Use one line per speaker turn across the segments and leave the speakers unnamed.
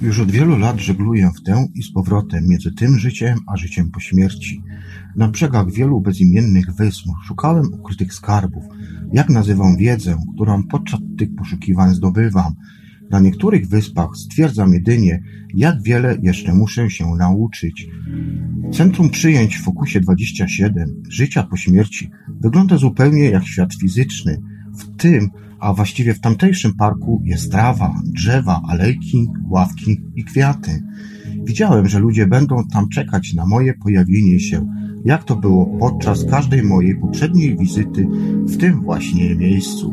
Już od wielu lat żegluję w tę i z powrotem między tym życiem a życiem po śmierci. Na brzegach wielu bezimiennych wysp szukałem ukrytych skarbów. Jak nazywam wiedzę, którą podczas tych poszukiwań zdobywam? Na niektórych wyspach stwierdzam jedynie, jak wiele jeszcze muszę się nauczyć. Centrum przyjęć w Fokusie 27 życia po śmierci wygląda zupełnie jak świat fizyczny. W tym, a właściwie w tamtejszym parku jest trawa, drzewa, alejki, ławki i kwiaty. Widziałem, że ludzie będą tam czekać na moje pojawienie się, jak to było podczas każdej mojej poprzedniej wizyty w tym właśnie miejscu.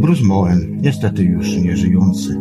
Bruce Moen, niestety już nie żyjący.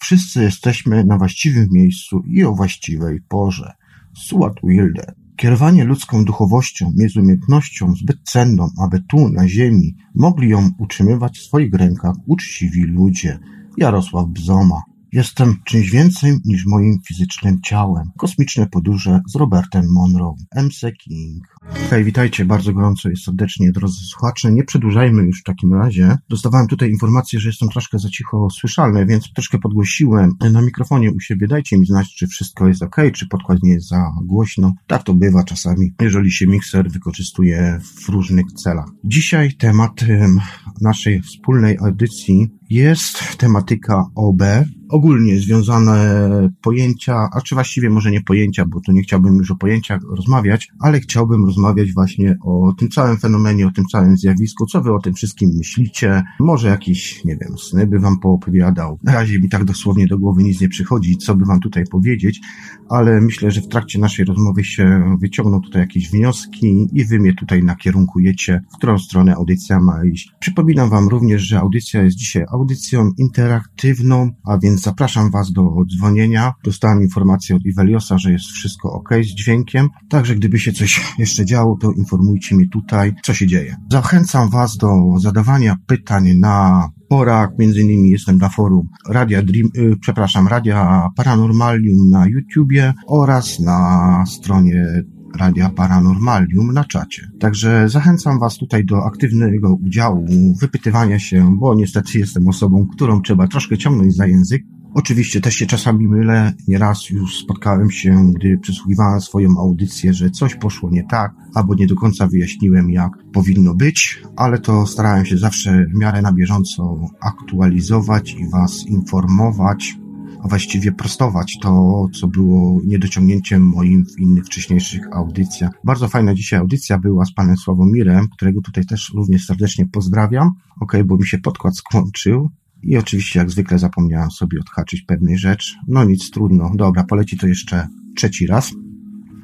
Wszyscy jesteśmy na właściwym miejscu i o właściwej porze. Stuart Wilder. Kierowanie ludzką duchowością jest umiejętnością zbyt cenną, aby tu, na ziemi, mogli ją utrzymywać w swoich rękach uczciwi ludzie. Jarosław Bzoma. Jestem czymś więcej niż moim fizycznym ciałem. Kosmiczne podróże z Robertem Monroe. MC King. Hej, witajcie bardzo gorąco i serdecznie, drodzy słuchacze. Nie przedłużajmy już w takim razie. Dostawałem tutaj informację, że jestem troszkę za cicho słyszalny, więc troszkę podgłosiłem na mikrofonie u siebie. Dajcie mi znać, czy wszystko jest ok, czy podkład nie jest za głośno. Tak to bywa czasami, jeżeli się mikser wykorzystuje w różnych celach. Dzisiaj tematem naszej wspólnej audycji jest tematyka OB, ogólnie związane pojęcia, a czy właściwie może nie pojęcia, bo tu nie chciałbym już o pojęciach rozmawiać, ale chciałbym rozmawiać właśnie o tym całym fenomenie, o tym całym zjawisku, co wy o tym wszystkim myślicie, może jakieś, nie wiem, sny by wam poopowiadał. Na razie mi tak dosłownie do głowy nic nie przychodzi, co by wam tutaj powiedzieć, ale myślę, że w trakcie naszej rozmowy się wyciągną tutaj jakieś wnioski i wy mnie tutaj nakierunkujecie, w którą stronę audycja ma iść. Przypominam wam również, że audycja jest dzisiaj audycją interaktywną, a więc zapraszam Was do dzwonienia. Dostałem informację od Iweliosa, że jest wszystko ok z dźwiękiem, także gdyby się coś jeszcze działo, to informujcie mnie tutaj, co się dzieje. Zachęcam Was do zadawania pytań na porach, między innymi jestem na forum Radia Dream, y, przepraszam, Radia Paranormalium na YouTubie oraz na stronie Radia Paranormalium na czacie. Także zachęcam Was tutaj do aktywnego udziału, wypytywania się, bo niestety jestem osobą, którą trzeba troszkę ciągnąć za język. Oczywiście też się czasami mylę. Nieraz już spotkałem się, gdy przesłuchiwałem swoją audycję, że coś poszło nie tak, albo nie do końca wyjaśniłem, jak powinno być, ale to starałem się zawsze w miarę na bieżąco aktualizować i Was informować a właściwie prostować to, co było niedociągnięciem moim w innych wcześniejszych audycjach. Bardzo fajna dzisiaj audycja była z panem Sławomirem, którego tutaj też również serdecznie pozdrawiam. Ok, bo mi się podkład skończył. I oczywiście, jak zwykle, zapomniałem sobie odhaczyć pewnej rzecz. No nic, trudno. Dobra, poleci to jeszcze trzeci raz.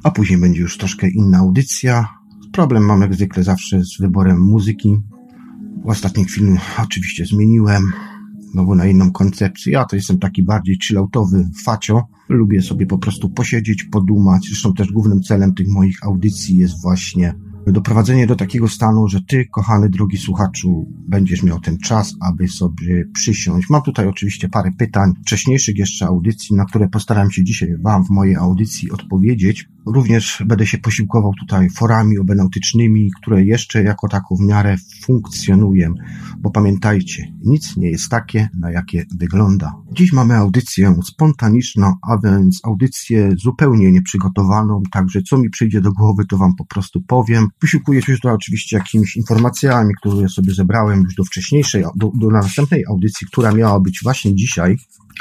A później będzie już troszkę inna audycja. Problem mam jak zwykle zawsze z wyborem muzyki. W ostatniej chwili oczywiście zmieniłem znowu na inną koncepcję. Ja to jestem taki bardziej chilloutowy facio. Lubię sobie po prostu posiedzieć, podumać. Zresztą też głównym celem tych moich audycji jest właśnie doprowadzenie do takiego stanu, że ty, kochany drogi słuchaczu, będziesz miał ten czas, aby sobie przysiąść. Mam tutaj oczywiście parę pytań wcześniejszych jeszcze audycji, na które postaram się dzisiaj wam w mojej audycji odpowiedzieć. Również będę się posiłkował tutaj forami obenautycznymi, które jeszcze jako tako w miarę funkcjonują, bo pamiętajcie, nic nie jest takie, na jakie wygląda. Dziś mamy audycję spontaniczną, a więc audycję zupełnie nieprzygotowaną, także co mi przyjdzie do głowy, to wam po prostu powiem. Posiłkuję się tutaj oczywiście jakimiś informacjami, które sobie zebrałem już do wcześniejszej, do, do następnej audycji, która miała być właśnie dzisiaj,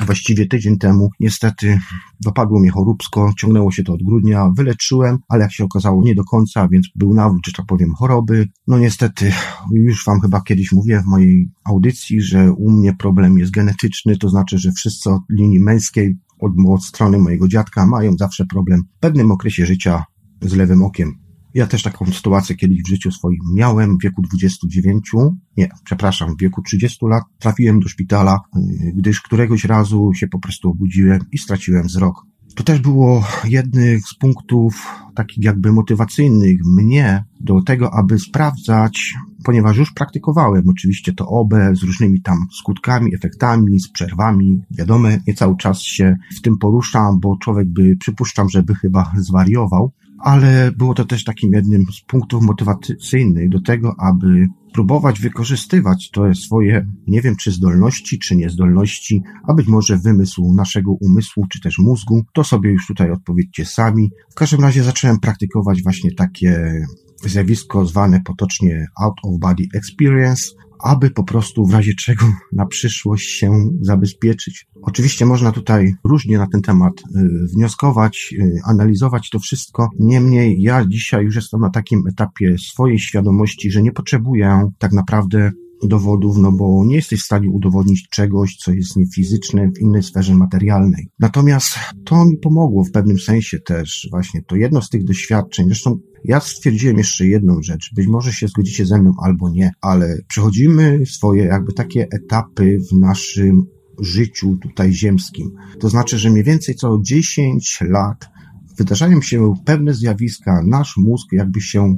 właściwie tydzień temu. Niestety dopadło mnie choróbsko, ciągnęło się to od grudnia, wyleczyłem, ale jak się okazało nie do końca, więc był nawrót, że tak powiem, choroby. No niestety, już wam chyba kiedyś mówiłem w mojej audycji, że u mnie problem jest genetyczny, to znaczy, że wszyscy od linii męskiej, od, od strony mojego dziadka mają zawsze problem w pewnym okresie życia z lewym okiem. Ja też taką sytuację kiedyś w życiu swoim miałem w wieku 29, nie, przepraszam, w wieku 30 lat trafiłem do szpitala, y, gdyż któregoś razu się po prostu obudziłem i straciłem wzrok. To też było jednych z punktów takich jakby motywacyjnych mnie do tego, aby sprawdzać, ponieważ już praktykowałem oczywiście to OB z różnymi tam skutkami, efektami, z przerwami. Wiadomo, nie cały czas się w tym poruszam, bo człowiek by, przypuszczam, żeby chyba zwariował, ale było to też takim jednym z punktów motywacyjnych do tego, aby próbować wykorzystywać to swoje, nie wiem czy zdolności, czy niezdolności, a być może wymysł naszego umysłu, czy też mózgu, to sobie już tutaj odpowiedzcie sami. W każdym razie zacząłem praktykować właśnie takie zjawisko zwane potocznie out of body experience, aby po prostu w razie czego na przyszłość się zabezpieczyć. Oczywiście można tutaj różnie na ten temat y, wnioskować, y, analizować to wszystko. Niemniej ja dzisiaj już jestem na takim etapie swojej świadomości, że nie potrzebuję tak naprawdę dowodów, no bo nie jesteś w stanie udowodnić czegoś, co jest niefizyczne w innej sferze materialnej. Natomiast to mi pomogło w pewnym sensie też właśnie to jedno z tych doświadczeń. Zresztą ja stwierdziłem jeszcze jedną rzecz. Być może się zgodzicie ze mną albo nie, ale przechodzimy swoje jakby takie etapy w naszym życiu tutaj ziemskim. To znaczy, że mniej więcej co 10 lat wydarzają się pewne zjawiska, nasz mózg jakby się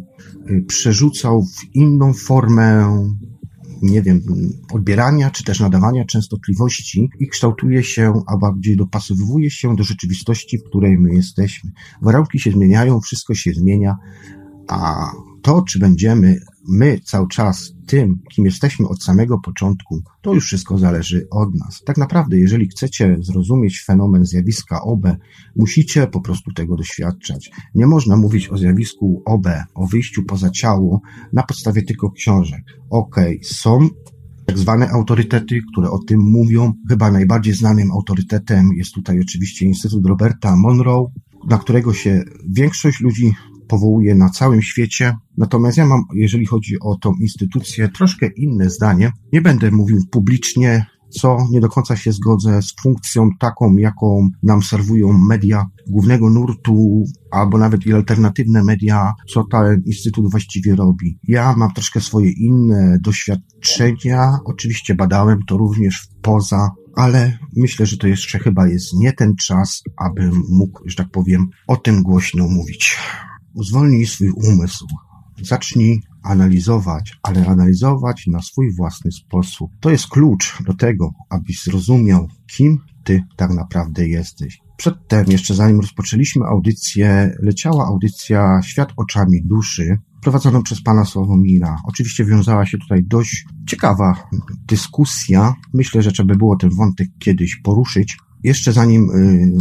y, przerzucał w inną formę nie wiem, odbierania czy też nadawania częstotliwości i kształtuje się, a bardziej dopasowuje się do rzeczywistości, w której my jesteśmy. Warunki się zmieniają, wszystko się zmienia, a to, czy będziemy my cały czas tym, kim jesteśmy od samego początku, to już wszystko zależy od nas. Tak naprawdę, jeżeli chcecie zrozumieć fenomen zjawiska OB, musicie po prostu tego doświadczać. Nie można mówić o zjawisku OB, o wyjściu poza ciało na podstawie tylko książek. Okej, okay, są tak zwane autorytety, które o tym mówią. Chyba najbardziej znanym autorytetem jest tutaj oczywiście Instytut Roberta Monroe, na którego się większość ludzi powołuje na całym świecie. Natomiast ja mam, jeżeli chodzi o tą instytucję, troszkę inne zdanie. Nie będę mówił publicznie, co nie do końca się zgodzę z funkcją taką, jaką nam serwują media głównego nurtu, albo nawet i alternatywne media, co ten instytut właściwie robi. Ja mam troszkę swoje inne doświadczenia, oczywiście badałem to również poza ale myślę, że to jeszcze chyba jest nie ten czas, abym mógł, że tak powiem, o tym głośno mówić. Zwolnij swój umysł. Zacznij analizować, ale analizować na swój własny sposób. To jest klucz do tego, abyś zrozumiał, kim ty tak naprawdę jesteś. Przedtem, jeszcze zanim rozpoczęliśmy audycję, leciała audycja Świat oczami duszy, prowadzoną przez pana Sławomira. Oczywiście wiązała się tutaj dość ciekawa dyskusja. Myślę, że trzeba by było ten wątek kiedyś poruszyć. Jeszcze zanim y,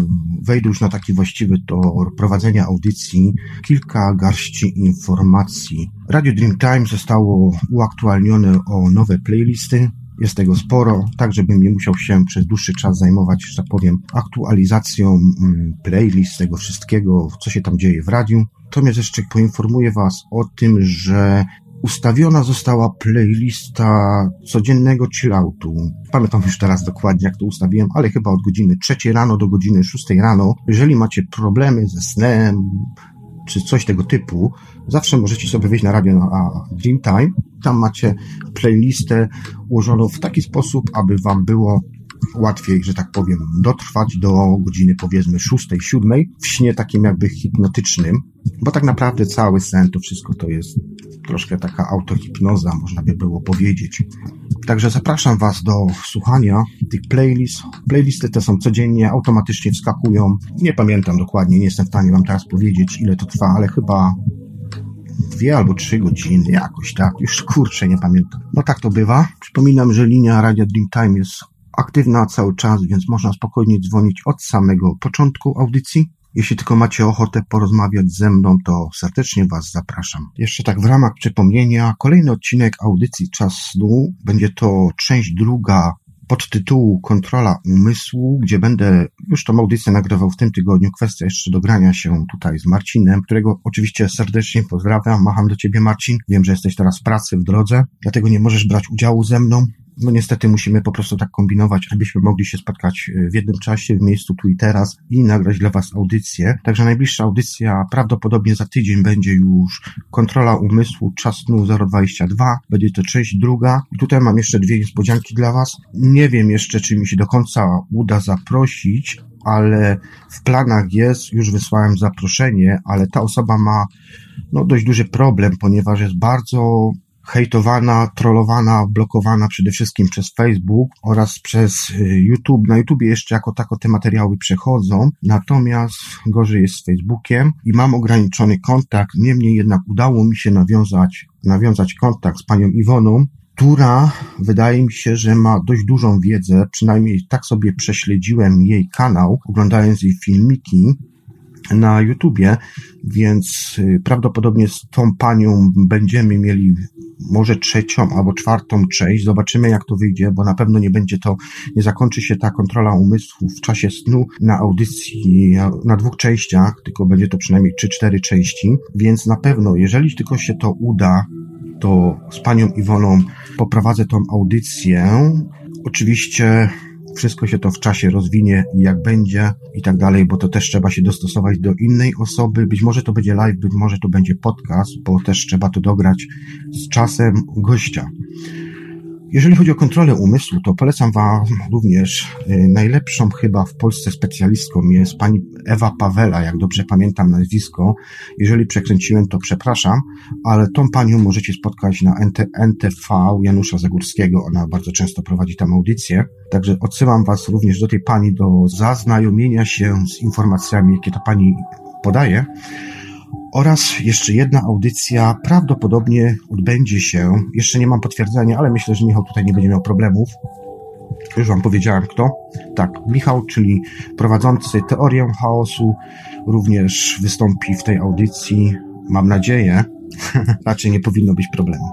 wejdę już na taki właściwy tor prowadzenia audycji, kilka garści informacji. Radio Dreamtime zostało uaktualnione o nowe playlisty. Jest tego sporo, tak żebym nie musiał się przez dłuższy czas zajmować, że tak powiem, aktualizacją mm, playlist, tego wszystkiego, co się tam dzieje w radiu. Natomiast jeszcze poinformuję Was o tym, że ustawiona została playlista codziennego chilloutu. Pamiętam już teraz dokładnie, jak to ustawiłem, ale chyba od godziny trzeciej rano do godziny szóstej rano. Jeżeli macie problemy ze snem, czy coś tego typu, zawsze możecie sobie wejść na radio na Dreamtime. Tam macie playlistę ułożoną w taki sposób, aby wam było łatwiej, że tak powiem, dotrwać do godziny powiedzmy szóstej, siódmej w śnie takim jakby hipnotycznym, bo tak naprawdę cały sen to wszystko to jest troszkę taka autohipnoza, można by było powiedzieć. Także zapraszam Was do słuchania tych playlist. Playlisty te są codziennie, automatycznie wskakują. Nie pamiętam dokładnie, nie jestem w stanie Wam teraz powiedzieć, ile to trwa, ale chyba dwie albo trzy godziny, jakoś tak, już kurczę, nie pamiętam. No tak to bywa. Przypominam, że linia Radia Dreamtime jest aktywna cały czas, więc można spokojnie dzwonić od samego początku audycji. Jeśli tylko macie ochotę porozmawiać ze mną, to serdecznie Was zapraszam. Jeszcze tak w ramach przypomnienia, kolejny odcinek audycji Czas Snu będzie to część druga pod tytułu Kontrola Umysłu, gdzie będę już tą audycję nagrywał w tym tygodniu. Kwestia jeszcze dogrania się tutaj z Marcinem, którego oczywiście serdecznie pozdrawiam. Macham do Ciebie, Marcin. Wiem, że jesteś teraz w pracy, w drodze, dlatego nie możesz brać udziału ze mną no niestety musimy po prostu tak kombinować, abyśmy mogli się spotkać e, w jednym czasie, w miejscu tu i teraz i nagrać dla Was audycję. Także najbliższa audycja prawdopodobnie za tydzień będzie już kontrola umysłu czas snu 022. Będzie to część druga. I tutaj mam jeszcze dwie niespodzianki dla Was. Nie wiem jeszcze, czy mi się do końca uda zaprosić, ale w planach jest, już wysłałem zaproszenie, ale ta osoba ma no, dość duży problem, ponieważ jest bardzo hejtowana, trollowana, blokowana przede wszystkim przez Facebook oraz przez y, YouTube. Na YouTube jeszcze jako tako te materiały przechodzą, natomiast gorzej jest z Facebookiem i mam ograniczony kontakt. Niemniej jednak udało mi się nawiązać, nawiązać kontakt z panią Iwoną, która wydaje mi się, że ma dość dużą wiedzę, przynajmniej tak sobie prześledziłem jej kanał, oglądając jej filmiki na YouTubie, więc y, prawdopodobnie z tą panią będziemy mieli może trzecią albo czwartą część. Zobaczymy, jak to wyjdzie, bo na pewno nie będzie to, nie zakończy się ta kontrola umysłu w czasie snu na audycji na dwóch częściach, tylko będzie to przynajmniej trzy, cztery części, więc na pewno, jeżeli tylko się to uda, to z panią Iwoną poprowadzę tą audycję. Oczywiście wszystko się to w czasie rozwinie jak będzie i tak dalej, bo to też trzeba się dostosować do innej osoby. Być może to będzie live, być może to będzie podcast, bo też trzeba to dograć z czasem gościa. Jeżeli chodzi o kontrolę umysłu, to polecam Wam również y, najlepszą chyba w Polsce specjalistką jest pani Ewa Pawela, jak dobrze pamiętam nazwisko. Jeżeli przekręciłem, to przepraszam, ale tą panią możecie spotkać na NTV Janusza Zagórskiego. Ona bardzo często prowadzi tam audycję. Także odsyłam Was również do tej pani do zaznajomienia się z informacjami, jakie ta pani podaje. Oraz jeszcze jedna audycja prawdopodobnie odbędzie się, jeszcze nie mam potwierdzenia, ale myślę, że Michał tutaj nie będzie miał problemów. Już Wam powiedziałem kto. Tak, Michał, czyli prowadzący teorię chaosu, również wystąpi w tej audycji. Mam nadzieję, raczej nie powinno być problemu.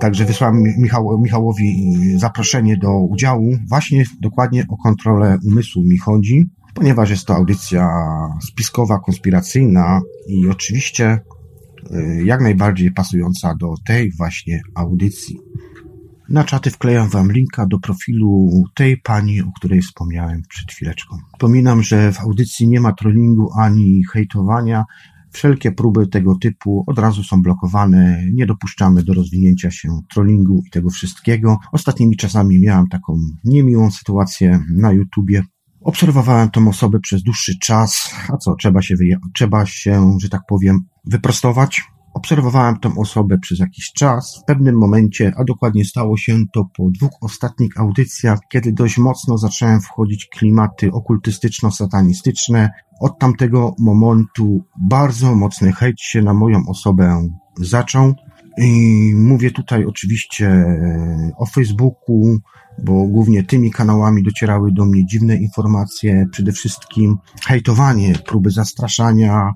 Także wysłałem Michał, Michałowi zaproszenie do udziału. Właśnie dokładnie o kontrolę umysłu mi chodzi ponieważ jest to audycja spiskowa, konspiracyjna i oczywiście y, jak najbardziej pasująca do tej właśnie audycji. Na czaty wklejam Wam linka do profilu tej pani, o której wspomniałem przed chwileczką. Wspominam, że w audycji nie ma trollingu ani hejtowania. Wszelkie próby tego typu od razu są blokowane. Nie dopuszczamy do rozwinięcia się trollingu i tego wszystkiego. Ostatnimi czasami miałam taką niemiłą sytuację na YouTubie. Obserwowałem tą osobę przez dłuższy czas, a co, trzeba się, trzeba się, że tak powiem, wyprostować. Obserwowałem tą osobę przez jakiś czas. W pewnym momencie, a dokładnie stało się to po dwóch ostatnich audycjach, kiedy dość mocno zacząłem wchodzić klimaty okultystyczno-satanistyczne. Od tamtego momentu bardzo mocny hejt się na moją osobę zaczął. I mówię tutaj oczywiście o Facebooku, bo głównie tymi kanałami docierały do mnie dziwne informacje, przede wszystkim hejtowanie, próby zastraszania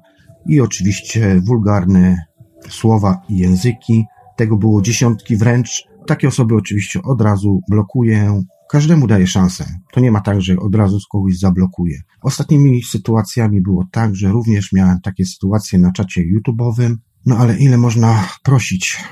i oczywiście wulgarne słowa i języki. Tego było dziesiątki wręcz. Takie osoby oczywiście od razu blokuję. Każdemu daję szansę. To nie ma tak, że od razu z kogoś zablokuję. Ostatnimi sytuacjami było tak, że również miałem takie sytuacje na czacie YouTube'owym. No ale ile można prosić?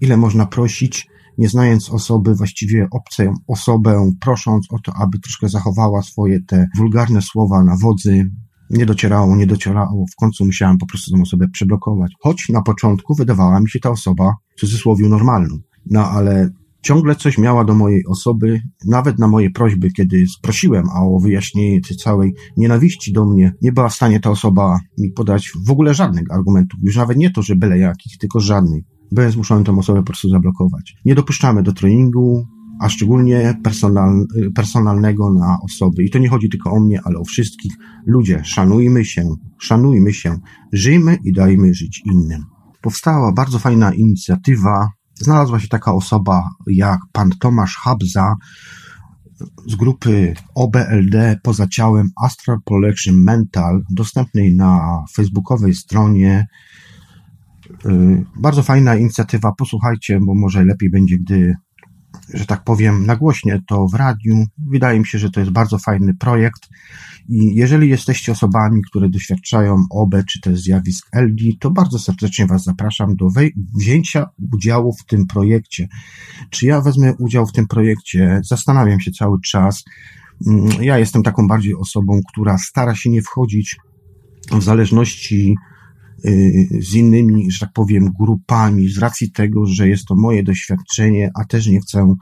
Ile można prosić? Nie znając osoby, właściwie obcą osobę, prosząc o to, aby troszkę zachowała swoje te wulgarne słowa na wodzy, nie docierało, nie docierało. W końcu musiałem po prostu tę osobę przeblokować. Choć na początku wydawała mi się ta osoba w cudzysłowie normalną. No ale ciągle coś miała do mojej osoby, nawet na moje prośby, kiedy sprosiłem o wyjaśnienie tej całej nienawiści do mnie, nie była w stanie ta osoba mi podać w ogóle żadnych argumentów. Już nawet nie to, że byle jakich, tylko żadnych byłem zmuszony tę osobę po prostu zablokować. Nie dopuszczamy do treningu, a szczególnie personal, personalnego na osoby. I to nie chodzi tylko o mnie, ale o wszystkich. Ludzie, szanujmy się, szanujmy się, żyjmy i dajmy żyć innym. Powstała bardzo fajna inicjatywa. Znalazła się taka osoba jak pan Tomasz Habza z grupy OBLD poza ciałem Astral Projection Mental, dostępnej na facebookowej stronie bardzo fajna inicjatywa, posłuchajcie, bo może lepiej będzie, gdy, że tak powiem, nagłośnie to w radiu. Wydaje mi się, że to jest bardzo fajny projekt i jeżeli jesteście osobami, które doświadczają OB czy też zjawisk LD, to bardzo serdecznie Was zapraszam do wzięcia udziału w tym projekcie. Czy ja wezmę udział w tym projekcie? Zastanawiam się cały czas. Mm, ja jestem taką bardziej osobą, która stara się nie wchodzić w zależności Y, z innymi, że tak powiem, grupami, z racji tego, że jest to moje doświadczenie, a też nie chcę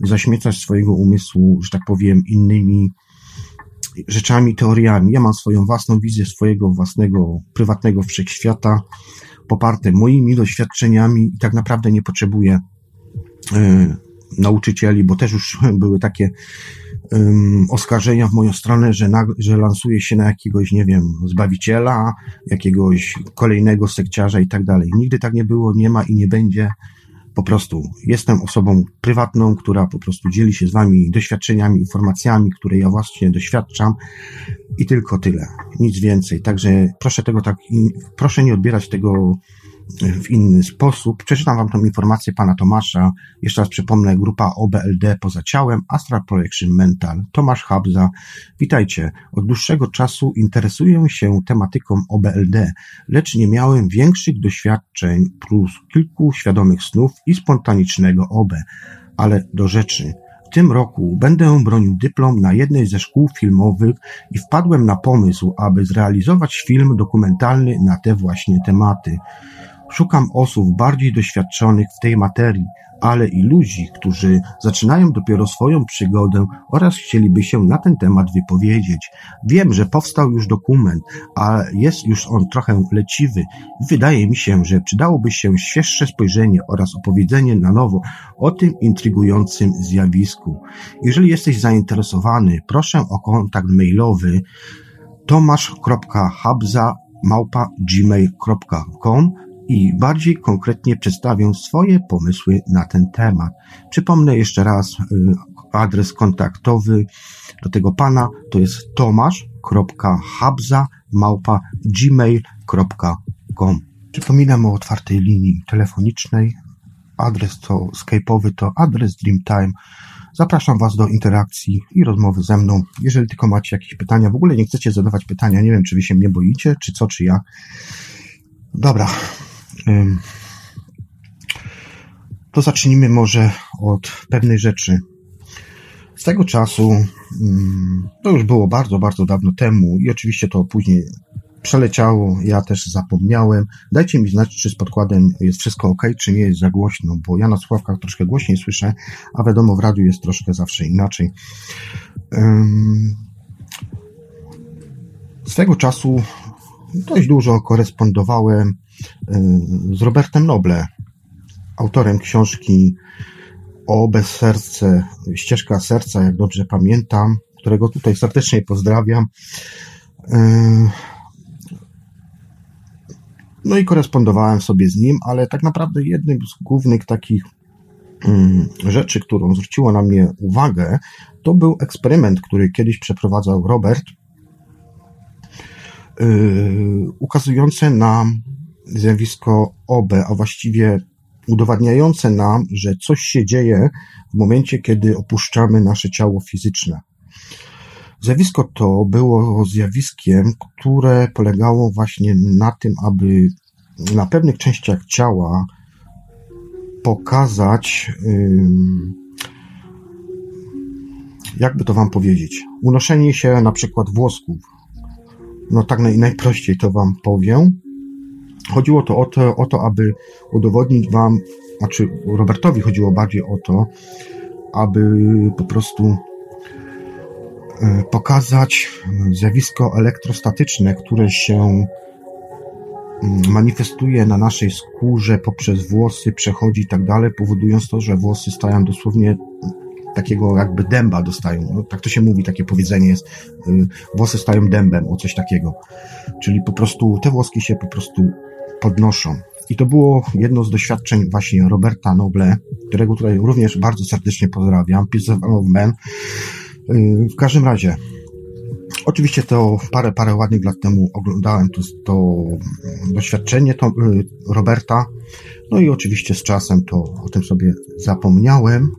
zaśmiecać swojego umysłu, że tak powiem, innymi rzeczami, teoriami. Ja mam swoją własną wizję swojego własnego, prywatnego wszechświata, poparte moimi doświadczeniami i tak naprawdę nie potrzebuję y, nauczycieli, bo też już były takie um, oskarżenia w moją stronę, że, na, że lansuje się na jakiegoś, nie wiem, zbawiciela, jakiegoś kolejnego sekciarza i tak dalej. Nigdy tak nie było, nie ma i nie będzie. Po prostu jestem osobą prywatną, która po prostu dzieli się z wami doświadczeniami, informacjami, które ja właśnie doświadczam i tylko tyle. Nic więcej. Także proszę tego tak, proszę nie odbierać tego w inny sposób. Przeczytam Wam tą informację pana Tomasza. Jeszcze raz przypomnę, grupa OBLD poza ciałem, Astral Projection Mental, Tomasz Habza. Witajcie. Od dłuższego czasu interesuję się tematyką OBLD, lecz nie miałem większych doświadczeń plus kilku świadomych snów i spontanicznego OB. Ale do rzeczy. W tym roku będę bronił dyplom na jednej ze szkół filmowych i wpadłem na pomysł, aby zrealizować film dokumentalny na te właśnie tematy. Szukam osób bardziej doświadczonych w tej materii, ale i ludzi, którzy zaczynają dopiero swoją przygodę oraz chcieliby się na ten temat wypowiedzieć. Wiem, że powstał już dokument, a jest już on trochę leciwy. Wydaje mi się, że przydałoby się świeższe spojrzenie oraz opowiedzenie na nowo o tym intrygującym zjawisku. Jeżeli jesteś zainteresowany, proszę o kontakt mailowy tomasz.habza małpa gmail.com i bardziej konkretnie przedstawię swoje pomysły na ten temat. Przypomnę jeszcze raz y, adres kontaktowy do tego pana, to jest tomasz.habza.gmail.com Przypominam o otwartej linii telefonicznej. Adres to skype'owy to adres Dreamtime. Zapraszam Was do interakcji i rozmowy ze mną. Jeżeli tylko macie jakieś pytania, w ogóle nie chcecie zadawać pytania, nie wiem, czy Wy się mnie boicie, czy co, czy ja. Dobra, to zacznijmy może od pewnej rzeczy. Z tego czasu, to już było bardzo, bardzo dawno temu i oczywiście to później przeleciało, ja też zapomniałem. Dajcie mi znać, czy z podkładem jest wszystko ok, czy nie jest za głośno, bo ja na słuchawkach troszkę głośniej słyszę, a wiadomo, w radiu jest troszkę zawsze inaczej. Swego czasu dość dużo korespondowałem z Robertem Noble, autorem książki o bez serce, ścieżka serca, jak dobrze pamiętam, którego tutaj serdecznie pozdrawiam. Y, no i korespondowałem sobie z nim, ale tak naprawdę jednym z głównych takich y, rzeczy, którą zwróciło na mnie uwagę, to był eksperyment, który kiedyś przeprowadzał Robert Y, ukazujące nam zjawisko OB, a właściwie udowadniające nam, że coś się dzieje w momencie, kiedy opuszczamy nasze ciało fizyczne. Zjawisko to było zjawiskiem, które polegało właśnie na tym, aby na pewnych częściach ciała pokazać, jakby to Wam powiedzieć, unoszenie się na przykład włosków, no tak naj, najprościej to Wam powiem. Chodziło to o, to o to, aby udowodnić Wam, znaczy Robertowi chodziło bardziej o to, aby po prostu e, pokazać zjawisko elektrostatyczne, które się mm, manifestuje na naszej skórze poprzez włosy, przechodzi i tak dalej, powodując to, że włosy stają dosłownie takiego jakby dęba dostają. No, tak to się mówi, takie powiedzenie jest, y, włosy stają dębem, o coś takiego. Czyli po prostu te włoski się po prostu podnoszą. I to było jedno z doświadczeń właśnie Roberta Noble, którego tutaj również bardzo serdecznie pozdrawiam, Peace of Man. Y, w każdym razie, oczywiście to parę, parę ładnych lat temu oglądałem to, to doświadczenie to, y, Roberta, no i oczywiście z czasem to o tym sobie zapomniałem,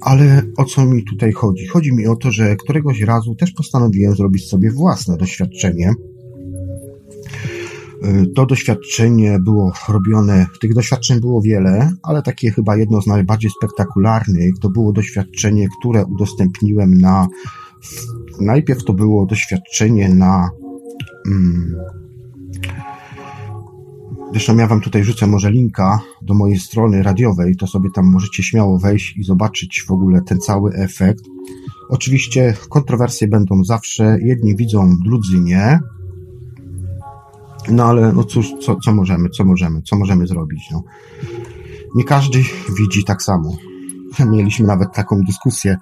ale o co mi tutaj chodzi? Chodzi mi o to, że któregoś razu też postanowiłem zrobić sobie własne doświadczenie. Y, to doświadczenie było robione, tych doświadczeń było wiele, ale takie chyba jedno z najbardziej spektakularnych to było doświadczenie, które udostępniłem na. Najpierw to było doświadczenie na. Hmm, Zresztą ja wam tutaj rzucę może linka do mojej strony radiowej, to sobie tam możecie śmiało wejść i zobaczyć w ogóle ten cały efekt. Oczywiście kontrowersje będą zawsze. Jedni widzą, drudzy nie. No ale no cóż, co, co możemy, co możemy, co możemy zrobić? No. Nie każdy widzi tak samo. Mieliśmy nawet taką dyskusję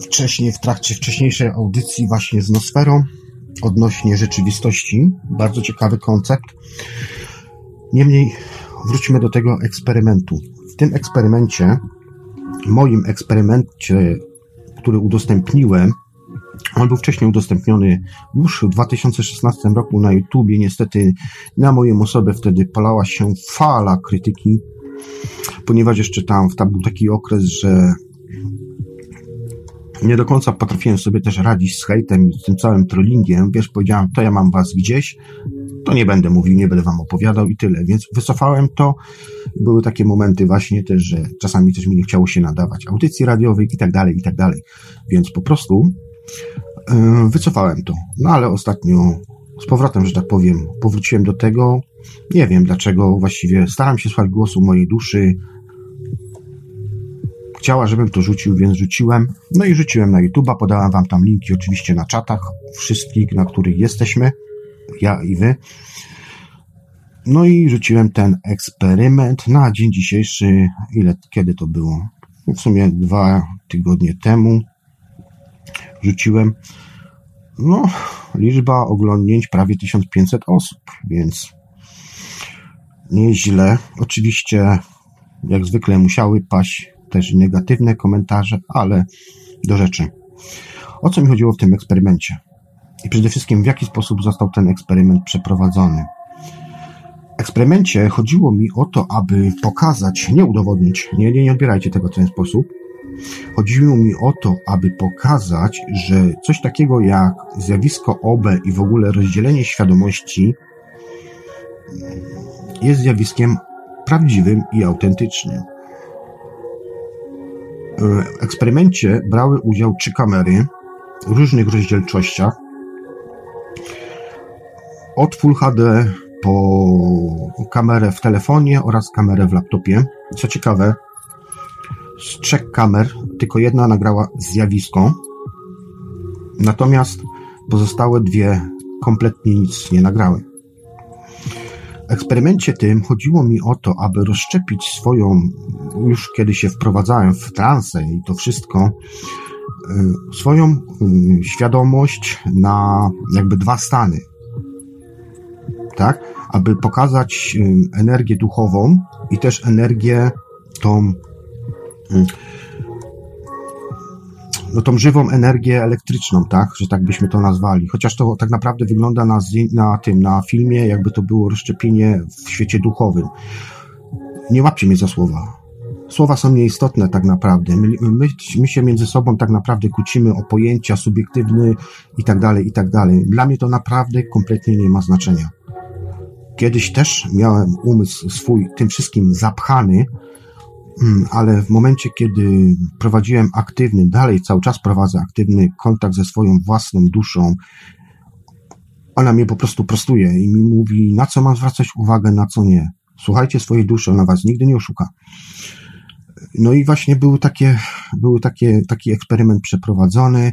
wcześniej, w trakcie wcześniejszej audycji właśnie z Nosferą odnośnie rzeczywistości. Bardzo ciekawy koncept. Niemniej wróćmy do tego eksperymentu. W tym eksperymencie, moim eksperymencie, który udostępniłem, on był wcześniej udostępniony już w 2016 roku na YouTubie. Niestety na moją osobę wtedy palała się fala krytyki, ponieważ jeszcze tam tam był taki okres, że nie do końca potrafiłem sobie też radzić z hejtem i z tym całym trollingiem. Wiesz, powiedziałem, to ja mam was gdzieś, to nie będę mówił, nie będę wam opowiadał i tyle. Więc wycofałem to. Były takie momenty właśnie też, że czasami też mi nie chciało się nadawać audycji radiowych i tak dalej, i tak dalej. Więc po prostu wycofałem to. No ale ostatnio z powrotem, że tak powiem, powróciłem do tego. Nie wiem dlaczego, właściwie staram się słuchać głosu mojej duszy, Chciała, żebym to rzucił, więc rzuciłem. No i rzuciłem na YouTube'a, podałem wam tam linki oczywiście na czatach, wszystkich, na których jesteśmy, ja i wy. No i rzuciłem ten eksperyment na dzień dzisiejszy, ile, kiedy to było? W sumie dwa tygodnie temu rzuciłem. No, liczba oglądnięć prawie 1500 osób, więc nieźle. Oczywiście, jak zwykle musiały paść też negatywne komentarze, ale do rzeczy. O co mi chodziło w tym eksperymencie? I przede wszystkim w jaki sposób został ten eksperyment przeprowadzony? W eksperymencie chodziło mi o to, aby pokazać, nie udowodnić, nie, nie, nie odbierajcie tego w ten sposób. Chodziło mi o to, aby pokazać, że coś takiego jak zjawisko OB i w ogóle rozdzielenie świadomości jest zjawiskiem prawdziwym i autentycznym. W eksperymencie brały udział trzy kamery w różnych rozdzielczościach. Od Full HD po kamerę w telefonie oraz kamerę w laptopie. Co ciekawe, z trzech kamer tylko jedna nagrała zjawisko, natomiast pozostałe dwie kompletnie nic nie nagrały eksperymencie tym chodziło mi o to, aby rozszczepić swoją, już kiedy się wprowadzałem w transę i to wszystko, y, swoją y, świadomość na jakby dwa stany. Tak? Aby pokazać y, energię duchową i też energię tą no tą żywą energię elektryczną, tak, że tak byśmy to nazwali. Chociaż to tak naprawdę wygląda na, na tym, na filmie, jakby to było rozszczepienie w świecie duchowym. Nie łapcie mnie za słowa. Słowa są nieistotne tak naprawdę. My, my, my się między sobą tak naprawdę kłócimy o pojęcia subiektywne i tak dalej, i tak dalej. Dla mnie to naprawdę kompletnie nie ma znaczenia. Kiedyś też miałem umysł swój tym wszystkim zapchany, Mm, ale w momencie, kiedy prowadziłem aktywny, dalej cały czas prowadzę aktywny kontakt ze swoją własną duszą, ona mnie po prostu prostuje i mi mówi, na co mam zwracać uwagę, na co nie. Słuchajcie swojej duszy, ona was nigdy nie oszuka. No i właśnie był, takie, był takie, taki eksperyment przeprowadzony.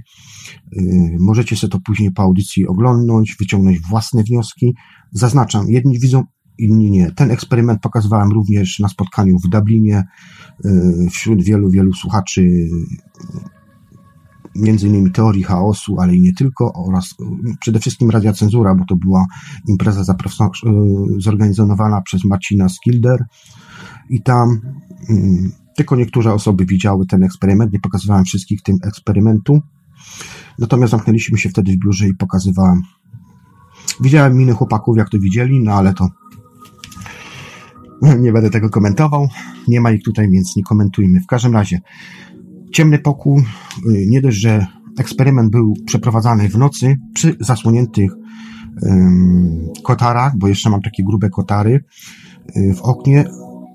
Yy, możecie sobie to później po audycji oglądnąć, wyciągnąć własne wnioski. Zaznaczam, jedni widzą inni nie. Ten eksperyment pokazywałem również na spotkaniu w Dublinie y, wśród wielu, wielu słuchaczy między innymi teorii chaosu, ale i nie tylko, oraz przede wszystkim Radia Cenzura, bo to była impreza zorganizowana przez Marcina Skilder. I tam y, tylko niektóre osoby widziały ten eksperyment, nie pokazywałem wszystkich tym eksperymentu, natomiast zamknęliśmy się wtedy w biurze i pokazywałem. Widziałem miny chłopaków, jak to widzieli, no ale to nie będę tego komentował. Nie ma ich tutaj, więc nie komentujmy. W każdym razie, ciemny pokój, y, nie dość, że eksperyment był przeprowadzany w nocy przy zasłoniętych um, kotarach, bo jeszcze mam takie grube kotary y, w oknie,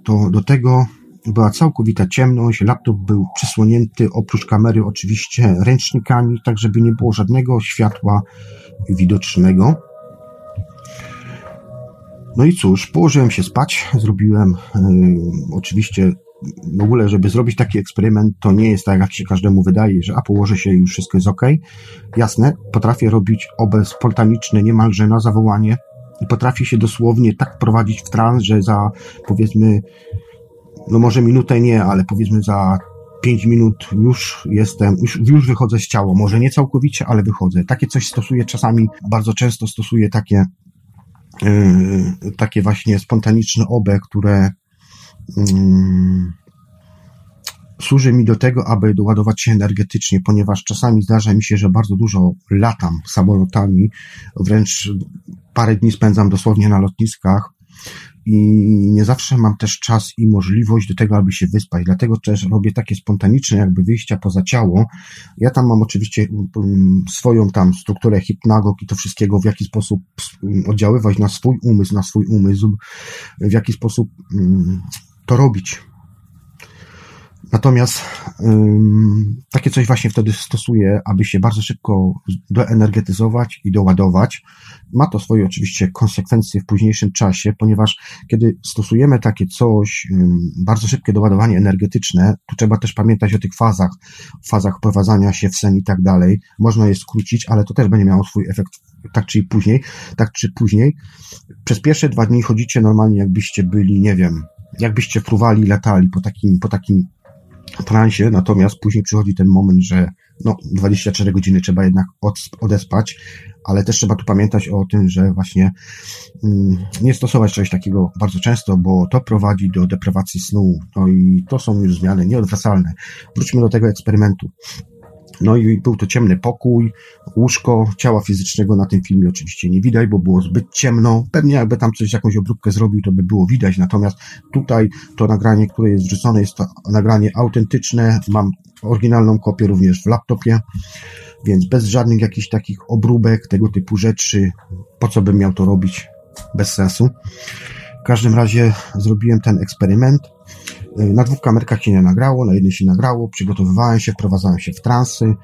to do tego była całkowita ciemność, laptop był przysłonięty oprócz kamery oczywiście ręcznikami, tak żeby nie było żadnego światła widocznego. No i cóż, położyłem się spać, zrobiłem y, oczywiście w ogóle, żeby zrobić taki eksperyment, to nie jest tak, jak się każdemu wydaje, że a położę się i już wszystko jest ok. Jasne, potrafię robić obraz spontaniczny niemalże na zawołanie i potrafię się dosłownie tak prowadzić w trans, że za powiedzmy, no może minutę nie, ale powiedzmy za 5 minut już jestem, już, już wychodzę z ciała. Może nie całkowicie, ale wychodzę. Takie coś stosuję czasami, bardzo często stosuję takie, takie właśnie spontaniczne obe, które yy, służy mi do tego, aby doładować się energetycznie, ponieważ czasami zdarza mi się, że bardzo dużo latam samolotami, wręcz parę dni spędzam dosłownie na lotniskach i nie zawsze mam też czas i możliwość do tego, aby się wyspać. Dlatego też robię takie spontaniczne jakby wyjścia poza ciało. Ja tam mam oczywiście um, swoją tam strukturę hipnagog i to wszystkiego, w jaki sposób um, oddziaływać na swój umysł, na swój umysł, w jaki sposób um, to robić. Natomiast ym, takie coś właśnie wtedy stosuję, aby się bardzo szybko doenergetyzować i doładować. Ma to swoje oczywiście konsekwencje w późniejszym czasie, ponieważ kiedy stosujemy takie coś, ym, bardzo szybkie doładowanie energetyczne, tu trzeba też pamiętać o tych fazach, fazach wprowadzania się w sen i tak dalej. Można je skrócić, ale to też będzie miało swój efekt tak czy później, tak czy później. Przez pierwsze dwa dni chodzicie normalnie, jakbyście byli, nie wiem, jakbyście fruwali, latali po takim, po takim transie, natomiast później przychodzi ten moment, że no, 24 godziny trzeba jednak od, odespać, ale też trzeba tu pamiętać o tym, że właśnie mm, nie stosować czegoś takiego bardzo często, bo to prowadzi do deprawacji snu. No i to są już zmiany nieodwracalne. Wróćmy do tego eksperymentu. No i był to ciemny pokój, łóżko, ciała fizycznego na tym filmie oczywiście nie widać, bo było zbyt ciemno. Pewnie jakby tam coś, jakąś obróbkę zrobił, to by było widać. Natomiast tutaj to nagranie, które jest wrzucone, jest to nagranie autentyczne. Mam oryginalną kopię również w laptopie, więc bez żadnych jakichś takich obróbek, tego typu rzeczy. Po co bym miał to robić? Bez sensu. W każdym razie zrobiłem ten eksperyment. Y, na dwóch kamerkach się nie nagrało, na jednej się nagrało, przygotowywałem się, wprowadzałem się w transy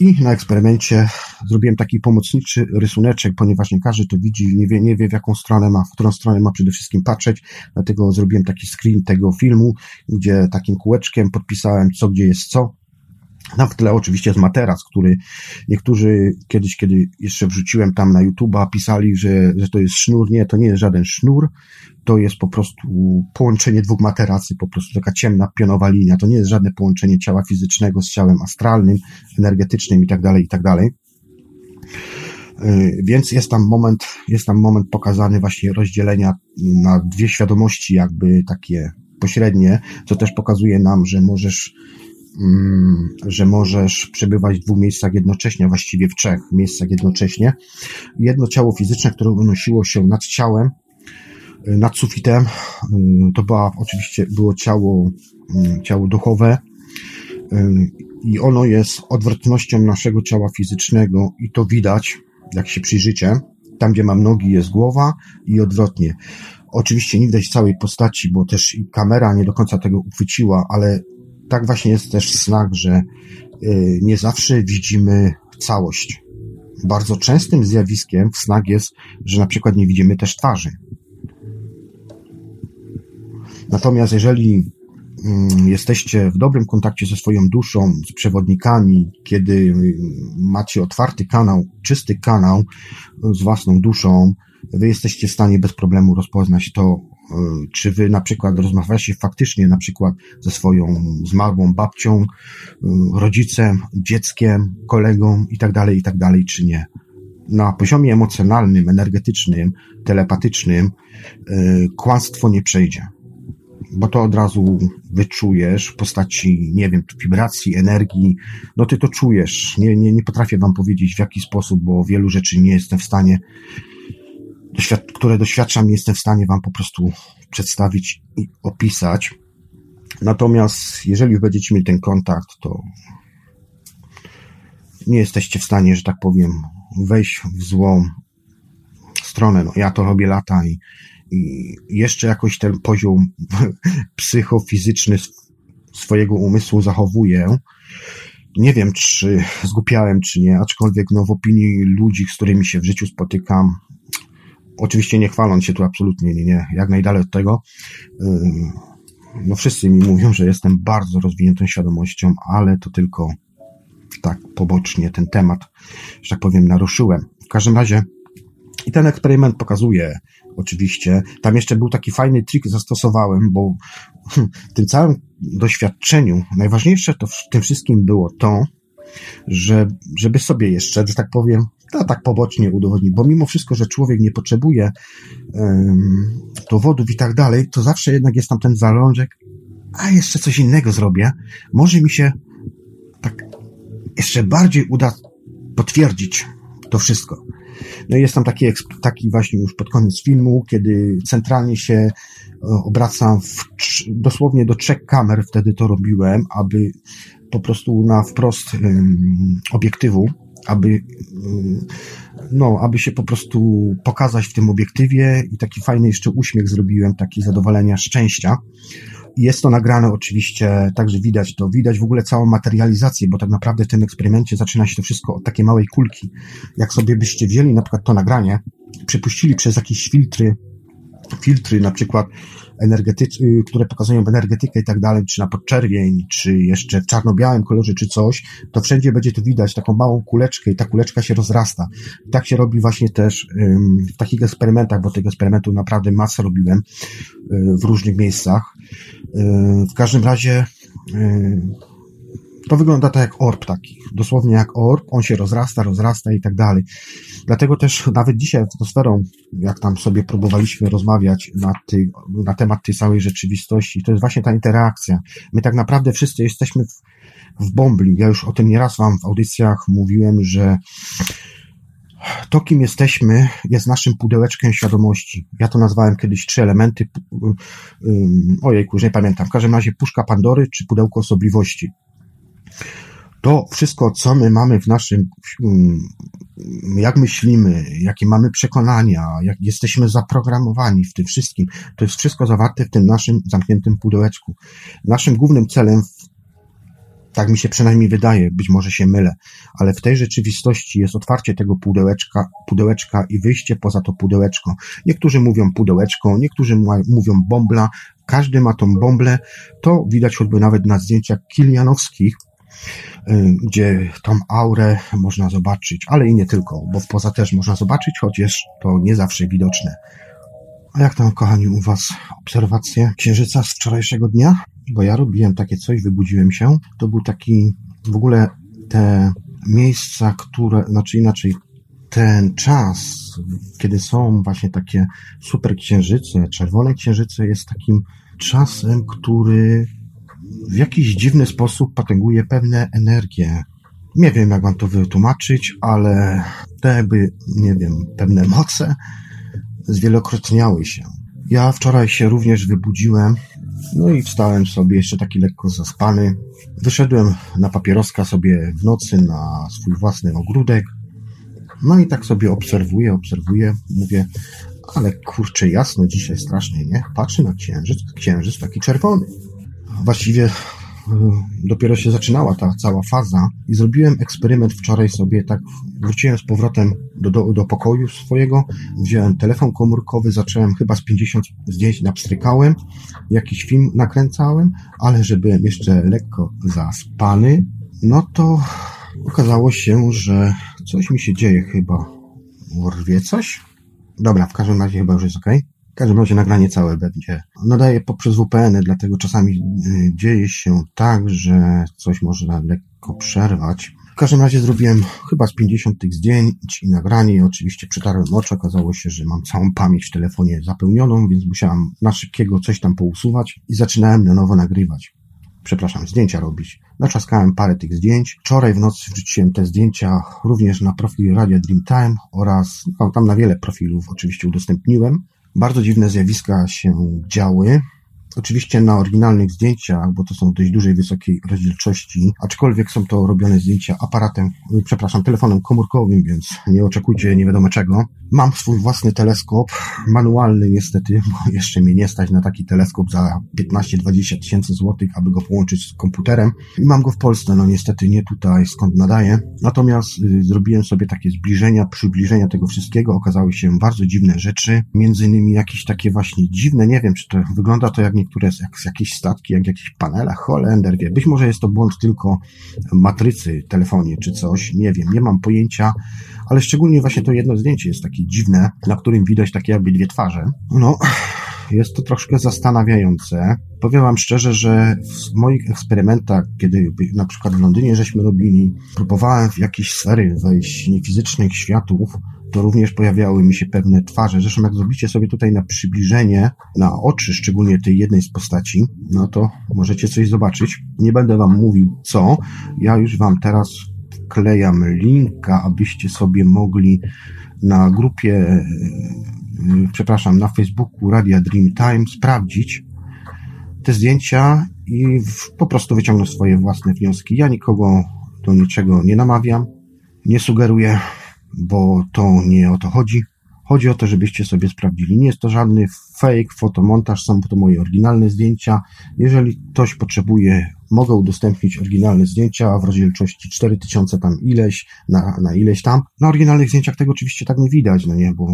i na eksperymencie zrobiłem taki pomocniczy rysuneczek, ponieważ nie każdy to widzi, nie wie, nie wie w jaką stronę ma, w którą stronę ma przede wszystkim patrzeć, dlatego zrobiłem taki screen tego filmu, gdzie takim kółeczkiem podpisałem co, gdzie jest co, na w tle oczywiście jest materac, który niektórzy kiedyś, kiedy jeszcze wrzuciłem tam na YouTube'a, pisali, że, że to jest sznur. Nie, to nie jest żaden sznur. To jest po prostu połączenie dwóch materacy, po prostu taka ciemna, pionowa linia. To nie jest żadne połączenie ciała fizycznego z ciałem astralnym, energetycznym i tak dalej, i tak dalej. Y, więc jest tam moment, jest tam moment pokazany właśnie rozdzielenia na dwie świadomości, jakby takie pośrednie, co też pokazuje nam, że możesz że możesz przebywać w dwóch miejscach jednocześnie, właściwie w trzech miejscach jednocześnie. Jedno ciało fizyczne, które unosiło się nad ciałem, y, nad sufitem, y, to była oczywiście było ciało, mm, ciało duchowe y, i ono jest odwrotnością naszego ciała fizycznego i to widać, jak się przyjrzycie. Tam, gdzie mam nogi, jest głowa i odwrotnie. Oczywiście nie widać całej postaci, bo też kamera nie do końca tego uchwyciła, ale tak właśnie jest też w snach, że y, nie zawsze widzimy całość. Bardzo częstym zjawiskiem w snach jest, że na przykład nie widzimy też twarzy. Natomiast jeżeli mm, jesteście w dobrym kontakcie ze swoją duszą, z przewodnikami, kiedy y, macie otwarty kanał, czysty kanał z własną duszą, wy jesteście w stanie bez problemu rozpoznać to, czy wy na przykład rozmawiacie faktycznie na przykład ze swoją zmarłą babcią, e, rodzicem, dzieckiem, kolegą i tak dalej, i tak dalej, czy nie. Na poziomie emocjonalnym, energetycznym, telepatycznym e, kłamstwo nie przejdzie. Bo to od razu wyczujesz w postaci, nie wiem, wibracji, energii. No ty to czujesz. Nie, nie, nie potrafię wam powiedzieć w jaki sposób, bo wielu rzeczy nie jestem w stanie doświad które doświadczam, jestem w stanie Wam po prostu przedstawić i opisać. Natomiast jeżeli będziecie mieli ten kontakt, to nie jesteście w stanie, że tak powiem, wejść w złą stronę. No, ja to robię lata i, i jeszcze jakoś ten poziom psychofizyczny swojego umysłu zachowuję. Nie wiem, czy zgupiałem, czy nie, aczkolwiek no, w opinii ludzi, z którymi się w życiu spotykam, Oczywiście nie chwaląc się tu absolutnie, nie, nie, jak najdalej od tego. no wszyscy mi mówią, że jestem bardzo rozwiniętą świadomością, ale to tylko tak pobocznie ten temat, że tak powiem, naruszyłem. W każdym razie i ten eksperyment pokazuje, oczywiście, tam jeszcze był taki fajny trik zastosowałem, bo w tym całym doświadczeniu najważniejsze to w tym wszystkim było to, że, żeby sobie jeszcze, że tak powiem, to tak pobocznie udowodnić, bo mimo wszystko, że człowiek nie potrzebuje um, dowodów i tak dalej, to zawsze jednak jest tam ten zalążek, a jeszcze coś innego zrobię, może mi się tak jeszcze bardziej uda potwierdzić to wszystko. No i jest tam taki, taki właśnie już pod koniec filmu, kiedy centralnie się e, obracam w, dosłownie do trzech kamer, wtedy to robiłem, aby po prostu na wprost um, obiektywu, aby, no, aby się po prostu pokazać w tym obiektywie i taki fajny jeszcze uśmiech zrobiłem, taki zadowolenia, szczęścia. Jest to nagrane oczywiście, także widać to, widać w ogóle całą materializację, bo tak naprawdę w tym eksperymencie zaczyna się to wszystko od takiej małej kulki. Jak sobie byście wzięli na przykład to nagranie, przepuścili przez jakieś filtry, filtry na przykład energetyczne, które pokazują energetykę i tak dalej, czy na podczerwień, czy jeszcze w czarno-białym kolorze, czy coś, to wszędzie będzie tu widać taką małą kuleczkę i ta kuleczka się rozrasta. I tak się robi właśnie też w takich eksperymentach, bo tych eksperymentów naprawdę masę robiłem y, w różnych miejscach. Y, w każdym razie y, to wygląda tak jak orb taki, dosłownie jak orb, on się rozrasta, rozrasta i tak dalej. Dlatego też nawet dzisiaj atmosferą, jak tam sobie próbowaliśmy rozmawiać na, ty, na temat tej całej rzeczywistości, to jest właśnie ta interakcja. My tak naprawdę wszyscy jesteśmy w, w bombli. Ja już o tym nieraz wam w audycjach mówiłem, że to, kim jesteśmy, jest naszym pudełeczkiem świadomości. Ja to nazwałem kiedyś trzy elementy. Ojejku, już nie pamiętam. W każdym razie puszka Pandory czy pudełko osobliwości to wszystko, co my mamy w naszym, mm, jak myślimy, jakie mamy przekonania, jak jesteśmy zaprogramowani w tym wszystkim, to jest wszystko zawarte w tym naszym zamkniętym pudełeczku. Naszym głównym celem, tak mi się przynajmniej wydaje, być może się mylę, ale w tej rzeczywistości jest otwarcie tego pudełeczka, pudełeczka i wyjście poza to pudełeczko. Niektórzy mówią pudełeczko, niektórzy mówią bombla, każdy ma tą bąblę, to widać choćby nawet na zdjęciach kilianowskich, gdzie tą aurę można zobaczyć, ale i nie tylko, bo poza też można zobaczyć, chociaż to nie zawsze widoczne. A jak tam, kochani, u Was obserwacje księżyca z wczorajszego dnia? Bo ja robiłem takie coś, wybudziłem się. To był taki, w ogóle te miejsca, które, znaczy inaczej, ten czas, kiedy są właśnie takie super księżyce, czerwone księżyce, jest takim czasem, który w jakiś dziwny sposób potęguje pewne energie. Nie wiem, jak mam to wytłumaczyć, ale te jakby, nie wiem, pewne moce zwielokrotniały się. Ja wczoraj się również wybudziłem, no i wstałem sobie jeszcze taki lekko zaspany. Wyszedłem na papieroska sobie w nocy na swój własny ogródek. No i tak sobie obserwuję, obserwuję, mówię, ale kurczę, jasno dzisiaj strasznie, nie? Patrzę na księżyc, księżyc taki czerwony właściwie e, dopiero się zaczynała ta cała faza i zrobiłem eksperyment wczoraj sobie, tak wróciłem z powrotem do, do, do pokoju swojego, wziąłem telefon komórkowy, zacząłem chyba z 50 zdjęć napstrykałem, jakiś film nakręcałem, ale że byłem jeszcze lekko zaspany, no to okazało się, że coś mi się dzieje chyba. Rwie coś? Dobra, w każdym razie chyba już jest ok. W każdym razie nagranie całe będzie. Nadaję poprzez VPN-y, dlatego czasami y, dzieje się tak, że coś można lekko przerwać. W każdym razie zrobiłem chyba z 50 tych zdjęć i nagranie oczywiście przetarłem oczy. Okazało się, że mam całą pamięć w telefonie zapełnioną, więc musiałem na szybkiego coś tam pousuwać i zaczynałem na nowo nagrywać. Przepraszam, zdjęcia robić. Naczaskałem parę tych zdjęć. Wczoraj w nocy wrzuciłem te zdjęcia również na profil Radia Dreamtime oraz no, tam na wiele profilów oczywiście udostępniłem. Bardzo dziwne zjawiska się działy. Oczywiście na oryginalnych zdjęciach, bo to są dość dużej, wysokiej rozdzielczości, aczkolwiek są to robione zdjęcia aparatem, przepraszam, telefonem komórkowym, więc nie oczekujcie nie wiadomo czego. Mam swój własny teleskop, manualny niestety, bo jeszcze mnie nie stać na taki teleskop za 15-20 tysięcy złotych, aby go połączyć z komputerem. I mam go w Polsce, no niestety nie tutaj, skąd nadaję. Natomiast y, zrobiłem sobie takie zbliżenia, przybliżenia tego wszystkiego. Okazały się bardzo dziwne rzeczy, między innymi jakieś takie właśnie dziwne, nie wiem, czy to wygląda to jak nie niektóre jak, jakieś statki, jak jakieś panele, Holender wie. Być może jest to błąd tylko matrycy telefonie czy coś, nie wiem, nie mam pojęcia, ale szczególnie właśnie to jedno zdjęcie jest takie dziwne, na którym widać takie jakby dwie twarze. No, jest to troszkę zastanawiające. Powiem Wam szczerze, że w moich eksperymentach, kiedy na przykład w Londynie żeśmy robili, próbowałem w jakieś sfery wejść niefizycznych światów, to również pojawiały mi się pewne twarze. Zresztą jak zrobicie sobie tutaj na przybliżenie, na oczy, szczególnie tej jednej z postaci, no to możecie coś zobaczyć. Nie będę Wam mówił co. Ja już Wam teraz wklejam linka, abyście sobie mogli na grupie Y, przepraszam, na Facebooku Radia Dreamtime sprawdzić te zdjęcia i po prostu wyciągnąć swoje własne wnioski. Ja nikogo do niczego nie namawiam, nie sugeruję, bo to nie o to chodzi. Chodzi o to, żebyście sobie sprawdzili. Nie jest to żadny fake, fotomontaż, są to moje oryginalne zdjęcia. Jeżeli ktoś potrzebuje, mogę udostępnić oryginalne zdjęcia w rozdzielczości 4000 tam ileś, na, na ileś tam. Na oryginalnych zdjęciach tego oczywiście tak nie widać, no nie, bo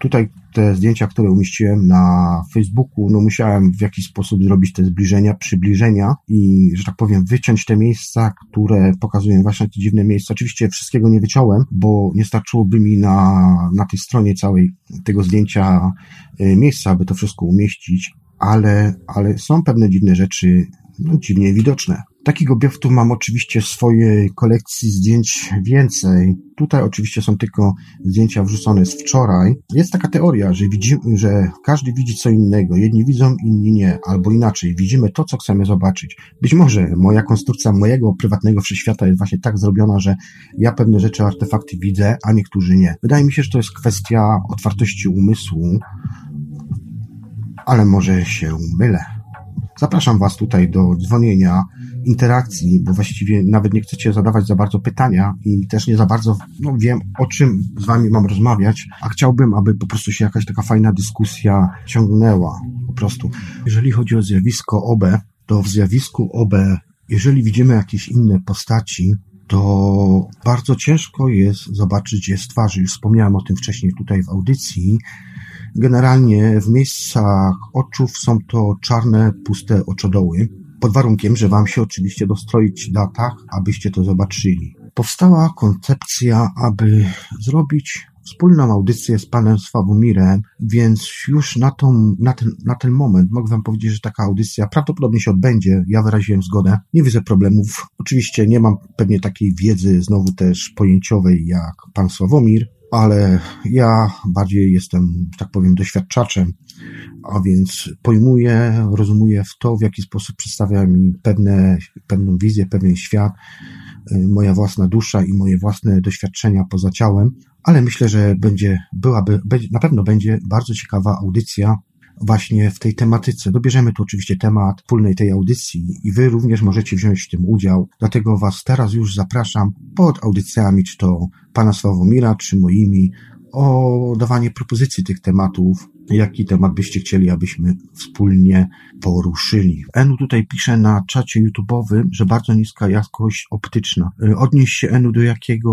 Tutaj te zdjęcia, które umieściłem na Facebooku, no musiałem w jakiś sposób zrobić te zbliżenia, przybliżenia i, że tak powiem, wyciąć te miejsca, które pokazują właśnie te dziwne miejsca. Oczywiście wszystkiego nie wyciąłem, bo nie starczyłoby mi na, na tej stronie całej tego zdjęcia y, miejsca, aby to wszystko umieścić, ale, ale są pewne dziwne rzeczy, no, dziwnie widoczne. Takich obiektów mam oczywiście w swojej kolekcji zdjęć więcej. Tutaj oczywiście są tylko zdjęcia wrzucone z wczoraj. Jest taka teoria, że, widzimy, że każdy widzi co innego. Jedni widzą, inni nie. Albo inaczej, widzimy to, co chcemy zobaczyć. Być może moja konstrukcja mojego prywatnego wszechświata jest właśnie tak zrobiona, że ja pewne rzeczy, artefakty widzę, a niektórzy nie. Wydaje mi się, że to jest kwestia otwartości umysłu, ale może się mylę. Zapraszam Was tutaj do dzwonienia, interakcji, bo właściwie nawet nie chcecie zadawać za bardzo pytania i też nie za bardzo no, wiem, o czym z Wami mam rozmawiać, a chciałbym, aby po prostu się jakaś taka fajna dyskusja ciągnęła. Po prostu. Jeżeli chodzi o zjawisko OB, to w zjawisku OB, jeżeli widzimy jakieś inne postaci, to bardzo ciężko jest zobaczyć je z twarzy. Już wspomniałem o tym wcześniej tutaj w audycji, Generalnie w miejscach oczów są to czarne, puste oczodoły, pod warunkiem, że Wam się oczywiście dostroić datach, abyście to zobaczyli. Powstała koncepcja, aby zrobić wspólną audycję z panem Sławomirem, więc już na, tą, na, ten, na ten moment mogę wam powiedzieć, że taka audycja prawdopodobnie się odbędzie. Ja wyraziłem zgodę. Nie widzę problemów. Oczywiście nie mam pewnie takiej wiedzy znowu też pojęciowej jak pan Sławomir, ale ja bardziej jestem, tak powiem, doświadczaczem, a więc pojmuję, rozumuję w to, w jaki sposób przedstawia mi pewne, pewną wizję, pewien świat, y, moja własna dusza i moje własne doświadczenia poza ciałem, ale myślę, że będzie, byłaby, na pewno będzie bardzo ciekawa audycja właśnie w tej tematyce. Dobierzemy tu oczywiście temat wspólnej tej audycji i wy również możecie wziąć w tym udział. Dlatego was teraz już zapraszam pod audycjami, czy to pana Sławomira, czy moimi, o dawanie propozycji tych tematów, jaki temat byście chcieli, abyśmy wspólnie poruszyli. Enu tutaj pisze na czacie YouTube'owym, że bardzo niska jakość optyczna. Y, odnieś się Enu do jakiego,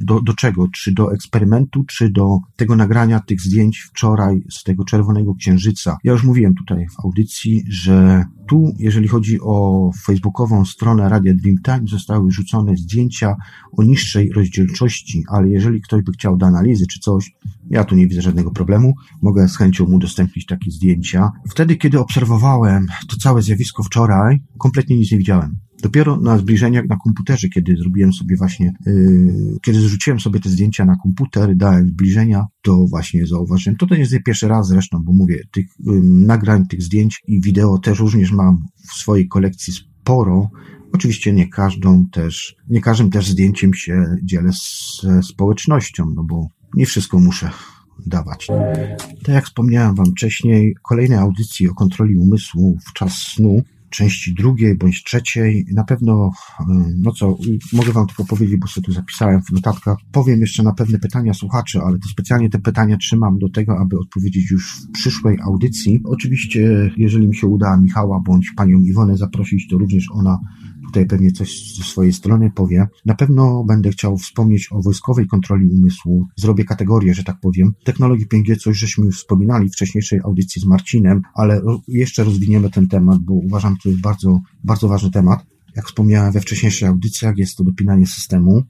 do, do czego? Czy do eksperymentu, czy do tego nagrania tych zdjęć wczoraj z tego czerwonego księżyca? Ja już mówiłem tutaj w audycji, że tu, jeżeli chodzi o facebookową stronę Radia Dreamtime, zostały rzucone zdjęcia o niższej rozdzielczości, ale jeżeli ktoś by chciał do analizy czy coś, ja tu nie widzę żadnego problemu. Mogę z chęcią mu udostępnić takie zdjęcia. Wtedy, kiedy obserwowałem to całe zjawisko wczoraj, kompletnie nic nie widziałem. Dopiero na zbliżeniach na komputerze, kiedy zrobiłem sobie właśnie, yy, kiedy zrzuciłem sobie te zdjęcia na komputer, dałem zbliżenia, to właśnie zauważyłem. To to jest pierwszy raz zresztą, bo mówię, tych yy, nagrań, tych zdjęć i wideo też również mam w swojej kolekcji sporo. Oczywiście nie każdą też, nie każdym też zdjęciem się dzielę ze społecznością, no bo nie wszystko muszę dawać. Tak jak wspomniałem Wam wcześniej, kolejne audycje o kontroli umysłu w czas snu części drugiej bądź trzeciej. Na pewno, no co, mogę Wam tylko powiedzieć, bo sobie tu zapisałem w notatkach. Powiem jeszcze na pewne pytania słuchaczy, ale to specjalnie te pytania trzymam do tego, aby odpowiedzieć już w przyszłej audycji. Oczywiście, jeżeli mi się uda Michała bądź Panią Iwonę zaprosić, to również ona tutaj pewnie coś ze swojej strony powie. Na pewno będę chciał wspomnieć o wojskowej kontroli umysłu. Zrobię kategorię, że tak powiem. Technologii 5G coś żeśmy już wspominali w wcześniejszej audycji z Marcinem, ale jeszcze rozwiniemy ten temat, bo uważam, że to jest bardzo, bardzo ważny temat. Jak wspomniałem we wcześniejszych audycjach, jest to dopinanie systemu.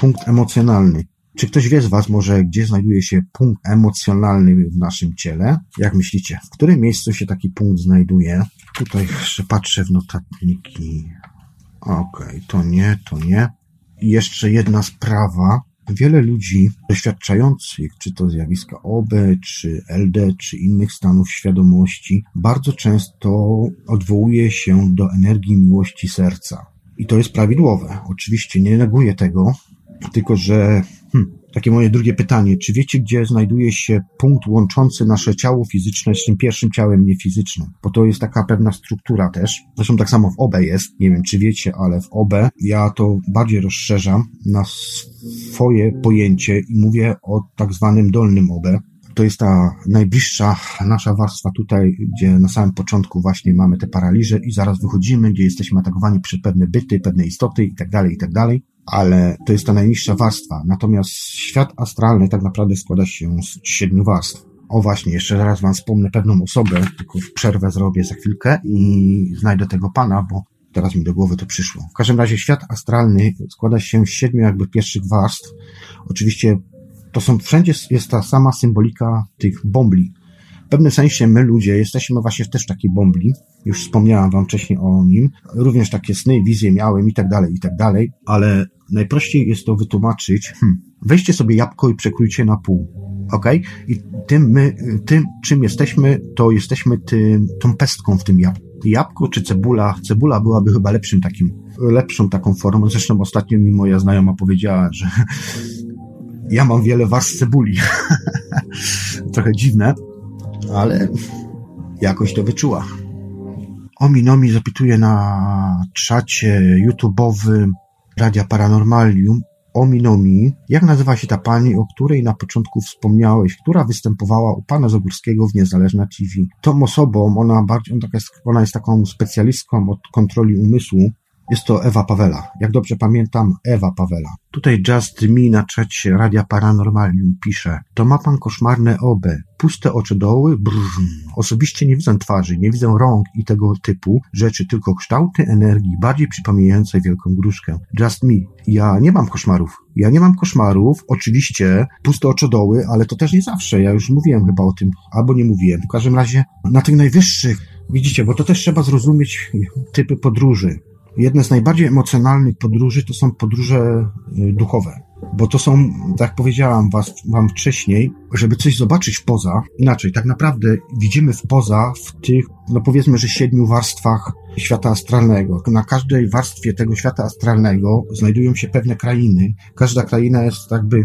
Punkt emocjonalny. Czy ktoś wie z Was może, gdzie znajduje się punkt emocjonalny w naszym ciele? Jak myślicie, w którym miejscu się taki punkt znajduje? Tutaj jeszcze patrzę w notatniki. Okej, okay, to nie, to nie. I jeszcze jedna sprawa. Wiele ludzi doświadczających, czy to zjawiska OB, czy LD, czy innych stanów świadomości, bardzo często odwołuje się do energii miłości serca. I to jest prawidłowe. Oczywiście nie neguję tego, tylko że hmm, takie moje drugie pytanie. Czy wiecie, gdzie znajduje się punkt łączący nasze ciało fizyczne z tym pierwszym ciałem niefizycznym? Bo to jest taka pewna struktura też. Zresztą tak samo w OB jest. Nie wiem, czy wiecie, ale w OB ja to bardziej rozszerzam na swoje pojęcie i mówię o tak zwanym dolnym OB. To jest ta najbliższa nasza warstwa tutaj, gdzie na samym początku właśnie mamy te paraliże i zaraz wychodzimy, gdzie jesteśmy atakowani przez pewne byty, pewne istoty i tak dalej, i tak dalej ale to jest ta najniższa warstwa. Natomiast świat astralny tak naprawdę składa się z siedmiu warstw. O właśnie, jeszcze raz wam wspomnę pewną osobę, tylko przerwę zrobię za chwilkę i znajdę tego pana, bo teraz mi do głowy to przyszło. W każdym razie świat astralny składa się z siedmiu jakby pierwszych warstw. Oczywiście to są wszędzie jest ta sama symbolika tych bombli. W pewnym sensie my ludzie jesteśmy właśnie też takiej bombli. Już wspomniałam wam wcześniej o nim. Również takie sny, wizje miałem i tak dalej, i tak dalej, ale najprościej jest to wytłumaczyć. Hmm, weźcie sobie jabłko i przekrójcie na pół. Ok? I tym my, tym czym jesteśmy, to jesteśmy tym, tą pestką w tym jabłku. Jabłko czy cebula? Cebula byłaby chyba lepszym takim, lepszą taką formą. Zresztą ostatnio mi moja znajoma powiedziała, że ja mam wiele warstw cebuli. Trochę dziwne, ale jakoś to wyczuła. Ominomi zapytuje na czacie YouTube'owym Radia Paranormalium Ominomi, jak nazywa się ta pani, o której na początku wspomniałeś, która występowała u pana Zagórskiego w Niezależna TV. Tą osobą, ona bardziej, ona jest taką specjalistką od kontroli umysłu, jest to Ewa Pawela. Jak dobrze pamiętam, Ewa Pawela. Tutaj Just Me na czacie Radia Paranormalium pisze To ma pan koszmarne obe, puste oczodoły, brrr. Osobiście nie widzę twarzy, nie widzę rąk i tego typu rzeczy, tylko kształty energii, bardziej przypominające wielką gruszkę. Just Me. Ja nie mam koszmarów. Ja nie mam koszmarów. Oczywiście puste oczodoły, ale to też nie zawsze. Ja już mówiłem chyba o tym, albo nie mówiłem. W każdym razie na tych najwyższych Widzicie, bo to też trzeba zrozumieć typy podróży jedne z najbardziej emocjonalnych podróży to są podróże y, duchowe. Bo to są, tak powiedziałam was, wam wcześniej, żeby coś zobaczyć w poza, inaczej, tak naprawdę widzimy w poza w tych, no powiedzmy, że siedmiu warstwach świata astralnego. Na każdej warstwie tego świata astralnego znajdują się pewne krainy. Każda kraina jest jakby,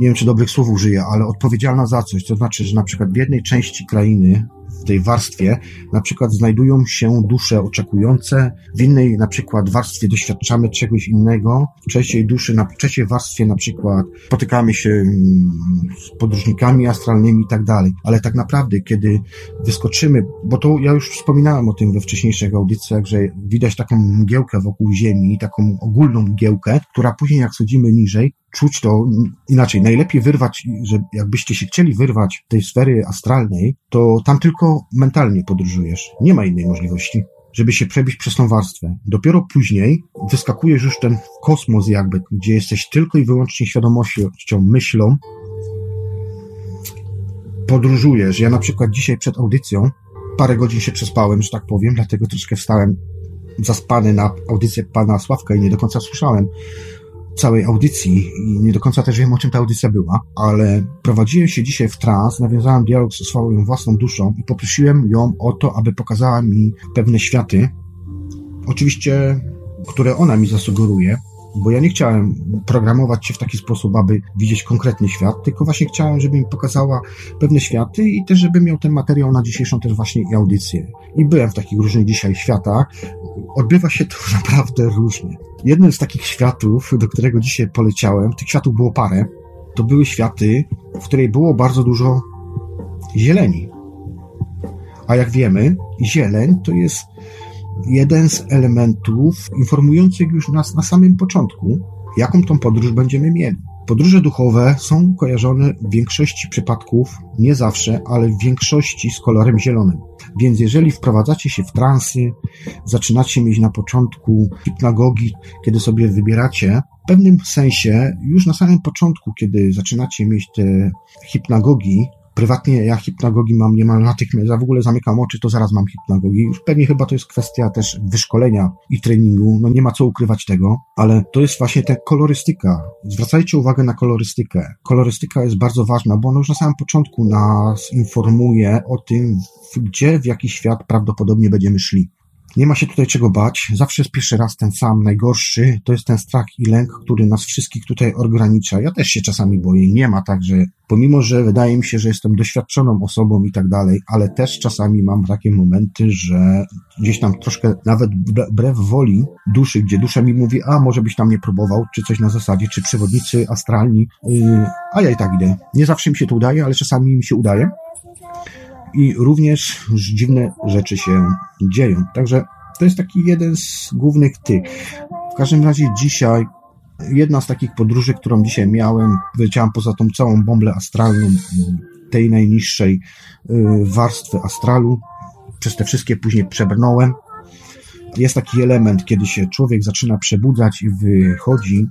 nie wiem czy dobrych słów użyję, ale odpowiedzialna za coś. To znaczy, że na przykład w jednej części krainy w tej warstwie na przykład znajdują się dusze oczekujące, w innej na przykład warstwie doświadczamy czegoś innego, w trzeciej duszy, na trzeciej warstwie na przykład spotykamy się mm, z podróżnikami astralnymi i tak dalej. Ale tak naprawdę, kiedy wyskoczymy, bo to ja już wspominałem o tym we wcześniejszych audycjach, że widać taką mgiełkę wokół Ziemi, taką ogólną mgiełkę, która później jak schodzimy niżej, czuć to inaczej. Najlepiej wyrwać, że jakbyście się chcieli wyrwać tej sfery astralnej, to tam tylko mentalnie podróżujesz. Nie ma innej możliwości, żeby się przebić przez tą warstwę. Dopiero później wyskakujesz już ten kosmos jakby, gdzie jesteś tylko i wyłącznie świadomością, myślą. Podróżujesz. Ja na przykład dzisiaj przed audycją parę godzin się przespałem, że tak powiem, dlatego troszkę wstałem zaspany na audycję pana Sławka i nie do końca słyszałem całej audycji i nie do końca też wiem, o czym ta audycja była, ale prowadziłem się dzisiaj w trans, nawiązałem dialog ze swoją własną duszą i poprosiłem ją o to, aby pokazała mi pewne światy, oczywiście, które ona mi zasugeruje, bo ja nie chciałem programować się w taki sposób, aby widzieć konkretny świat, tylko właśnie chciałem, żeby mi pokazała pewne światy i też, żeby miał ten materiał na dzisiejszą też właśnie audycję. I byłem w takich różnych dzisiaj światach. Odbywa się to naprawdę różnie. Jednym z takich światów, do którego dzisiaj poleciałem, tych światów było parę, to były światy, w której było bardzo dużo zieleni. A jak wiemy, zieleń to jest jeden z elementów informujących już nas na samym początku, jaką tą podróż będziemy mieli. Podróże duchowe są kojarzone w większości przypadków, nie zawsze, ale w większości z kolorem zielonym. Więc jeżeli wprowadzacie się w transy, zaczynacie mieć na początku hipnagogi, kiedy sobie wybieracie, w pewnym sensie już na samym początku, kiedy zaczynacie mieć te hipnagogi, Prywatnie ja hipnagogi mam niemal natychmiast, ja w ogóle zamykam oczy, to zaraz mam hipnagogi. Już pewnie chyba to jest kwestia też wyszkolenia i treningu, no nie ma co ukrywać tego, ale to jest właśnie ta kolorystyka. Zwracajcie uwagę na kolorystykę. Kolorystyka jest bardzo ważna, bo ona już na samym początku nas informuje o tym, gdzie, w jaki świat prawdopodobnie będziemy szli. Nie ma się tutaj czego bać. Zawsze jest pierwszy raz ten sam, najgorszy. To jest ten strach i lęk, który nas wszystkich tutaj ogranicza. Ja też się czasami boję. Nie ma tak, że pomimo, że wydaje mi się, że jestem doświadczoną osobą i tak dalej, ale też czasami mam takie momenty, że gdzieś tam troszkę nawet wbrew woli duszy, gdzie dusza mi mówi, a może byś tam nie próbował, czy coś na zasadzie, czy przewodnicy astralni, yy, a ja i tak idę. Nie zawsze mi się to udaje, ale czasami mi się udaje i również dziwne rzeczy się dzieją. Także to jest taki jeden z głównych tych. W każdym razie dzisiaj jedna z takich podróży, którą dzisiaj miałem, wyleciałam poza tą całą bombę astralną tej najniższej y, warstwy astralu. Przez te wszystkie później przebrnąłem. Jest taki element, kiedy się człowiek zaczyna przebudzać i wychodzi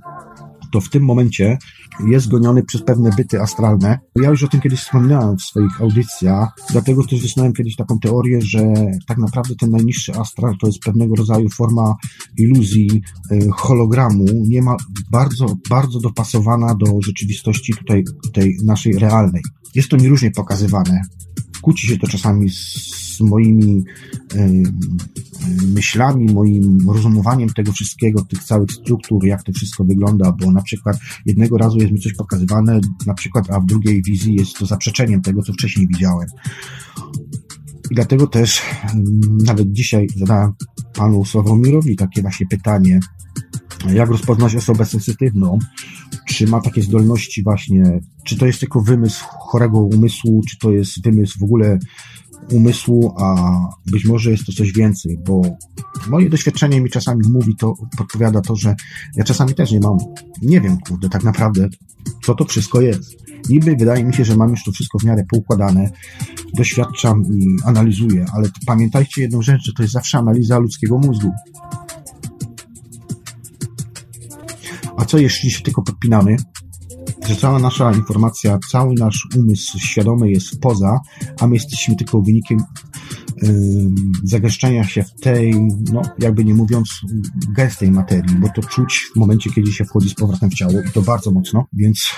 to w tym momencie jest goniony przez pewne byty astralne. Ja już o tym kiedyś wspominałem w swoich audycjach, dlatego też wysnułem kiedyś taką teorię, że tak naprawdę ten najniższy astral to jest pewnego rodzaju forma iluzji, y, hologramu, nie ma bardzo, bardzo dopasowana do rzeczywistości tutaj, tej naszej realnej. Jest to nieróżnie pokazywane. Kłóci się to czasami z moimi myślami, moim rozumowaniem tego wszystkiego, tych całych struktur, jak to wszystko wygląda, bo na przykład jednego razu jest mi coś pokazywane, na przykład, a w drugiej wizji jest to zaprzeczeniem tego, co wcześniej widziałem. I dlatego też nawet dzisiaj zadałem panu Sławomirowi takie właśnie pytanie, jak rozpoznać osobę sensytywną, czy ma takie zdolności właśnie, czy to jest tylko wymysł chorego umysłu, czy to jest wymysł w ogóle umysłu, a być może jest to coś więcej, bo moje doświadczenie mi czasami mówi to, podpowiada to, że ja czasami też nie mam, nie wiem, kurde, tak naprawdę, co to wszystko jest. Niby wydaje mi się, że mam już to wszystko w miarę poukładane, doświadczam i analizuję, ale pamiętajcie jedną rzecz, że to jest zawsze analiza ludzkiego mózgu. A co jeśli się tylko podpinamy, że cała nasza informacja, cały nasz umysł świadomy jest poza, a my jesteśmy tylko wynikiem yy, zagęszczania się w tej, no jakby nie mówiąc, gęstej materii, bo to czuć w momencie, kiedy się wchodzi z powrotem w ciało i to bardzo mocno, więc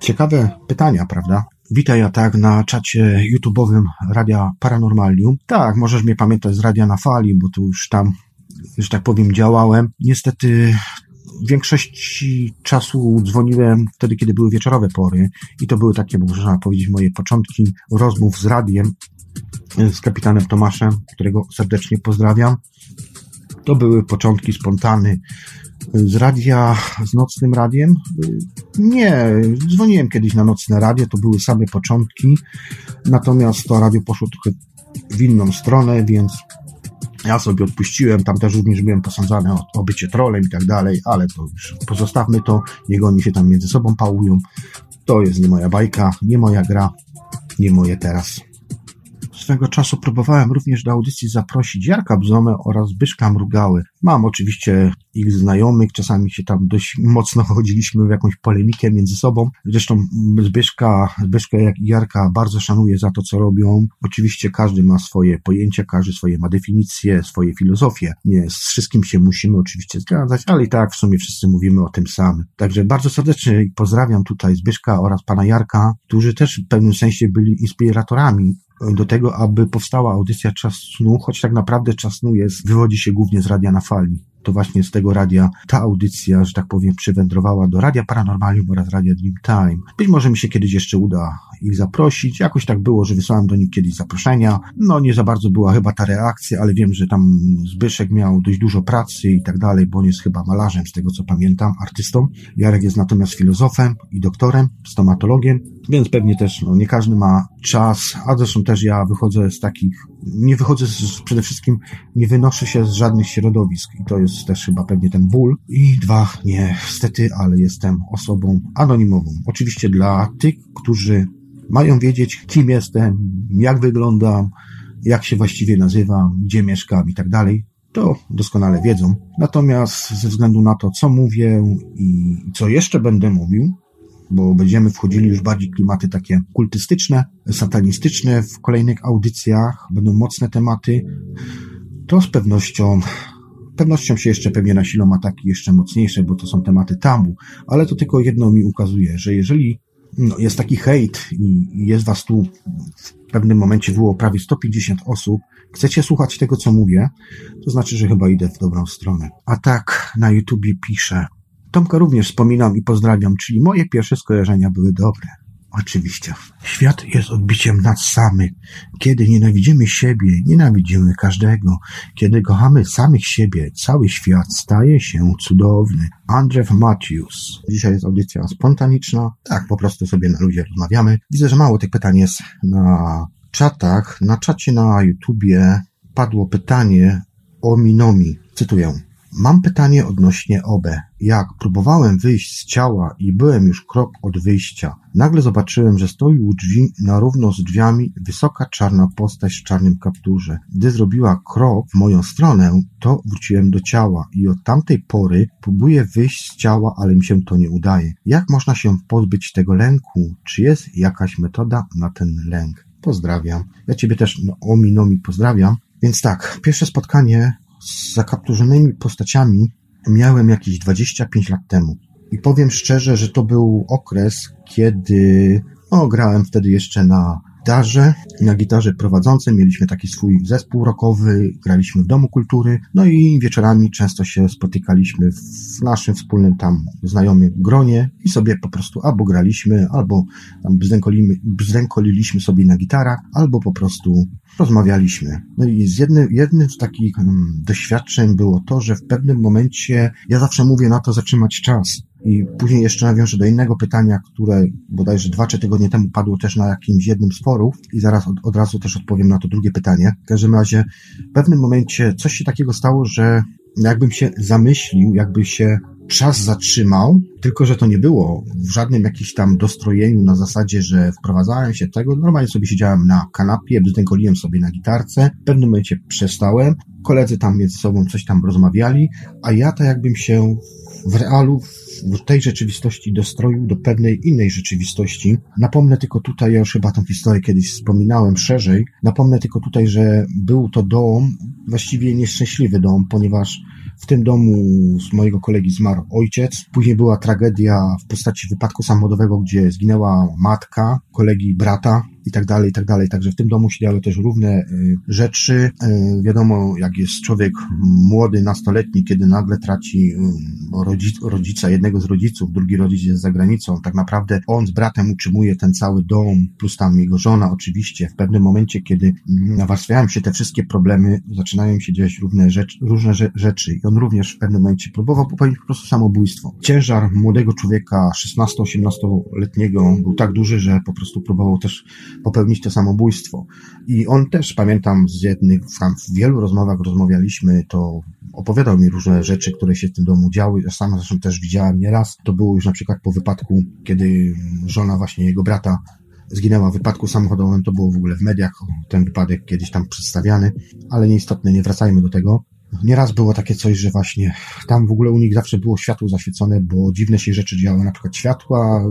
ciekawe pytania, prawda? Witaj ja tak na czacie YouTube'owym Radia Paranormalium. Tak, możesz mnie pamiętać z Radia na Fali, bo tu już tam, że tak powiem, działałem. Niestety większości czasu dzwoniłem wtedy, kiedy były wieczorowe pory i to były takie, można powiedzieć, moje początki rozmów z radiem, z kapitanem Tomaszem, którego serdecznie pozdrawiam. To były początki spontany z radia, z nocnym radiem. Nie, dzwoniłem kiedyś na nocne radio, to były same początki, natomiast to radio poszło trochę w inną stronę, więc ja sobie odpuściłem, tam też również byłem posądzany o, o bycie trolem i tak dalej, ale to już pozostawmy to, niech oni się tam między sobą pałują. To jest nie moja bajka, nie moja gra, nie moje teraz. Swego czasu próbowałem również do audycji zaprosić Jarka Bzomę oraz Zbyszka Mrugały. Mam oczywiście ich znajomych, czasami się tam dość mocno chodziliśmy w jakąś polemikę między sobą. Zresztą Zbyszka, Zbyszka jak i Jarka bardzo szanuję za to, co robią. Oczywiście każdy ma swoje pojęcia, każdy swoje ma definicje, swoje filozofie. Nie z wszystkim się musimy oczywiście zgadzać, ale i tak w sumie wszyscy mówimy o tym samym. Także bardzo serdecznie pozdrawiam tutaj Zbyszka oraz pana Jarka, którzy też w pewnym sensie byli inspiratorami do tego, aby powstała audycja Czas Snu, choć tak naprawdę Czas Snu jest, wywodzi się głównie z Radia na Fali. to właśnie z tego radia ta audycja, że tak powiem, przywędrowała do Radia Paranormalium oraz Radia Dreamtime. Być może mi się kiedyś jeszcze uda ich zaprosić. Jakoś tak było, że wysłałem do nich kiedyś zaproszenia. No nie za bardzo była chyba ta reakcja, ale wiem, że tam Zbyszek miał dość dużo pracy i tak dalej, bo on jest chyba malarzem, z tego co pamiętam, artystą. Jarek jest natomiast filozofem i doktorem, stomatologiem, więc pewnie też no, nie każdy ma czas, a zresztą też ja wychodzę z takich, nie wychodzę z, przede wszystkim, nie wynoszę się z żadnych środowisk i to jest też chyba pewnie ten ból. I dwa, niestety, ale jestem osobą anonimową. Oczywiście dla tych, którzy mają wiedzieć, kim jestem, jak wyglądam, jak się właściwie nazywam, gdzie mieszkam i tak dalej, to doskonale wiedzą. Natomiast ze względu na to, co mówię i co jeszcze będę mówił, bo będziemy wchodzili już bardziej klimaty takie kultystyczne, satanistyczne w kolejnych audycjach, będą mocne tematy, to z pewnością pewnością się jeszcze pewnie nasilą ataki jeszcze mocniejsze, bo to są tematy tabu, ale to tylko jedno mi ukazuje, że jeżeli no, jest taki hejt i jest was tu w pewnym momencie było prawie 150 osób, chcecie słuchać tego, co mówię, to znaczy, że chyba idę w dobrą stronę. A tak na YouTubie piszę. Tomka również wspominam i pozdrawiam, czyli moje pierwsze skojarzenia były dobre. Oczywiście. Świat jest odbiciem nas samych. Kiedy nienawidzimy siebie, nienawidzimy każdego. Kiedy kochamy samych siebie, cały świat staje się cudowny. Andrew Matthews. Dzisiaj jest audycja spontaniczna. Tak, po prostu sobie na ludzie rozmawiamy. Widzę, że mało tych pytań jest na czatach. Na czacie na YouTubie padło pytanie o Minomi. Cytuję. Mam pytanie odnośnie OB. Jak próbowałem wyjść z ciała i byłem już krok od wyjścia, nagle zobaczyłem, że stoi u drzwi na równo z drzwiami wysoka czarna postać w czarnym kapturze. Gdy zrobiła krok w moją stronę, to wróciłem do ciała i od tamtej pory próbuję wyjść z ciała, ale mi się to nie udaje. Jak można się pozbyć tego lęku? Czy jest jakaś metoda na ten lęk? Pozdrawiam. Ja Ciebie też no, ominomi pozdrawiam. Więc tak, pierwsze spotkanie z zakapturzonymi postaciami miałem jakieś 25 lat temu. I powiem szczerze, że to był okres, kiedy no, grałem wtedy jeszcze na gitarze, na gitarze prowadzącej mieliśmy taki swój zespół rockowy, graliśmy w Domu Kultury, no i wieczorami często się spotykaliśmy w naszym wspólnym tam znajomym gronie i sobie po prostu albo graliśmy, albo bzdękoliliśmy sobie na gitarach, albo po prostu rozmawialiśmy. No i z jednym, jednym z takich um, doświadczeń było to, że w pewnym momencie, ja zawsze mówię na to zatrzymać czas, i później jeszcze nawiążę do innego pytania, które bodajże dwa, trzy tygodnie temu padło też na jakimś jednym z forów i zaraz od, od razu też odpowiem na to drugie pytanie. W każdym razie w pewnym momencie coś się takiego stało, że jakbym się zamyślił, jakby się czas zatrzymał, tylko że to nie było w żadnym jakimś tam dostrojeniu na zasadzie, że wprowadzałem się tego. Normalnie sobie siedziałem na kanapie, brzdękoliłem sobie na gitarce. W pewnym momencie przestałem. Koledzy tam między sobą coś tam rozmawiali, a ja tak jakbym się w realu, tej rzeczywistości dostroił do pewnej innej rzeczywistości. Napomnę tylko tutaj, ja już chyba tą historię kiedyś wspominałem szerzej, napomnę tylko tutaj, że był to dom, właściwie nieszczęśliwy dom, ponieważ w tym domu z mojego kolegi zmarł ojciec. Później była tragedia w postaci wypadku samochodowego, gdzie zginęła matka, kolegi brata i tak dalej, i tak dalej. Także w tym domu się działy też równe y, rzeczy. Y, wiadomo, jak jest człowiek młody, nastoletni, kiedy nagle traci y, rodzica, jednego z rodziców, drugi rodzic jest za granicą, tak naprawdę on z bratem utrzymuje ten cały dom, plus tam jego żona oczywiście. W pewnym momencie, kiedy nawarstwiają się te wszystkie problemy, zaczynają się dziać różne rzeczy, różne rzeczy i on również w pewnym momencie próbował popełnić po prostu samobójstwo. Ciężar młodego człowieka, 16-18-letniego był tak duży, że po prostu próbował też popełnić to samobójstwo. I on też, pamiętam z jednych, w wielu rozmowach rozmawialiśmy, to opowiadał mi różne rzeczy, które się w tym domu działy. Ja sam zresztą też widziałem nieraz. To było już na przykład po wypadku, kiedy żona właśnie jego brata zginęła w wypadku samochodowym. To było w ogóle w mediach ten wypadek kiedyś tam przedstawiany, ale nieistotne, nie wracajmy do tego. Nieraz było takie coś, że właśnie tam w ogóle u nich zawsze było światło zaświecone, bo dziwne się rzeczy działy, na przykład światła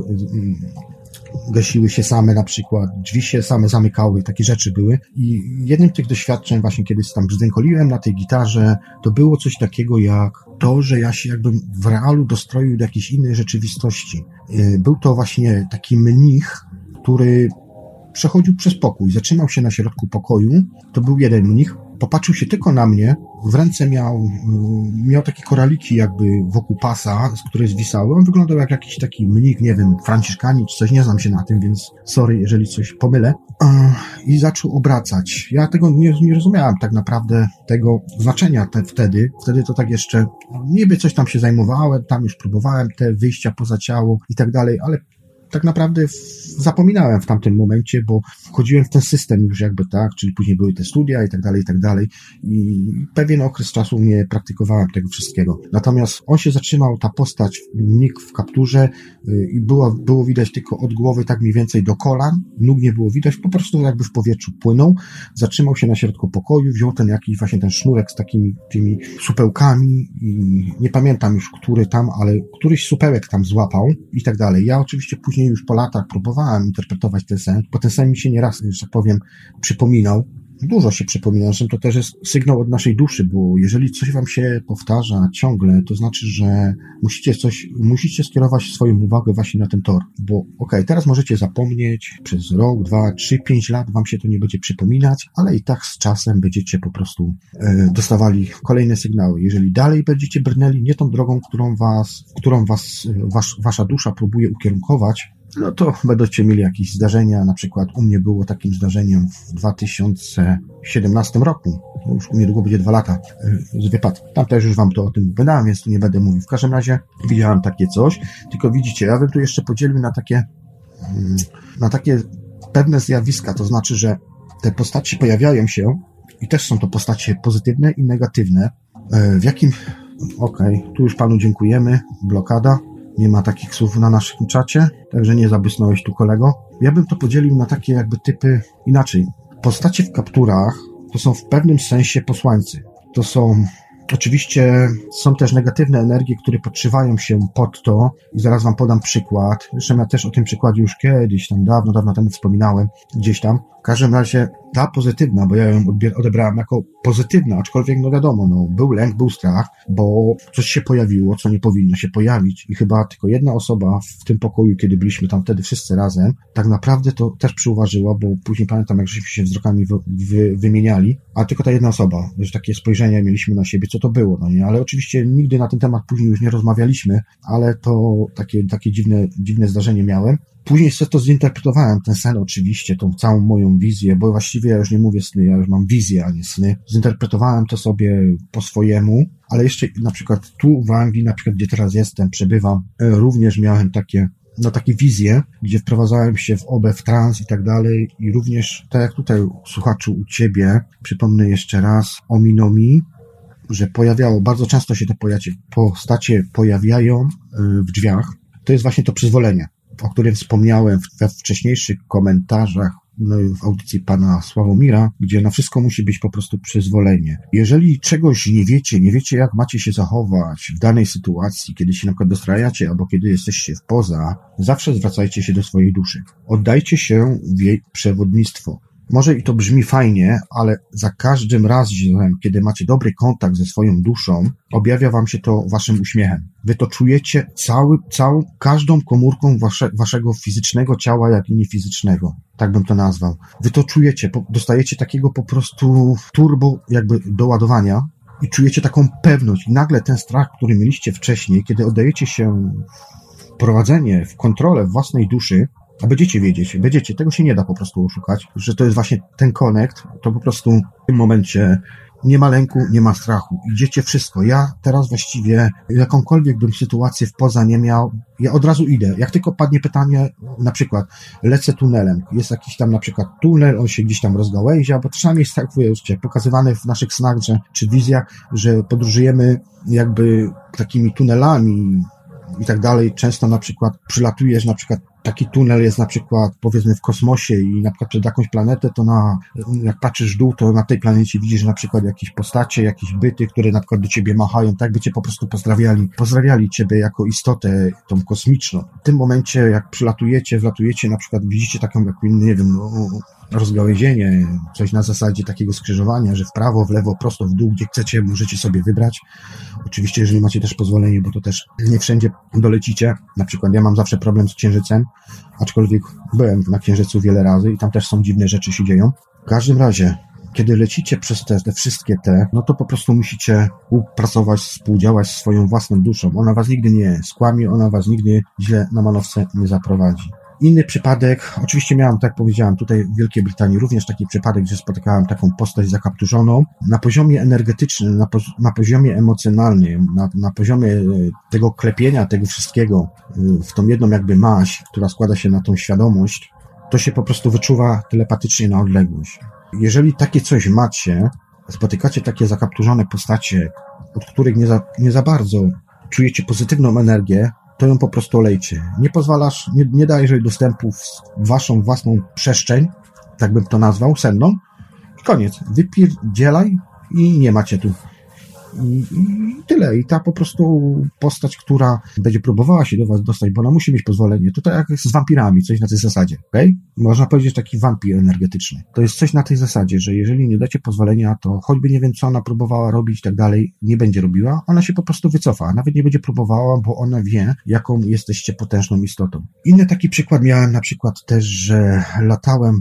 gasiły się same na przykład, drzwi się same zamykały, takie rzeczy były. I jednym z tych doświadczeń właśnie kiedyś tam brzdękoliłem na tej gitarze, to było coś takiego jak to, że ja się jakbym w realu dostroił do jakiejś innej rzeczywistości. E, był to właśnie taki mnich, który przechodził przez pokój, zatrzymał się na środku pokoju, to był jeden mnich, popatrzył się tylko na mnie, w ręce miał, y, miał takie koraliki jakby wokół pasa, z której zwisały. On wyglądał jak jakiś taki mnik, nie wiem, franciszkanin czy coś, nie znam się na tym, więc sorry, jeżeli coś pomylę. I zaczął obracać. Ja tego nie, nie rozumiałem tak naprawdę, tego znaczenia te, wtedy. Wtedy to tak jeszcze, niby coś tam się zajmowałem, tam już próbowałem te wyjścia poza ciało i tak dalej, ale tak naprawdę zapominałem w tamtym momencie, bo wchodziłem w ten system już jakby tak, czyli później były te studia i tak dalej, i tak dalej i pewien okres czasu nie praktykowałem tego wszystkiego. Natomiast on się zatrzymał, ta postać, nick w kapturze y, i było, było widać tylko od głowy tak mniej więcej do kolan, nóg nie było widać, po prostu jakby w powietrzu płynął, zatrzymał się na środku pokoju, wziął ten jakiś właśnie ten sznurek z takimi tymi supełkami i nie pamiętam już, który tam, ale któryś supełek tam złapał i tak dalej. Ja oczywiście później później już po latach próbowałem interpretować ten sen, bo ten sen mi się nieraz, że tak powiem, przypominał. Dużo się przypomina, że to też jest sygnał od naszej duszy, bo jeżeli coś wam się powtarza ciągle, to znaczy, że musicie coś, musicie skierować swoją uwagę właśnie na ten tor, bo okej, okay, teraz możecie zapomnieć przez rok, dwa, trzy, pięć lat wam się to nie będzie przypominać, ale i tak z czasem będziecie po prostu e, dostawali kolejne sygnały. Jeżeli dalej będziecie brnęli nie tą drogą, którą was, którą was, was wasza dusza próbuje ukierunkować, no to będziecie mieli jakieś zdarzenia. Na przykład u mnie było takim zdarzeniem w 2017 roku. To już niedługo będzie dwa lata z wypadku. Tam też już wam to o tym opowiadałem, więc tu nie będę mówił. W każdym razie widziałem takie coś. Tylko widzicie, ja bym tu jeszcze podzielił na takie, mm, na takie pewne zjawiska. To znaczy, że te postaci pojawiają się i też są to postacie pozytywne i negatywne. E, w jakim Okej, okay, tu już panu dziękujemy. Blokada. Nie ma takich słów na naszym czacie, także nie zabysnąłeś tu kolego. Ja bym to podzielił na takie jakby typy inaczej. Postacie w kapturach to są w pewnym sensie posłańcy. To są Oczywiście są też negatywne energie, które podszywają się pod to i zaraz Wam podam przykład. Zresztą ja też o tym przykładzie już kiedyś, tam dawno, dawno temu wspominałem, gdzieś tam. W każdym razie ta pozytywna, bo ja ją odebrałem jako pozytywna, aczkolwiek no wiadomo, no, był lęk, był strach, bo coś się pojawiło, co nie powinno się pojawić i chyba tylko jedna osoba w tym pokoju, kiedy byliśmy tam wtedy wszyscy razem, tak naprawdę to też przyuważyła, bo później pamiętam, jak żeśmy się wzrokami wy, wy, wymieniali, a tylko ta jedna osoba, że takie spojrzenia mieliśmy na siebie, co to było, no nie, ale oczywiście nigdy na ten temat później już nie rozmawialiśmy, ale to takie, takie dziwne, dziwne zdarzenie miałem. Później sobie to zinterpretowałem, ten sen oczywiście, tą całą moją wizję, bo właściwie ja już nie mówię sny, ja już mam wizję, a nie sny. Zinterpretowałem to sobie po swojemu, ale jeszcze na przykład tu w Anglii, na przykład gdzie teraz jestem, przebywam, e, również miałem takie no takie wizje, gdzie wprowadzałem się w obę, w trans i tak dalej i również, tak jak tutaj słuchaczu u Ciebie, przypomnę jeszcze raz o Minomi, że pojawiało, bardzo często się te postacie pojawiają e, w drzwiach, to jest właśnie to przyzwolenie o którym wspomniałem we wcześniejszych komentarzach no, w audycji pana Sławomira, gdzie na wszystko musi być po prostu przyzwolenie. Jeżeli czegoś nie wiecie, nie wiecie jak macie się zachować w danej sytuacji, kiedy się na przykład dostrajacie albo kiedy jesteście w poza, zawsze zwracajcie się do swojej duszy. Oddajcie się w jej przewodnictwo. Może i to brzmi fajnie, ale za każdym razem, kiedy macie dobry kontakt ze swoją duszą, objawia wam się to waszym uśmiechem. Wy to czujecie cały, całą, każdą komórką wasze, waszego fizycznego ciała, jak i niefizycznego. Tak bym to nazwał. Wy to czujecie, dostajecie takiego po prostu turbo jakby doładowania i czujecie taką pewność. I nagle ten strach, który mieliście wcześniej, kiedy oddajecie się w prowadzenie, w kontrolę własnej duszy, będziecie wiedzieć, będziecie, tego się nie da po prostu oszukać, że to jest właśnie ten connect, to po prostu w tym momencie nie ma lęku, nie ma strachu. Idziecie wszystko. Ja teraz właściwie jakąkolwiek bym sytuację w poza nie miał, ja od razu idę. Jak tylko padnie pytanie, na przykład lecę tunelem, jest jakiś tam na przykład tunel, on się gdzieś tam rozgałęzia, bo czasami jest tak, wiecie, pokazywane w naszych snach, że, czy wizjach, że podróżujemy jakby takimi tunelami, i tak dalej. Często na przykład przylatujesz na przykład taki tunel jest na przykład powiedzmy w kosmosie i na przykład przed jakąś planetę, to na, jak patrzysz w dół, to na tej planecie widzisz na przykład jakieś postacie, jakieś byty, które na przykład do ciebie machają, tak by cię po prostu pozdrawiali, pozdrawiali ciebie jako istotę tą kosmiczną. W tym momencie, jak przylatujecie, wlatujecie, na przykład widzicie taką, jak, nie wiem, no, rozgałęzienie, coś na zasadzie takiego skrzyżowania, że w prawo, w lewo, prosto, w dół, gdzie chcecie, możecie sobie wybrać. Oczywiście, jeżeli macie też pozwolenie, bo to też nie wszędzie dolecicie. Na przykład ja mam zawsze problem z księżycem, aczkolwiek byłem na księżycu wiele razy i tam też są dziwne rzeczy się dzieją. W każdym razie, kiedy lecicie przez te, te wszystkie te, no to po prostu musicie pracować, współdziałać z swoją własną duszą. Ona was nigdy nie skłamie, ona was nigdy źle na manowce nie zaprowadzi. Inny przypadek, oczywiście miałem, tak powiedziałem, tutaj w Wielkiej Brytanii również taki przypadek, gdzie spotykałem taką postać zakapturzoną. Na poziomie energetycznym, na, na poziomie emocjonalnym, na, na poziomie e, tego klepienia, tego wszystkiego e, w tą jedną jakby maść, która składa się na tą świadomość, to się po prostu wyczuwa telepatycznie na odległość. Jeżeli takie coś macie, spotykacie takie zakapturzone postacie, od których nie za, nie za bardzo czujecie pozytywną energię, to ją po prostu olejcie. Nie pozwalasz, nie, nie dajesz jej dostępu w waszą własną przestrzeń, tak bym to nazwał, senną. Koniec. Wypierdzielaj i nie macie tu i, tyle. I ta po prostu postać, która będzie próbowała się do was dostać, bo ona musi mieć pozwolenie. Tutaj jak z wampirami, coś na tej zasadzie? Okay? Można powiedzieć taki wampir energetyczny. To jest coś na tej zasadzie, że jeżeli nie dacie pozwolenia, to choćby nie wiem, co ona próbowała robić i tak dalej, nie będzie robiła, ona się po prostu wycofa. Nawet nie będzie próbowała, bo ona wie, jaką jesteście potężną istotą. Inny taki przykład miałem na przykład też, że latałem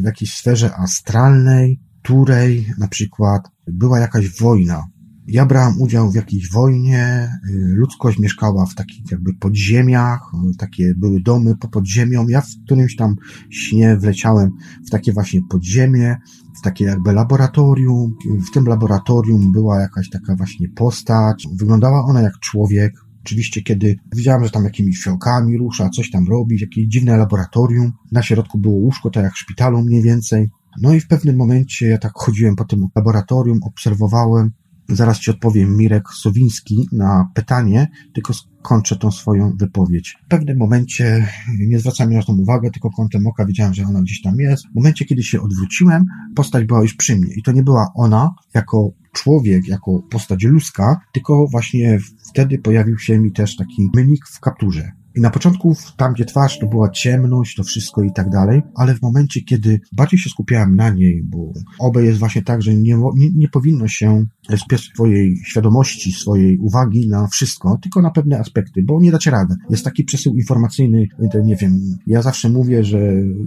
w jakiejś sferze astralnej, której na przykład była jakaś wojna. Ja brałem udział w jakiejś wojnie, y, ludzkość mieszkała w takich jakby podziemiach, y, takie były domy po podziemią. Ja w którymś tam śnie wleciałem w takie właśnie podziemie, w takie jakby laboratorium. W tym laboratorium była jakaś taka właśnie postać. Wyglądała ona jak człowiek, Oczywiście, kiedy widziałem, że tam jakimiś fiołkami rusza, coś tam robi, jakieś dziwne laboratorium. Na środku było łóżko, tak jak w szpitalu mniej więcej. No i w pewnym momencie ja tak chodziłem po tym laboratorium, obserwowałem. Zaraz ci odpowiem Mirek Sowiński na pytanie, tylko skończę tą swoją wypowiedź. W pewnym momencie nie zwracałem na tą uwagę, tylko kątem oka widziałem, że ona gdzieś tam jest. W momencie, kiedy się odwróciłem, postać była już przy mnie. I to nie była ona jako człowiek, jako postać ludzka, tylko właśnie wtedy pojawił się mi też taki mynik w kapturze. I na początku, tam gdzie twarz, to była ciemność, to wszystko i tak dalej, ale w momencie, kiedy bardziej się skupiałem na niej, bo obe jest właśnie tak, że nie, nie, nie powinno się spiąć swojej świadomości, swojej uwagi na wszystko, tylko na pewne aspekty, bo nie dacie rady. Jest taki przesył informacyjny, nie wiem, ja zawsze mówię, że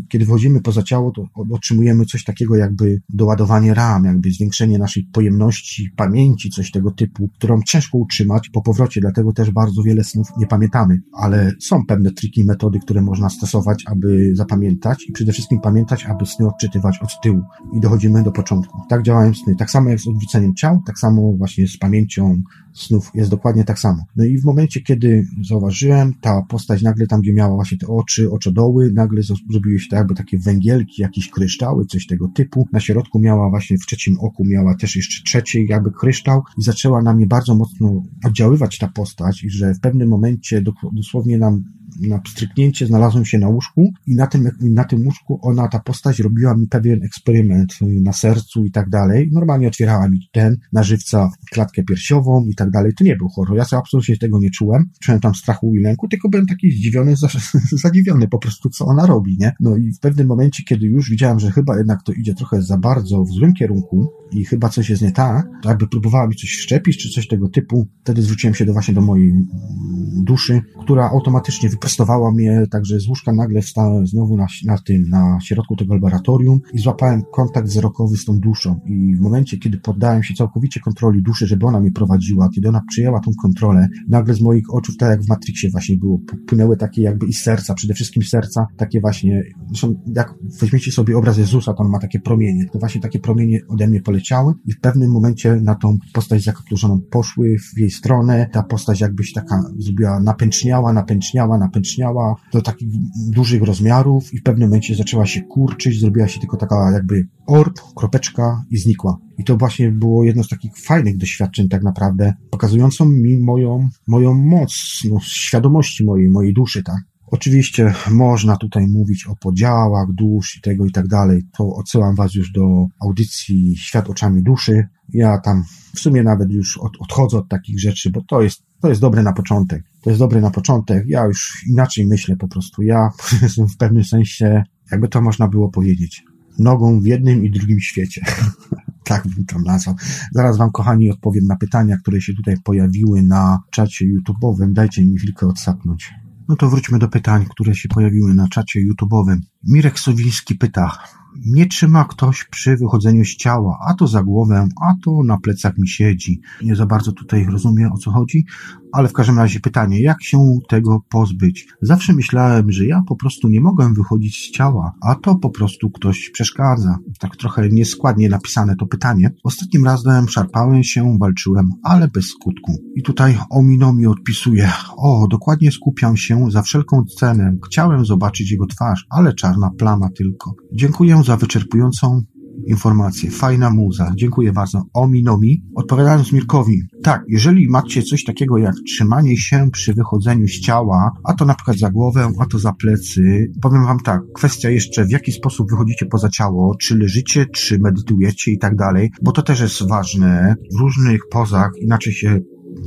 kiedy wchodzimy poza ciało, to otrzymujemy coś takiego jakby doładowanie RAM, jakby zwiększenie naszej pojemności, pamięci, coś tego typu, którą ciężko utrzymać po powrocie, dlatego też bardzo wiele snów nie pamiętamy, ale są pewne triki, metody, które można stosować, aby zapamiętać i przede wszystkim pamiętać, aby sny odczytywać od tyłu i dochodzimy do początku. Tak działają sny. Tak samo jak z odwróceniem ciał, tak samo właśnie z pamięcią snów jest dokładnie tak samo. No i w momencie, kiedy zauważyłem, ta postać nagle tam, gdzie miała właśnie te oczy, oczodoły, nagle zrobiły się tak jakby takie węgielki, jakieś kryształy, coś tego typu. Na środku miała właśnie w trzecim oku miała też jeszcze trzeci jakby kryształ i zaczęła na mnie bardzo mocno oddziaływać ta postać i że w pewnym momencie dosłownie nam na pstryknięcie znalazłem się na łóżku i na tym, na tym łóżku ona, ta postać robiła mi pewien eksperyment na sercu i tak dalej. Normalnie otwierała mi ten na żywca klatkę piersiową i tak dalej. To nie był horror. Ja sobie absolutnie tego nie czułem. Czułem tam strachu i lęku, tylko byłem taki zdziwiony, zadziwiony po prostu, co ona robi, nie? No i w pewnym momencie, kiedy już widziałem, że chyba jednak to idzie trochę za bardzo w złym kierunku i chyba coś jest nie tak, to jakby próbowała mi coś szczepić, czy coś tego typu, wtedy zwróciłem się do właśnie do mojej duszy, która automatycznie wyprostowała mnie, także z łóżka nagle wstałem znowu na, na tym, na środku tego laboratorium i złapałem kontakt wzrokowy z tą duszą. I w momencie, kiedy poddałem się całkowicie kontroli duszy, żeby ona mnie prowadziła, kiedy ona przyjęła tą kontrolę, nagle z moich oczu, tak jak w Matrixie właśnie było, płynęły takie jakby i serca, przede wszystkim serca, takie właśnie, zresztą jak weźmiecie sobie obraz Jezusa, on ma takie promienie, to właśnie takie promienie ode mnie poleciały i w pewnym momencie na tą postać zakapturzoną poszły w jej stronę, ta postać jakbyś taka zrobiła, napęczniała, napęczniała, napęczniała do takich dużych rozmiarów i w pewnym momencie zaczęła się kurczyć, zrobiła się tylko taka jakby orb, kropeczka i znikła. I to właśnie było jedno z takich fajnych doświadczeń tak naprawdę, pokazującą mi moją, moją moc, no, świadomości mojej, mojej duszy, tak. Oczywiście można tutaj mówić o podziałach dusz i tego i tak dalej. To odsyłam Was już do audycji Świat oczami duszy. Ja tam w sumie nawet już od, odchodzę od takich rzeczy, bo to jest, to jest dobre na początek. To jest dobre na początek. Ja już inaczej myślę po prostu. Ja jestem w pewnym sensie, jakby to można było powiedzieć, nogą w jednym i drugim świecie. tak bym to nazwał. Zaraz Wam, kochani, odpowiem na pytania, które się tutaj pojawiły na czacie YouTube'owym. Dajcie mi chwilkę odsapnąć. No to wróćmy do pytań, które się pojawiły na czacie YouTube'owym. Mirek Sowiński pyta, mnie trzyma ktoś przy wychodzeniu z ciała, a to za głowę, a to na plecach mi siedzi. Nie za bardzo tutaj rozumiem o co chodzi, ale w każdym razie pytanie, jak się tego pozbyć? Zawsze myślałem, że ja po prostu nie mogę wychodzić z ciała, a to po prostu ktoś przeszkadza. Tak trochę nieskładnie napisane to pytanie. Ostatnim razem szarpałem się, walczyłem, ale bez skutku. I tutaj Omino mi odpisuje, o, dokładnie skupiam się za wszelką cenę. Chciałem zobaczyć jego twarz, ale czarna plama tylko. Dziękuję za wyczerpującą informację. Fajna muza. Dziękuję bardzo. Ominomi. Odpowiadając Mirkowi. Tak, jeżeli macie coś takiego jak trzymanie się przy wychodzeniu z ciała, a to na przykład za głowę, a to za plecy, powiem wam tak, kwestia jeszcze w jaki sposób wychodzicie poza ciało, czy leżycie, czy medytujecie i tak dalej, bo to też jest ważne. W różnych pozach inaczej się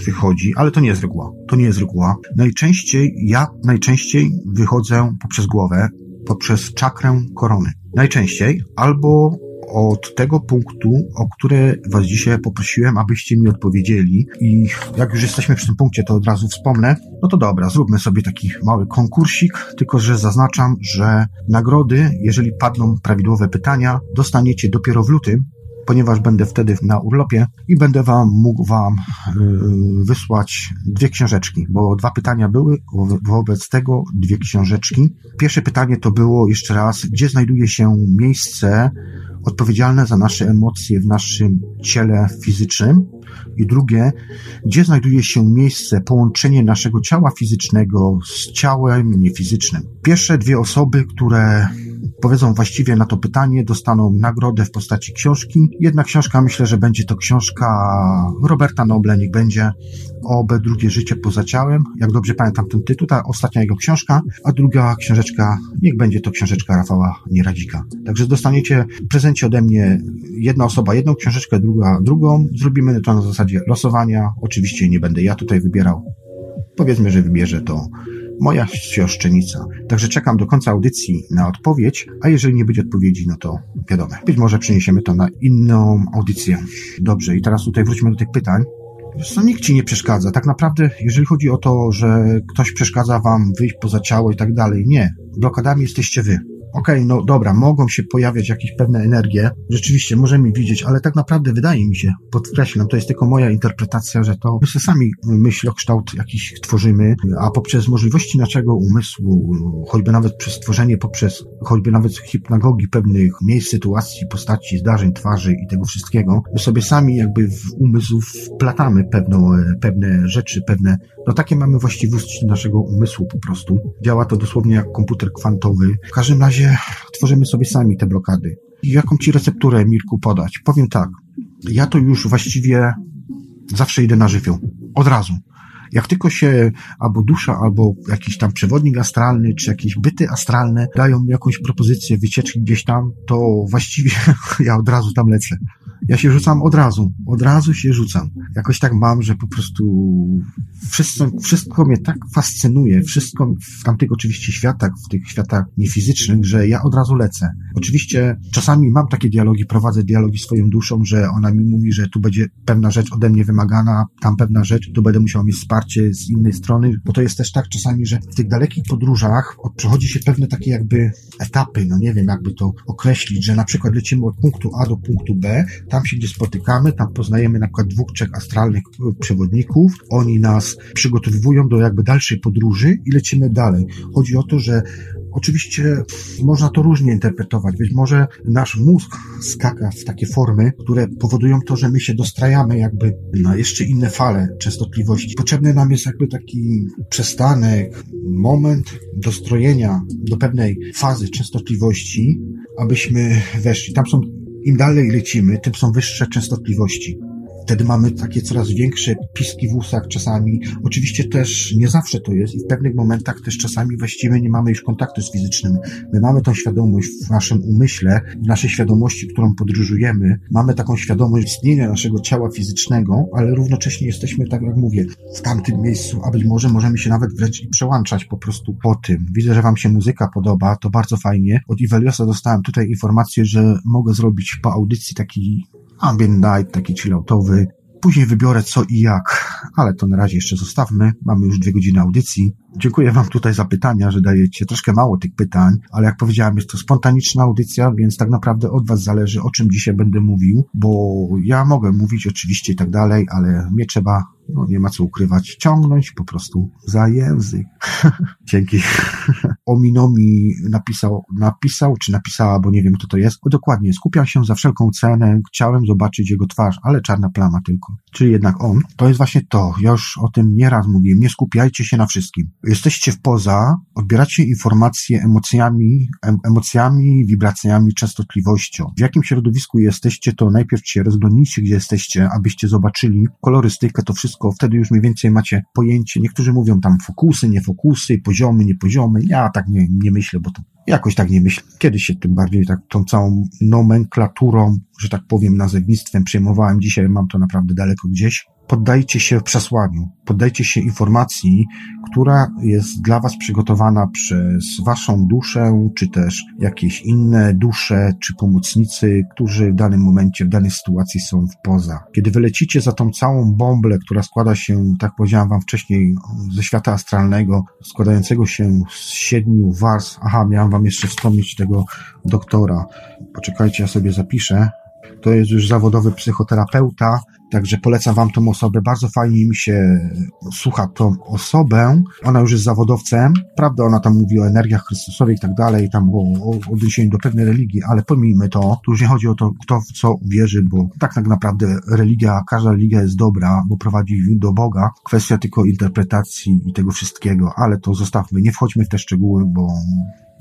wychodzi, ale to nie jest reguła. To nie jest reguła. Najczęściej, ja najczęściej wychodzę poprzez głowę, poprzez czakrę korony. Najczęściej albo od tego punktu, o które Was dzisiaj poprosiłem, abyście mi odpowiedzieli. I jak już jesteśmy przy tym punkcie, to od razu wspomnę. No to dobra, zróbmy sobie taki mały konkursik, tylko że zaznaczam, że nagrody, jeżeli padną prawidłowe pytania, dostaniecie dopiero w lutym, ponieważ będę wtedy na urlopie i będę wam mógł wam yy, wysłać dwie książeczki, bo dwa pytania były, wobec tego dwie książeczki. Pierwsze pytanie to było jeszcze raz, gdzie znajduje się miejsce odpowiedzialne za nasze emocje w naszym ciele fizycznym i drugie, gdzie znajduje się miejsce, połączenie naszego ciała fizycznego z ciałem niefizycznym. Pierwsze dwie osoby, które powiedzą właściwie na to pytanie, dostaną nagrodę w postaci książki. Jedna książka, myślę, że będzie to książka Roberta Noble, niech będzie OB Drugie Życie poza ciałem. Jak dobrze pamiętam ten tytuł, ta ostatnia jego książka, a druga książeczka, niech będzie to książeczka Rafała Nieradzika. Także dostaniecie prezencie ode mnie jedna osoba jedną książeczkę, druga drugą. Zrobimy to na zasadzie losowania. Oczywiście nie będę ja tutaj wybierał. Powiedzmy, że wybierze to moja siostrzenica. Także czekam do końca audycji na odpowiedź, a jeżeli nie będzie odpowiedzi, no to wiadomo. Być może przeniesiemy to na inną audycję. Dobrze, i teraz tutaj wróćmy do tych pytań. Co nikt ci nie przeszkadza. Tak naprawdę, jeżeli chodzi o to, że ktoś przeszkadza wam wyjść poza ciało i tak dalej, nie. Blokadami jesteście wy okej, okay, no dobra, mogą się pojawiać jakieś pewne energie, rzeczywiście możemy widzieć, ale tak naprawdę wydaje mi się, podkreślam, to jest tylko moja interpretacja, że to my sobie sami myślokształt jakiś tworzymy, a poprzez możliwości naszego umysłu, choćby nawet przez stworzenie, poprzez choćby nawet hipnagogii pewnych miejsc, sytuacji, postaci, zdarzeń, twarzy i tego wszystkiego, my sobie sami jakby w umysł wplatamy pewną, pewne rzeczy, pewne, no takie mamy właściwości naszego umysłu po prostu. Działa to dosłownie jak komputer kwantowy. W każdym razie tworzymy sobie sami te blokady. Jaką ci recepturę, Mirku, podać? Powiem tak. Ja to już właściwie zawsze idę na żywioł. Od razu. Jak tylko się albo dusza, albo jakiś tam przewodnik astralny, czy jakieś byty astralne dają jakąś propozycję wycieczki gdzieś tam, to właściwie ja od razu tam lecę. Ja się rzucam od razu, od razu się rzucam. Jakoś tak mam, że po prostu wszystko, wszystko mnie tak fascynuje, wszystko w tamtych oczywiście światach, w tych światach niefizycznych, że ja od razu lecę. Oczywiście czasami mam takie dialogi, prowadzę dialogi swoją duszą, że ona mi mówi, że tu będzie pewna rzecz ode mnie wymagana, tam pewna rzecz, tu będę musiał mieć wsparcie z innej strony, bo to jest też tak czasami, że w tych dalekich podróżach przechodzi się pewne takie jakby etapy, no nie wiem, jakby to określić, że na przykład lecimy od punktu A do punktu B, tam się gdzie spotykamy, tam poznajemy na przykład dwóch, trzech astralnych e, przewodników, oni nas przygotowują do jakby dalszej podróży i lecimy dalej. Chodzi o to, że Oczywiście można to różnie interpretować. Być może nasz mózg skaka w takie formy, które powodują to, że my się dostrajamy jakby na jeszcze inne fale częstotliwości. Potrzebny nam jest jakby taki przestanek, moment dostrojenia do pewnej fazy częstotliwości, abyśmy weszli. Tam są im dalej lecimy, tym są wyższe częstotliwości. Wtedy mamy takie coraz większe piski w usach czasami. Oczywiście też nie zawsze to jest i w pewnych momentach też czasami właściwie nie mamy już kontaktu z fizycznym. My mamy tą świadomość w naszym umyśle, w naszej świadomości, którą podróżujemy. Mamy taką świadomość istnienia naszego ciała fizycznego, ale równocześnie jesteśmy, tak jak mówię, w tamtym miejscu, a być może możemy się nawet wręcz przełączać po prostu po tym. Widzę, że Wam się muzyka podoba, to bardzo fajnie. Od Iveliosa dostałem tutaj informację, że mogę zrobić po audycji taki ambient night, taki chilloutowy. Później wybiorę co i jak, ale to na razie jeszcze zostawmy. Mamy już dwie godziny audycji. Dziękuję Wam tutaj za pytania, że dajecie troszkę mało tych pytań, ale jak powiedziałem, jest to spontaniczna audycja, więc tak naprawdę od Was zależy, o czym dzisiaj będę mówił, bo ja mogę mówić oczywiście i tak dalej, ale mnie trzeba no nie ma co ukrywać, ciągnąć po prostu za język. Dzięki. Ominomi napisał, napisał, czy napisała, bo nie wiem kto to jest. O, dokładnie, skupiam się za wszelką cenę, chciałem zobaczyć jego twarz, ale czarna plama tylko. Czyli jednak on. To jest właśnie to. Ja już o tym nieraz mówiłem. Nie skupiajcie się na wszystkim. Jesteście w poza, odbieracie informacje emocjami, em, emocjami, wibracjami, częstotliwością. W jakim środowisku jesteście, to najpierw się rozglądnijcie, gdzie jesteście, abyście zobaczyli kolorystykę, to wszystko wszystko, wtedy już mniej więcej macie pojęcie. Niektórzy mówią tam fokusy, nie fokusy, poziomy, nie poziomy. Ja tak nie, nie myślę, bo to jakoś tak nie myślę. Kiedyś się tym bardziej tak tą całą nomenklaturą, że tak powiem, nazewnictwem przejmowałem. Dzisiaj mam to naprawdę daleko gdzieś poddajcie się przesłaniu, poddajcie się informacji, która jest dla Was przygotowana przez Waszą duszę, czy też jakieś inne dusze, czy pomocnicy, którzy w danym momencie, w danej sytuacji są w poza. Kiedy wylecicie za tą całą bąblę, która składa się, tak powiedziałem Wam wcześniej, ze świata astralnego, składającego się z siedmiu warstw, aha, miałem Wam jeszcze wspomnieć tego doktora, poczekajcie, ja sobie zapiszę, to jest już zawodowy psychoterapeuta, Także polecam wam tą osobę. Bardzo fajnie mi się słucha tą osobę. Ona już jest zawodowcem. Prawda, ona tam mówi o energiach Chrystusowych i tak dalej, tam o, o odniesieniu do pewnej religii, ale pomijmy to. Tu już nie chodzi o to, kto w co wierzy, bo tak, tak naprawdę religia, każda religia jest dobra, bo prowadzi do Boga. Kwestia tylko interpretacji i tego wszystkiego, ale to zostawmy. Nie wchodźmy w te szczegóły, bo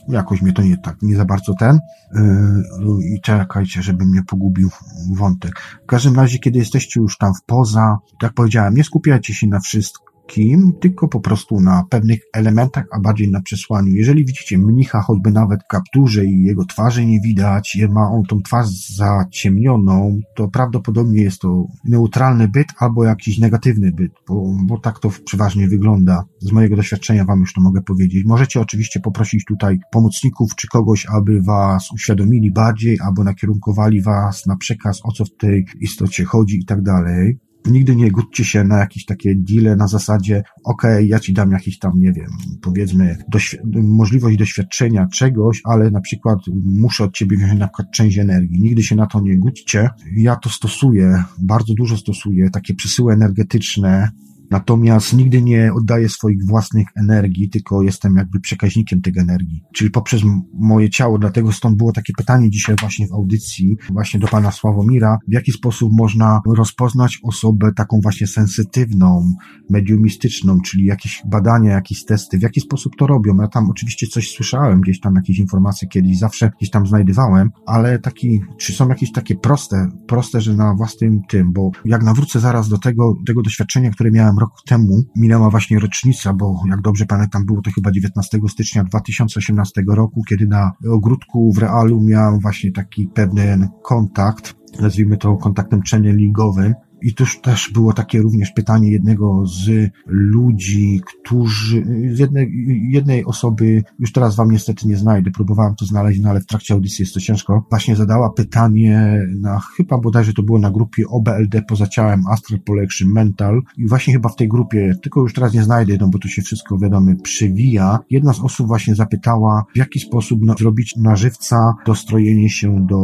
jakoś mnie to nie tak, nie za bardzo ten. Yy, I czekajcie, żeby mnie pogubił wątek. W każdym razie, kiedy jesteście już tam w poza, tak powiedziałem, nie skupiajcie się na wszystkim, kim, tylko po prostu na pewnych elementach, a bardziej na przesłaniu. Jeżeli widzicie mnicha, choćby nawet kapturze i jego twarzy nie widać, ma on tą twarz zaciemnioną, to prawdopodobnie jest to neutralny byt albo jakiś negatywny byt, bo, bo tak to przeważnie wygląda. Z mojego doświadczenia wam już to mogę powiedzieć. Możecie oczywiście poprosić tutaj pomocników czy kogoś, aby was uświadomili bardziej, albo nakierunkowali was na przekaz, o co w tej istocie chodzi i tak dalej nigdy nie gódźcie się na jakieś takie deale na zasadzie, okej, okay, ja ci dam jakiś tam, nie wiem, powiedzmy, doświ możliwość doświadczenia czegoś, ale na przykład muszę od ciebie wziąć na przykład część energii. Nigdy się na to nie gódźcie. Ja to stosuję, bardzo dużo stosuję, takie przesyły energetyczne, Natomiast nigdy nie oddaję swoich własnych energii, tylko jestem jakby przekaźnikiem tej energii, czyli poprzez moje ciało. Dlatego stąd było takie pytanie dzisiaj właśnie w audycji, właśnie do pana Sławomira, w jaki sposób można rozpoznać osobę taką właśnie sensytywną, mediumistyczną, czyli jakieś badania, jakieś testy, w jaki sposób to robią. Ja tam oczywiście coś słyszałem, gdzieś tam jakieś informacje kiedyś, zawsze gdzieś tam znajdowałem, ale taki, czy są jakieś takie proste, proste, że na własnym tym, bo jak nawrócę zaraz do tego, tego doświadczenia, które miałem rok temu minęła właśnie rocznica, bo jak dobrze pamiętam, było to chyba 19 stycznia 2018 roku, kiedy na ogródku w Realu miałem właśnie taki pewien kontakt, nazwijmy to kontaktem channelingowym, i tuż też było takie również pytanie jednego z ludzi, którzy, z jednej, jednej osoby, już teraz wam niestety nie znajdę, próbowałem to znaleźć, no ale w trakcie audycji jest to ciężko, właśnie zadała pytanie na, chyba bodajże to było na grupie OBLD poza ciałem Astral Projection Mental i właśnie chyba w tej grupie, tylko już teraz nie znajdę, no bo tu się wszystko, wiadomo, przewija. Jedna z osób właśnie zapytała, w jaki sposób zrobić na żywca dostrojenie się do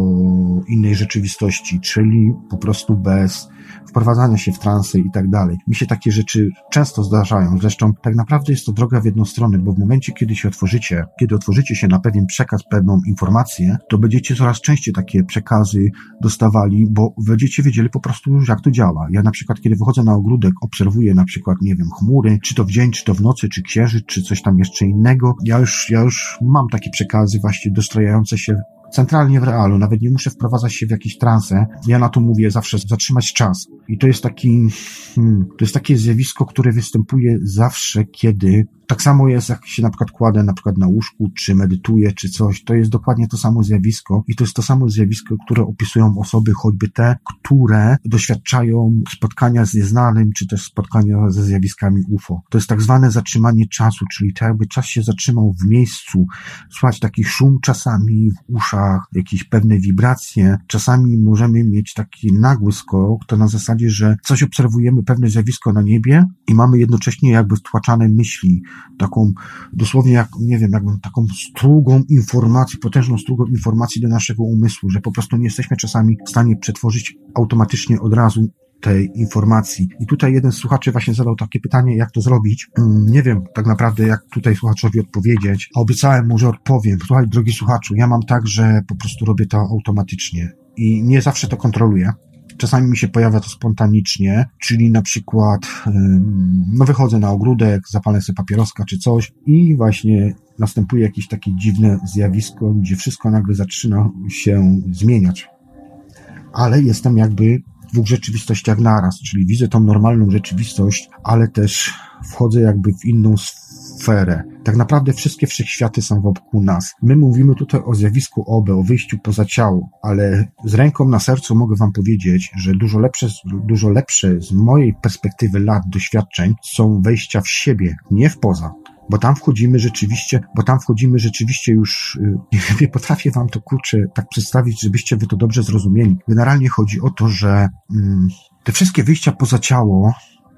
innej rzeczywistości, czyli po prostu bez wprowadzania się w transy i tak dalej. Mi się takie rzeczy często zdarzają. Zresztą tak naprawdę jest to droga w jedną stronę, bo w momencie, kiedy się otworzycie, kiedy otworzycie się na pewien przekaz, pewną informację, to będziecie coraz częściej takie przekazy dostawali, bo będziecie wiedzieli po prostu jak to działa. Ja na przykład, kiedy wychodzę na ogródek, obserwuję na przykład, nie wiem, chmury, czy to w dzień, czy to w nocy, czy księżyc, czy coś tam jeszcze innego. Ja już, ja już mam takie przekazy właśnie dostrajające się centralnie w realu, nawet nie muszę wprowadzać się w jakieś transe. Ja na to mówię zawsze zatrzymać czas. I to jest taki, hmm, to jest takie zjawisko, które występuje zawsze, kiedy Tak samo jest, jak się na przykład kładę na przykład na łóżku, czy medytuję, czy coś, to jest dokładnie to samo zjawisko i to jest to samo zjawisko, które opisują osoby, choćby te, które doświadczają spotkania z nieznanym, czy też spotkania ze zjawiskami UFO. To jest tak zwane zatrzymanie czasu, czyli tak jakby czas się zatrzymał w miejscu, słychać taki szum czasami w uszach, jakieś pewne wibracje, czasami możemy mieć taki nagły skok, to na zasadzie, że coś obserwujemy, pewne zjawisko na niebie i mamy jednocześnie jakby wtłaczane myśli, taką dosłownie jak, nie wiem, jakby taką strugą informacji, potężną strugą informacji do naszego umysłu, że po prostu nie jesteśmy czasami w stanie przetworzyć automatycznie od razu tej informacji. I tutaj jeden z słuchaczy właśnie zadał takie pytanie, jak to zrobić. Mm, nie wiem tak naprawdę, jak tutaj słuchaczowi odpowiedzieć. Obiecałem mu, że odpowiem. Słuchaj, drogi słuchaczu, ja mam tak, że po prostu robię to automatycznie i nie zawsze to kontroluję. Czasami mi się pojawia to spontanicznie, czyli na przykład, no wychodzę na ogródek, zapalę sobie papieroska czy coś i właśnie następuje jakieś takie dziwne zjawisko, gdzie wszystko nagle zaczyna się zmieniać. Ale jestem jakby w dwóch rzeczywistościach naraz, czyli widzę tą normalną rzeczywistość, ale też wchodzę jakby w inną sferę. Tak naprawdę wszystkie wszechświaty są wokół nas. My mówimy tutaj o zjawisku OB, o wyjściu poza ciało, ale z ręką na sercu mogę Wam powiedzieć, że dużo lepsze, dużo lepsze z mojej perspektywy lat doświadczeń są wejścia w siebie, nie w poza bo tam wchodzimy rzeczywiście, bo tam wchodzimy rzeczywiście już, y, nie potrafię wam to kurczę tak przedstawić, żebyście wy to dobrze zrozumieli. Generalnie chodzi o to, że mm, te wszystkie wyjścia poza ciało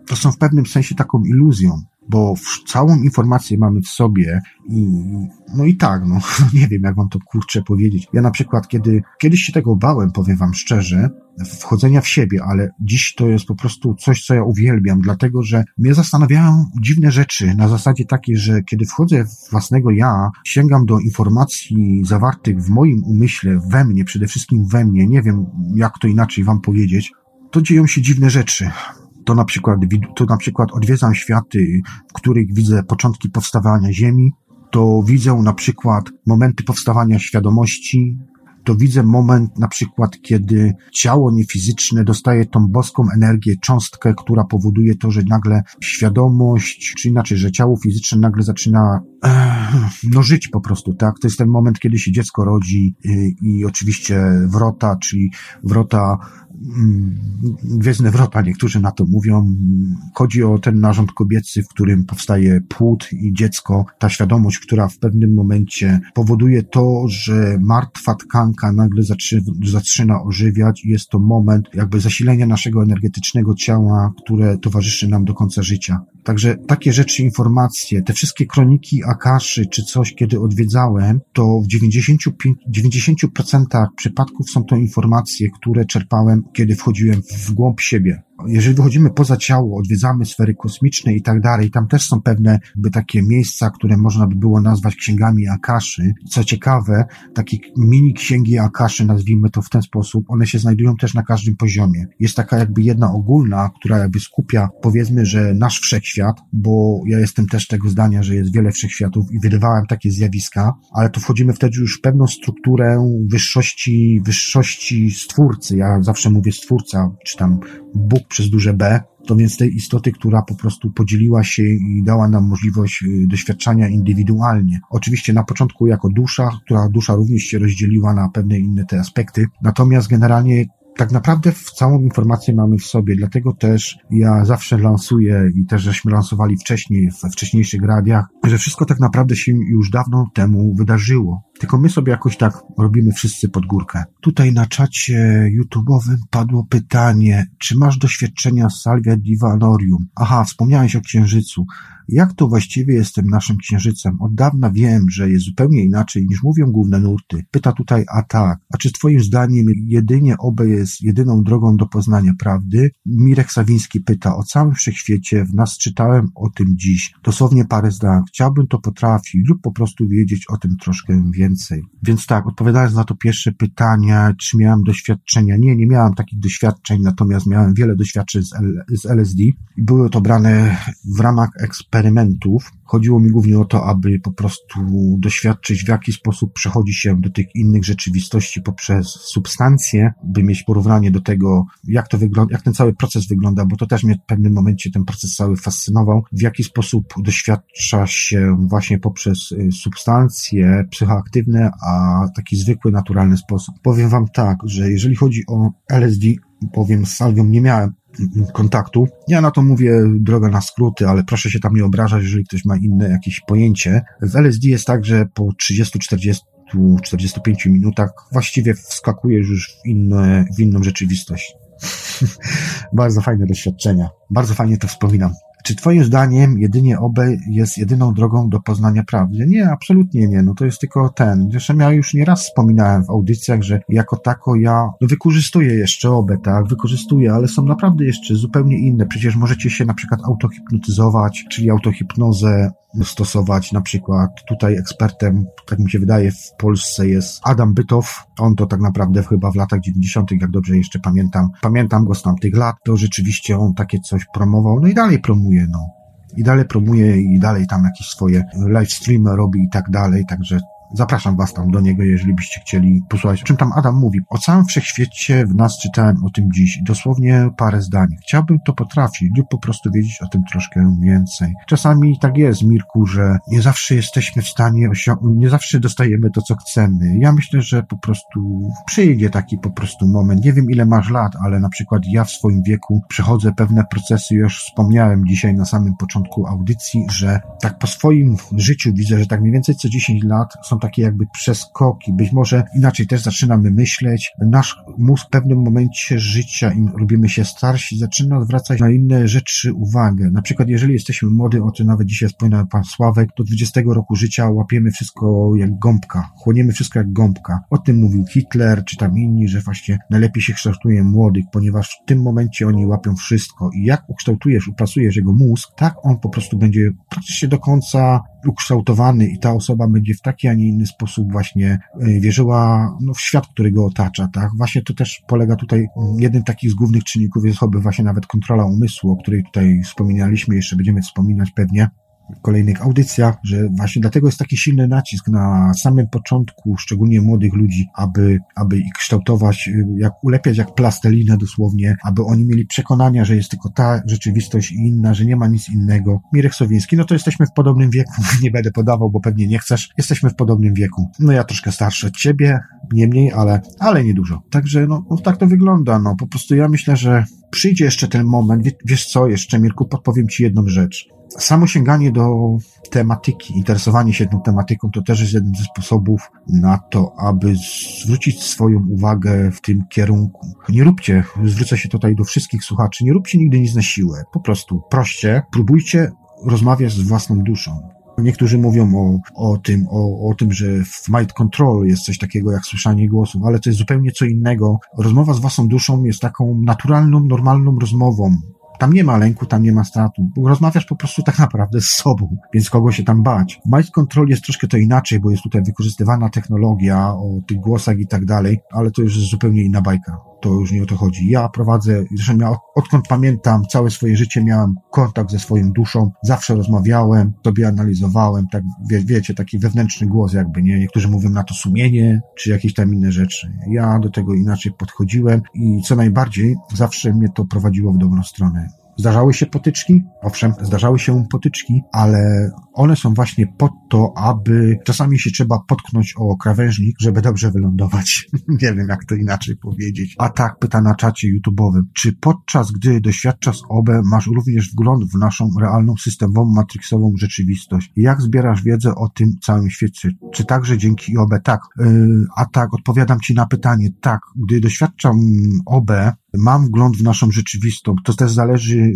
to są w pewnym sensie taką iluzją bo całą informację mamy w sobie i no i tak, no nie wiem, jak wam to kurczę powiedzieć. Ja na przykład, kiedy kiedyś się tego bałem, powiem wam szczerze, wchodzenia w siebie, ale dziś to jest po prostu coś, co ja uwielbiam, dlatego że mnie zastanawiają dziwne rzeczy na zasadzie takiej, że kiedy wchodzę w własnego ja, sięgam do informacji zawartych w moim umyśle, we mnie, przede wszystkim we mnie, nie wiem jak to inaczej wam powiedzieć, to dzieją się dziwne rzeczy to na przykład, to na przykład odwiedzam światy, w których widzę początki powstawania Ziemi, to widzę na przykład momenty powstawania świadomości, to widzę moment na przykład, kiedy ciało niefizyczne dostaje tą boską energię, cząstkę, która powoduje to, że nagle świadomość, czy inaczej, że ciało fizyczne nagle zaczyna no żyć po prostu, tak? To jest ten moment, kiedy się dziecko rodzi i, i oczywiście wrota, czyli wrota Mm, gwiezdne wrota, niektórzy na to mówią. Chodzi o ten narząd kobiecy, w którym powstaje płód i dziecko, ta świadomość, która w pewnym momencie powoduje to, że martwa tkanka nagle zaczyna ożywiać i jest to moment jakby zasilenia naszego energetycznego ciała, które towarzyszy nam do końca życia. Także takie rzeczy, informacje, te wszystkie kroniki Akaszy czy coś, kiedy odwiedzałem, to w 95, 90% przypadków są to informacje, które czerpałem, kiedy wchodziłem w głąb siebie jeżeli wychodzimy poza ciało, odwiedzamy sfery kosmiczne i tak dalej, tam też są pewne by takie miejsca, które można by było nazwać księgami Akaszy. Co ciekawe, takie mini księgi Akaszy, nazwijmy to w ten sposób, one się znajdują też na każdym poziomie. Jest taka jakby jedna ogólna, która jakby skupia, powiedzmy, że nasz wszechświat, bo ja jestem też tego zdania, że jest wiele wszechświatów i wydawałem takie zjawiska, ale to wchodzimy wtedy już w pewną strukturę wyższości, wyższości stwórcy. Ja zawsze mówię stwórca, czy tam Bóg przez duże B, to więc tej istoty, która po prostu podzieliła się i dała nam możliwość y, doświadczania indywidualnie. Oczywiście na początku jako dusza, która dusza również się rozdzieliła na pewne inne te aspekty, natomiast generalnie tak naprawdę całą informację mamy w sobie, dlatego też ja zawsze lansuję i też żeśmy lansowali wcześniej, we wcześniejszych radiach, że wszystko tak naprawdę się już dawno temu wydarzyło. Tylko my sobie jakoś tak robimy wszyscy pod górkę. Tutaj na czacie YouTube'owym padło pytanie, czy masz doświadczenia z Salvia Divanorium? Aha, wspomniałeś o księżycu. Jak to właściwie jest tym naszym księżycem? Od dawna wiem, że jest zupełnie inaczej niż mówią główne nurty. Pyta tutaj, a tak, a czy twoim zdaniem jedynie obe jest jedyną drogą do poznania prawdy? Mirek Sawiński pyta, o całym wszechświecie, w nas czytałem o tym dziś. Dosłownie parę zdań. Chciałbym to potrafić lub po prostu wiedzieć o tym troszkę więcej. Więc tak, odpowiadając na to pierwsze pytanie, czy miałem doświadczenia? Nie, nie miałem takich doświadczeń, natomiast miałem wiele doświadczeń z, L z LSD były to brane w ramach eksperymentów, Chodziło mi głównie o to, aby po prostu doświadczyć, w jaki sposób przechodzi się do tych innych rzeczywistości poprzez substancje, by mieć porównanie do tego, jak to wygląda, jak ten cały proces wygląda, bo to też mnie w pewnym momencie ten proces cały fascynował, w jaki sposób doświadcza się właśnie poprzez y, substancje psychoaktywne, a taki zwykły, naturalny sposób. Powiem Wam tak, że jeżeli chodzi o LSD, powiem z salwią nie miałem kontaktu. Ja na to mówię droga na skróty, ale proszę się tam nie obrażać, jeżeli ktoś ma inne jakieś pojęcie. W LSD jest tak, że po 30-40 45 minutach właściwie wskakujesz już w, inne, w inną rzeczywistość. Bardzo fajne doświadczenia. Bardzo fajnie to wspominam. Czy twoim zdaniem jedynie OB jest jedyną drogą do poznania prawdy? Nie, absolutnie nie. No to jest tylko ten. Zresztą ja już nieraz wspominałem w audycjach, że jako tako ja no wykorzystuję jeszcze OB, tak? Wykorzystuję, ale są naprawdę jeszcze zupełnie inne. Przecież możecie się na przykład autohipnotyzować, czyli autohipnozę stosować. Na przykład tutaj ekspertem, tak mi się wydaje, w Polsce jest Adam Bytow. On to tak naprawdę chyba w latach 90., jak dobrze jeszcze pamiętam, pamiętam go z tamtych lat, to rzeczywiście on takie coś promował, no i dalej promuje, no. I dalej promuje i dalej tam jakieś swoje live streamy robi i tak dalej, także Zapraszam Was tam do niego, jeżeli byście chcieli posłuchać, o czym tam Adam mówi. O całym wszechświecie w nas czytałem o tym dziś. Dosłownie parę zdań. Chciałbym to potrafić lub po prostu wiedzieć o tym troszkę więcej. Czasami tak jest, Mirku, że nie zawsze jesteśmy w stanie osiągnąć, nie zawsze dostajemy to, co chcemy. Ja myślę, że po prostu przyjdzie taki po prostu moment. Nie wiem, ile masz lat, ale na przykład ja w swoim wieku przechodzę pewne procesy. Już wspomniałem dzisiaj na samym początku audycji, że tak po swoim życiu widzę, że tak mniej więcej co 10 lat są takie jakby przeskoki. Być może inaczej też zaczynamy myśleć. Nasz mózg w pewnym momencie życia, im robimy się starsi, zaczyna zwracać na inne rzeczy uwagę. Na przykład, jeżeli jesteśmy młody, o czym nawet dzisiaj wspominał pan Sławek, do 20 roku życia łapiemy wszystko jak gąbka. Chłoniemy wszystko jak gąbka. O tym mówił Hitler, czy tam inni, że właśnie najlepiej się kształtuje młodych, ponieważ w tym momencie oni łapią wszystko. I jak ukształtujesz, upracujesz jego mózg, tak on po prostu będzie praktycznie do końca ukształtowany i ta osoba będzie w taki, a nie inny sposób właśnie e, wierzyła no, w świat, który go otacza, tak? Właśnie to też polega tutaj, jednym z takich z głównych czynników jest choćby właśnie nawet kontrola umysłu, o której tutaj wspominaliśmy, jeszcze będziemy wspominać pewnie, kolejnych audycjach, że właśnie dlatego jest taki silny nacisk na samym początku, szczególnie młodych ludzi, aby, aby ich kształtować, jak ulepiać jak plastelinę dosłownie, aby oni mieli przekonania, że jest tylko ta rzeczywistość i inna, że nie ma nic innego. Mirek Sowiński, no to jesteśmy w podobnym wieku, nie będę podawał, bo pewnie nie chcesz. Jesteśmy w podobnym wieku. No ja troszkę starszy od ciebie, nie mniej, ale, ale niedużo. Także no, no tak to wygląda, no po prostu ja myślę, że przyjdzie jeszcze ten moment, wiesz co, jeszcze Mirku, podpowiem ci jedną rzecz samo sięganie do tematyki, interesowanie się tą tematyką to też jest jeden ze sposobów na to, aby zwrócić swoją uwagę w tym kierunku. Nie róbcie, zwrócę się tutaj do wszystkich słuchaczy, nie róbcie nigdy nic na siłę. Po prostu proście, próbujcie rozmawiać z własną duszą. Niektórzy mówią o, o tym, o, o tym, że w Mind Control jest coś takiego jak słyszanie głosów, ale to jest zupełnie co innego. Rozmowa z własną duszą jest taką naturalną, normalną rozmową. Tam nie ma lęku, tam nie ma stratu. Rozmawiasz po prostu tak naprawdę z sobą, więc kogo się tam bać. Mind Control jest troszkę to inaczej, bo jest tutaj wykorzystywana technologia o tych głosach i tak dalej, ale to już jest zupełnie inna bajka to już nie o to chodzi. Ja prowadzę, zresztą ja odkąd pamiętam całe swoje życie miałem kontakt ze swoją duszą, zawsze rozmawiałem, sobie analizowałem, tak wie, wiecie, taki wewnętrzny głos jakby, nie? Niektórzy mówią na to sumienie, czy jakieś tam inne rzeczy. Ja do tego inaczej podchodziłem i co najbardziej zawsze mnie to prowadziło w dobrą stronę. Zdarzały się potyczki? Owszem, zdarzały się potyczki, ale one są właśnie po to, aby czasami się trzeba potknąć o krawężnik, żeby dobrze wylądować. Nie wiem, jak to inaczej powiedzieć. A tak, pyta na czacie YouTube'owym. Czy podczas gdy doświadczasz OB, masz również wgląd w naszą realną, systemową, matrixową rzeczywistość? Jak zbierasz wiedzę o tym całym świecie? Czy także dzięki OB? Tak. Yy, a tak, odpowiadam Ci na pytanie. Tak, gdy doświadczam OB, mam wgląd w naszą rzeczywistość. To też zależy,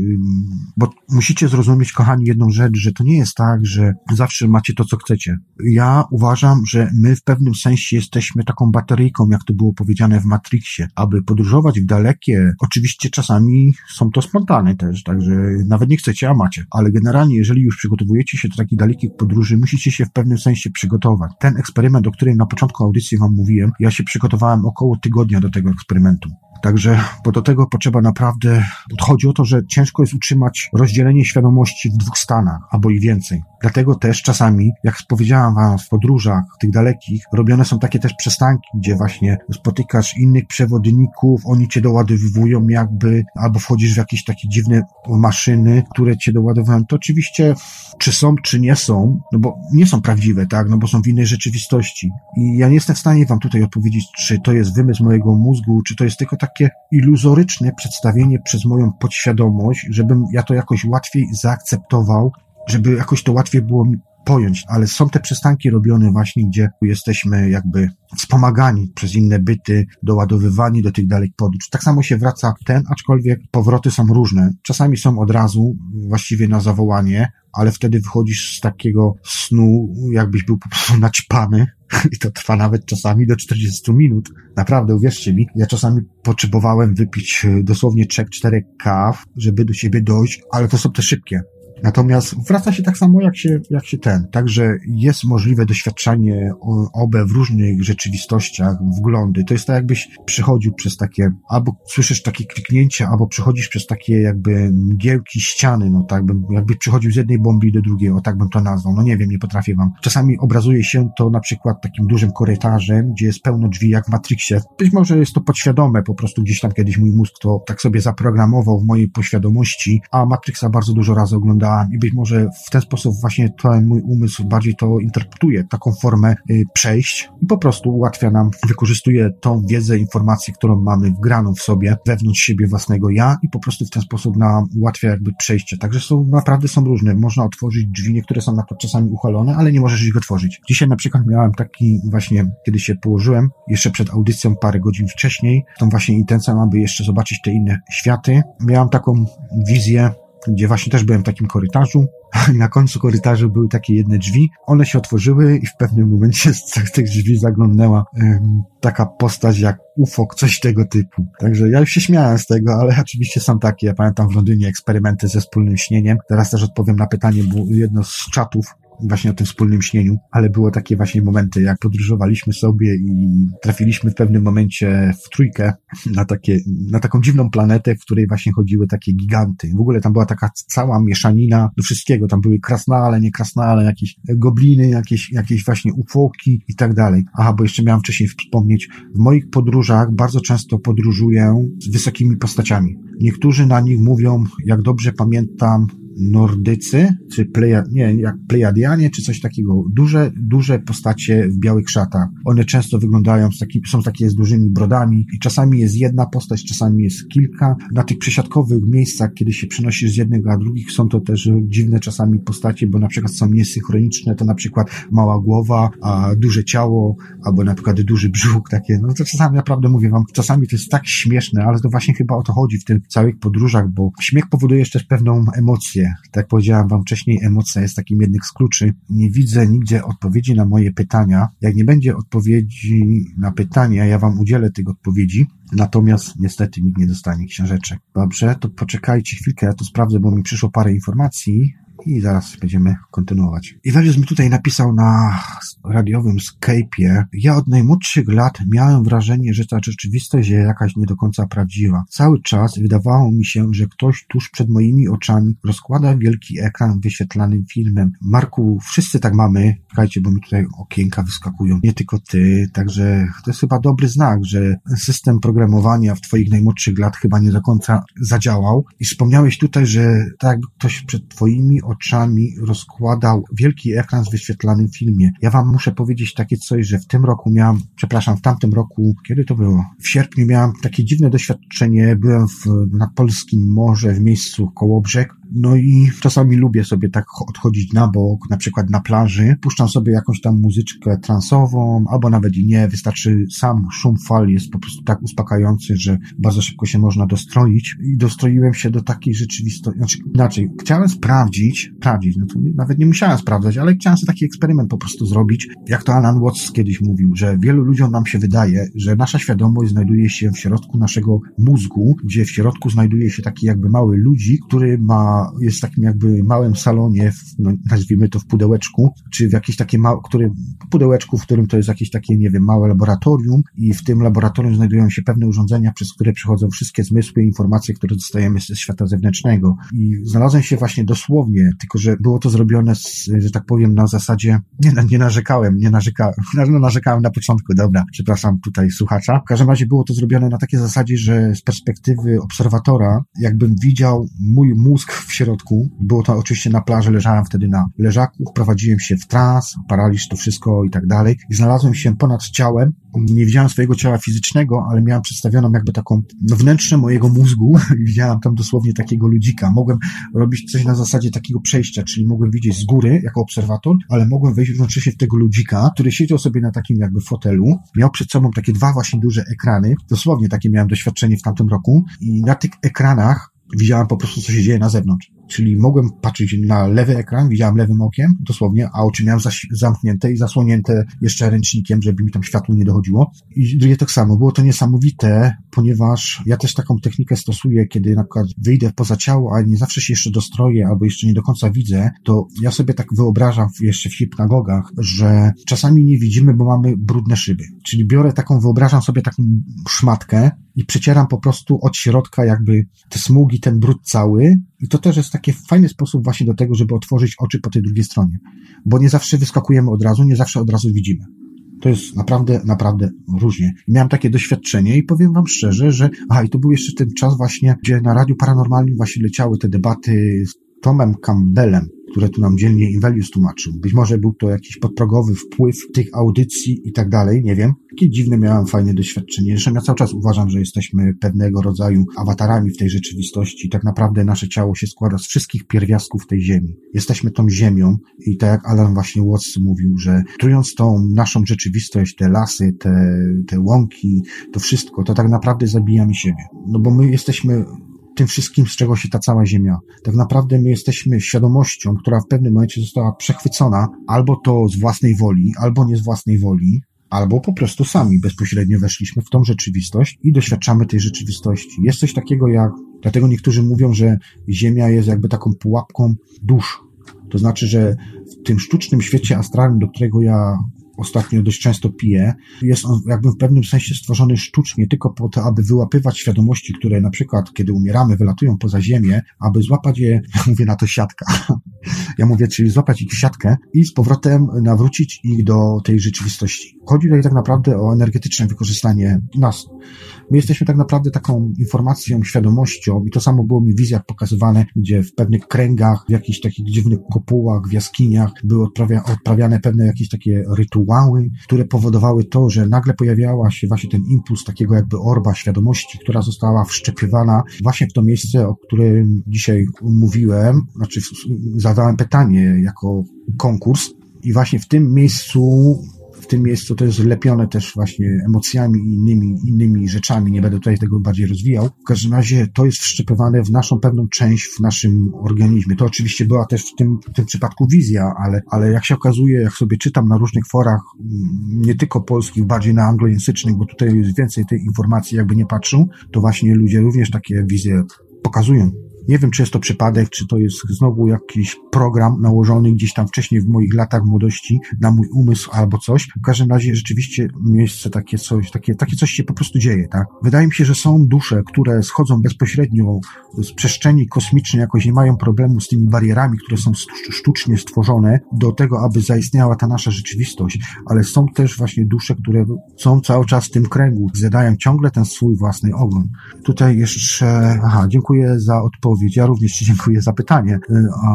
bo musicie zrozumieć, kochani, jedną rzecz, że to nie jest tak, że zawsze macie to, co chcecie. Ja uważam, że my w pewnym sensie jesteśmy taką bateryjką, jak to było powiedziane w Matrixie, aby podróżować w dalekie. Oczywiście czasami są to spontane też, także nawet nie chcecie, a macie. Ale generalnie, jeżeli już przygotowujecie się do takich dalekich podróży, musicie się w pewnym sensie przygotować. Ten eksperyment, o którym na początku audycji wam mówiłem, ja się przygotowałem około tygodnia do tego eksperymentu. Także, bo do tego potrzeba naprawdę, chodzi o to, że ciężko jest utrzymać rozdzielenie świadomości w dwóch stanach, albo i więcej. Dlatego też czasami, jak powiedziałam wam, w podróżach tych dalekich, robione są takie też przystanki, gdzie właśnie spotykasz innych przewodników, oni cię doładowują jakby, albo wchodzisz w jakieś takie dziwne maszyny, które cię doładowują. To oczywiście, czy są, czy nie są, no bo nie są prawdziwe, tak, no bo są w innej rzeczywistości. I ja nie jestem w stanie wam tutaj odpowiedzieć, czy to jest wymysł mojego mózgu, czy to jest tylko takie iluzoryczne przedstawienie przez moją podświadomość, żebym ja to jakoś łatwiej zaakceptował, żeby jakoś to łatwiej było mi pojąć, ale są te przystanki robione właśnie, gdzie jesteśmy jakby wspomagani przez inne byty, doładowywani do tych dalek podróż. Tak samo się wraca ten, aczkolwiek powroty są różne. Czasami są od razu, właściwie na zawołanie, ale wtedy wychodzisz z takiego snu, jakbyś był po prostu naćpany i to trwa nawet czasami do 40 minut. Naprawdę, uwierzcie mi, ja czasami potrzebowałem wypić dosłownie 3-4 kaw, żeby do siebie dojść, ale to są te szybkie. Natomiast wraca się tak samo jak się, jak się ten. Także jest możliwe doświadczanie OB w różnych rzeczywistościach, wglądy. To jest tak jakbyś przechodził przez takie, albo słyszysz takie kliknięcia, albo przechodzisz przez takie jakby mgiełki ściany, no tak bym, jakbyś przechodził z jednej bomby do drugiej, o tak bym to nazwał. No nie wiem, nie potrafię wam. Czasami obrazuje się to na przykład takim dużym korytarzem, gdzie jest pełno drzwi jak w Matrixie. Być może jest to podświadome, po prostu gdzieś tam kiedyś mój mózg to tak sobie zaprogramował w mojej poświadomości, a Matrixa bardzo dużo razy oglądałem i być może w ten sposób właśnie ten mój umysł bardziej to interpretuje, taką formę y, przejść i po prostu ułatwia nam, wykorzystuje tą wiedzę, informację, którą mamy wgraną w sobie, wewnątrz siebie własnego ja i po prostu w ten sposób nam ułatwia jakby przejście. Także są, naprawdę są różne. Można otworzyć drzwi, niektóre są na to czasami uchalone, ale nie możesz ich otworzyć. Dzisiaj na przykład miałem taki właśnie, kiedy się położyłem, jeszcze przed audycją parę godzin wcześniej, tą właśnie intencją, aby jeszcze zobaczyć te inne światy. Miałem taką wizję, gdzie właśnie też byłem w takim korytarzu na końcu korytarzu były takie jedne drzwi. One się otworzyły i w pewnym momencie z tych drzwi zaglądnęła um, taka postać jak ufok, coś tego typu. Także ja już się śmiałem z tego, ale oczywiście są takie. Ja pamiętam w Londynie eksperymenty ze wspólnym śnieniem. Teraz też odpowiem na pytanie, bo jedno z czatów właśnie o tym wspólnym śnieniu, ale było takie właśnie momenty, jak podróżowaliśmy sobie i trafiliśmy w pewnym momencie w trójkę na takie, na taką dziwną planetę, w której właśnie chodziły takie giganty. W ogóle tam była taka cała mieszanina do wszystkiego. Tam były krasnale, nie krasnale, jakieś gobliny, jakieś, jakieś właśnie ufoki i tak dalej. Aha, bo jeszcze miałem wcześniej wspomnieć, w moich podróżach bardzo często podróżuję z wysokimi postaciami. Niektórzy na nich mówią, jak dobrze pamiętam, Nordycy, czy pleja, nie, jak Plejadianie, czy coś takiego. Duże, duże postacie w białych szatach. One często wyglądają, z taki, są takie z dużymi brodami i czasami jest jedna postać, czasami jest kilka. Na tych przesiadkowych miejscach, kiedy się przenosisz z jednego a drugich, są to też dziwne czasami postacie, bo na przykład są niesynchroniczne, to na przykład mała głowa, a duże ciało, albo na przykład duży brzuch, takie, no to czasami naprawdę mówię wam, czasami to jest tak śmieszne, ale to właśnie chyba o to chodzi w tych całych podróżach, bo śmiech powoduje też pewną emocję, tak jak powiedziałam wam wcześniej, emocja jest takim jednym z kluczy. Nie widzę nigdzie odpowiedzi na moje pytania. Jak nie będzie odpowiedzi na pytania, ja wam udzielę tych odpowiedzi. Natomiast niestety nikt nie dostanie książeczek. Dobrze, to poczekajcie chwilkę, ja to sprawdzę, bo mi przyszło parę informacji i zaraz będziemy kontynuować. Iwelius mi tutaj napisał na radiowym Skype'ie. Ja od najmłodszych lat miałem wrażenie, że ta rzeczywistość jest jakaś nie do końca prawdziwa. Cały czas wydawało mi się, że ktoś tuż przed moimi oczami rozkłada wielki ekran wyświetlanym filmem. Marku, wszyscy tak mamy. Czekajcie, bo mi tutaj okienka wyskakują. Nie tylko ty. Także to jest chyba dobry znak, że system programowania w twoich najmłodszych lat chyba nie do końca zadziałał. I wspomniałeś tutaj, że tak ktoś przed twoimi oczami rozkładał wielki ekran z wyświetlanym filmie. Ja wam muszę powiedzieć takie coś, że w tym roku miałam, przepraszam, w tamtym roku, kiedy to było? W sierpniu miałam takie dziwne doświadczenie. Byłem w, na polskim morze w miejscu Kołobrzeg no i czasami lubię sobie tak odchodzić na bok, na przykład na plaży. Puszczam sobie jakąś tam muzyczkę transową, albo nawet i nie. Wystarczy sam szum fal jest po prostu tak uspokajający, że bardzo szybko się można dostroić. I dostroiłem się do takiej rzeczywistości. Znaczy, inaczej, chciałem sprawdzić, sprawdzić, no to nawet nie musiałem sprawdzać, ale chciałem sobie taki eksperyment po prostu zrobić. Jak to Alan Watts kiedyś mówił, że wielu ludziom nam się wydaje, że nasza świadomość znajduje się w środku naszego mózgu, gdzie w środku znajduje się taki jakby mały ludzik, który ma jest w takim jakby małym salonie, w, no, nazwijmy to w pudełeczku, czy w jakieś takie małe, który, pudełeczku, w którym to jest jakieś takie, nie wiem, małe laboratorium i w tym laboratorium znajdują się pewne urządzenia, przez które przechodzą wszystkie zmysły i informacje, które dostajemy ze świata zewnętrznego. I znalazłem się właśnie dosłownie, tylko że było to zrobione, z, że tak powiem, na zasadzie, nie, nie narzekałem, nie narzekałem, no, narzekałem na początku, dobra, przepraszam tutaj słuchacza. W każdym razie było to zrobione na takiej zasadzie, że z perspektywy obserwatora, jakbym widział mój mózg w środku, było to oczywiście na plaży, leżałem wtedy na leżaku, wprowadziłem się w trans, paraliż, to wszystko i tak dalej. I znalazłem się ponad ciałem, nie widziałem swojego ciała fizycznego, ale miałem przedstawioną jakby taką wnętrze mojego mózgu. Widziałem tam dosłownie takiego ludzika. Mogłem robić coś na zasadzie takiego przejścia, czyli mogłem widzieć z góry jako obserwator, ale mogłem wejść jednocześnie w tego ludzika, który siedział sobie na takim jakby fotelu, miał przed sobą takie dwa właśnie duże ekrany, dosłownie takie miałem doświadczenie w tamtym roku. I na tych ekranach widziałem po prostu, co się dzieje na zewnątrz. Czyli mogłem patrzeć na lewy ekran, widziałem lewym okiem, dosłownie, a oczy miałem zamknięte i zasłonięte jeszcze ręcznikiem, żeby mi tam światło nie dochodziło. I drugie tak samo. Było to niesamowite, ponieważ ja też taką technikę stosuję, kiedy na przykład wyjdę poza ciało, a nie zawsze się jeszcze dostroję, albo jeszcze nie do końca widzę, to ja sobie tak wyobrażam jeszcze w hipnagogach, że czasami nie widzimy, bo mamy brudne szyby. Czyli biorę taką, wyobrażam sobie taką szmatkę i przecieram po prostu od środka jakby te smugi, ten brud cały i to też jest taki fajny sposób właśnie do tego, żeby otworzyć oczy po tej drugiej stronie. Bo nie zawsze wyskakujemy od razu, nie zawsze od razu widzimy. To jest naprawdę, naprawdę różnie. miałem takie doświadczenie i powiem wam szczerze, że, aha, i to był jeszcze ten czas właśnie, gdzie na Radiu Paranormalnym właśnie leciały te debaty z Tomem Campbellem, które tu nam dzielnie Invelius tłumaczył. Być może był to jakiś podprogowy wpływ tych audycji i tak dalej, nie wiem. Takie dziwne miałem fajne doświadczenie. Zresztą ja cały czas uważam, że jesteśmy pewnego rodzaju awatarami w tej rzeczywistości. Tak naprawdę nasze ciało się składa z wszystkich pierwiastków tej ziemi. Jesteśmy tą ziemią i tak jak Alan właśnie Watts mówił, że trując tą naszą rzeczywistość, te lasy, te, te łąki, to wszystko, to tak naprawdę zabijamy siebie. No bo my jesteśmy tym wszystkim, z czego się ta cała Ziemia. Tak naprawdę my jesteśmy świadomością, która w pewnym momencie została przechwycona albo to z własnej woli, albo nie z własnej woli, albo po prostu sami bezpośrednio weszliśmy w tą rzeczywistość i doświadczamy tej rzeczywistości. Jest coś takiego jak, dlatego niektórzy mówią, że Ziemia jest jakby taką pułapką dusz. To znaczy, że w tym sztucznym świecie astralnym, do którego ja ostatnio dość często piję, jest on jakby w pewnym sensie stworzony sztucznie, tylko po to, aby wyłapywać świadomości, które na przykład, kiedy umieramy, wylatują poza ziemię, aby złapać je, ja mówię na to siatka, ja mówię, czyli złapać ich w siatkę i z powrotem nawrócić ich do tej rzeczywistości. Chodzi tutaj tak naprawdę o energetyczne wykorzystanie nas. My jesteśmy tak naprawdę taką informacją, świadomością i to samo było mi w wizjach pokazywane, gdzie w pewnych kręgach, w jakichś takich dziwnych kopułach, w jaskiniach były odprawia, odprawiane pewne jakieś takie rytuały, które powodowały to, że nagle pojawiała się właśnie ten impuls takiego jakby orba świadomości, która została wszczepywana właśnie w to miejsce, o którym dzisiaj mówiłem, znaczy zadałem pytanie jako konkurs i właśnie w tym miejscu tym miejscu to jest lepione też właśnie emocjami i innymi, innymi rzeczami. Nie będę tutaj tego bardziej rozwijał. W każdym razie to jest wszczepywane w naszą pewną część w naszym organizmie. To oczywiście była też w tym, w tym przypadku wizja, ale, ale jak się okazuje, jak sobie czytam na różnych forach, mm, nie tylko polskich, bardziej na anglojęzycznych, bo tutaj jest więcej tej informacji jakby nie patrzą, to właśnie ludzie również takie wizje pokazują. Nie wiem, czy jest to przypadek, czy to jest znowu jakiś program nałożony gdzieś tam wcześniej w moich latach młodości na mój umysł albo coś. W każdym razie rzeczywiście miejsce takie coś, takie, takie coś się po prostu dzieje, tak? Wydaje mi się, że są dusze, które schodzą bezpośrednio z przestrzeni kosmicznej, jakoś nie mają problemu z tymi barierami, które są sztucznie stworzone do tego, aby zaistniała ta nasza rzeczywistość, ale są też właśnie dusze, które są cały czas w tym kręgu, zjadają ciągle ten swój własny ogon. Tutaj jeszcze, aha, dziękuję za odpowiedź odpowiedź. Ja również Ci dziękuję za pytanie. Y, a,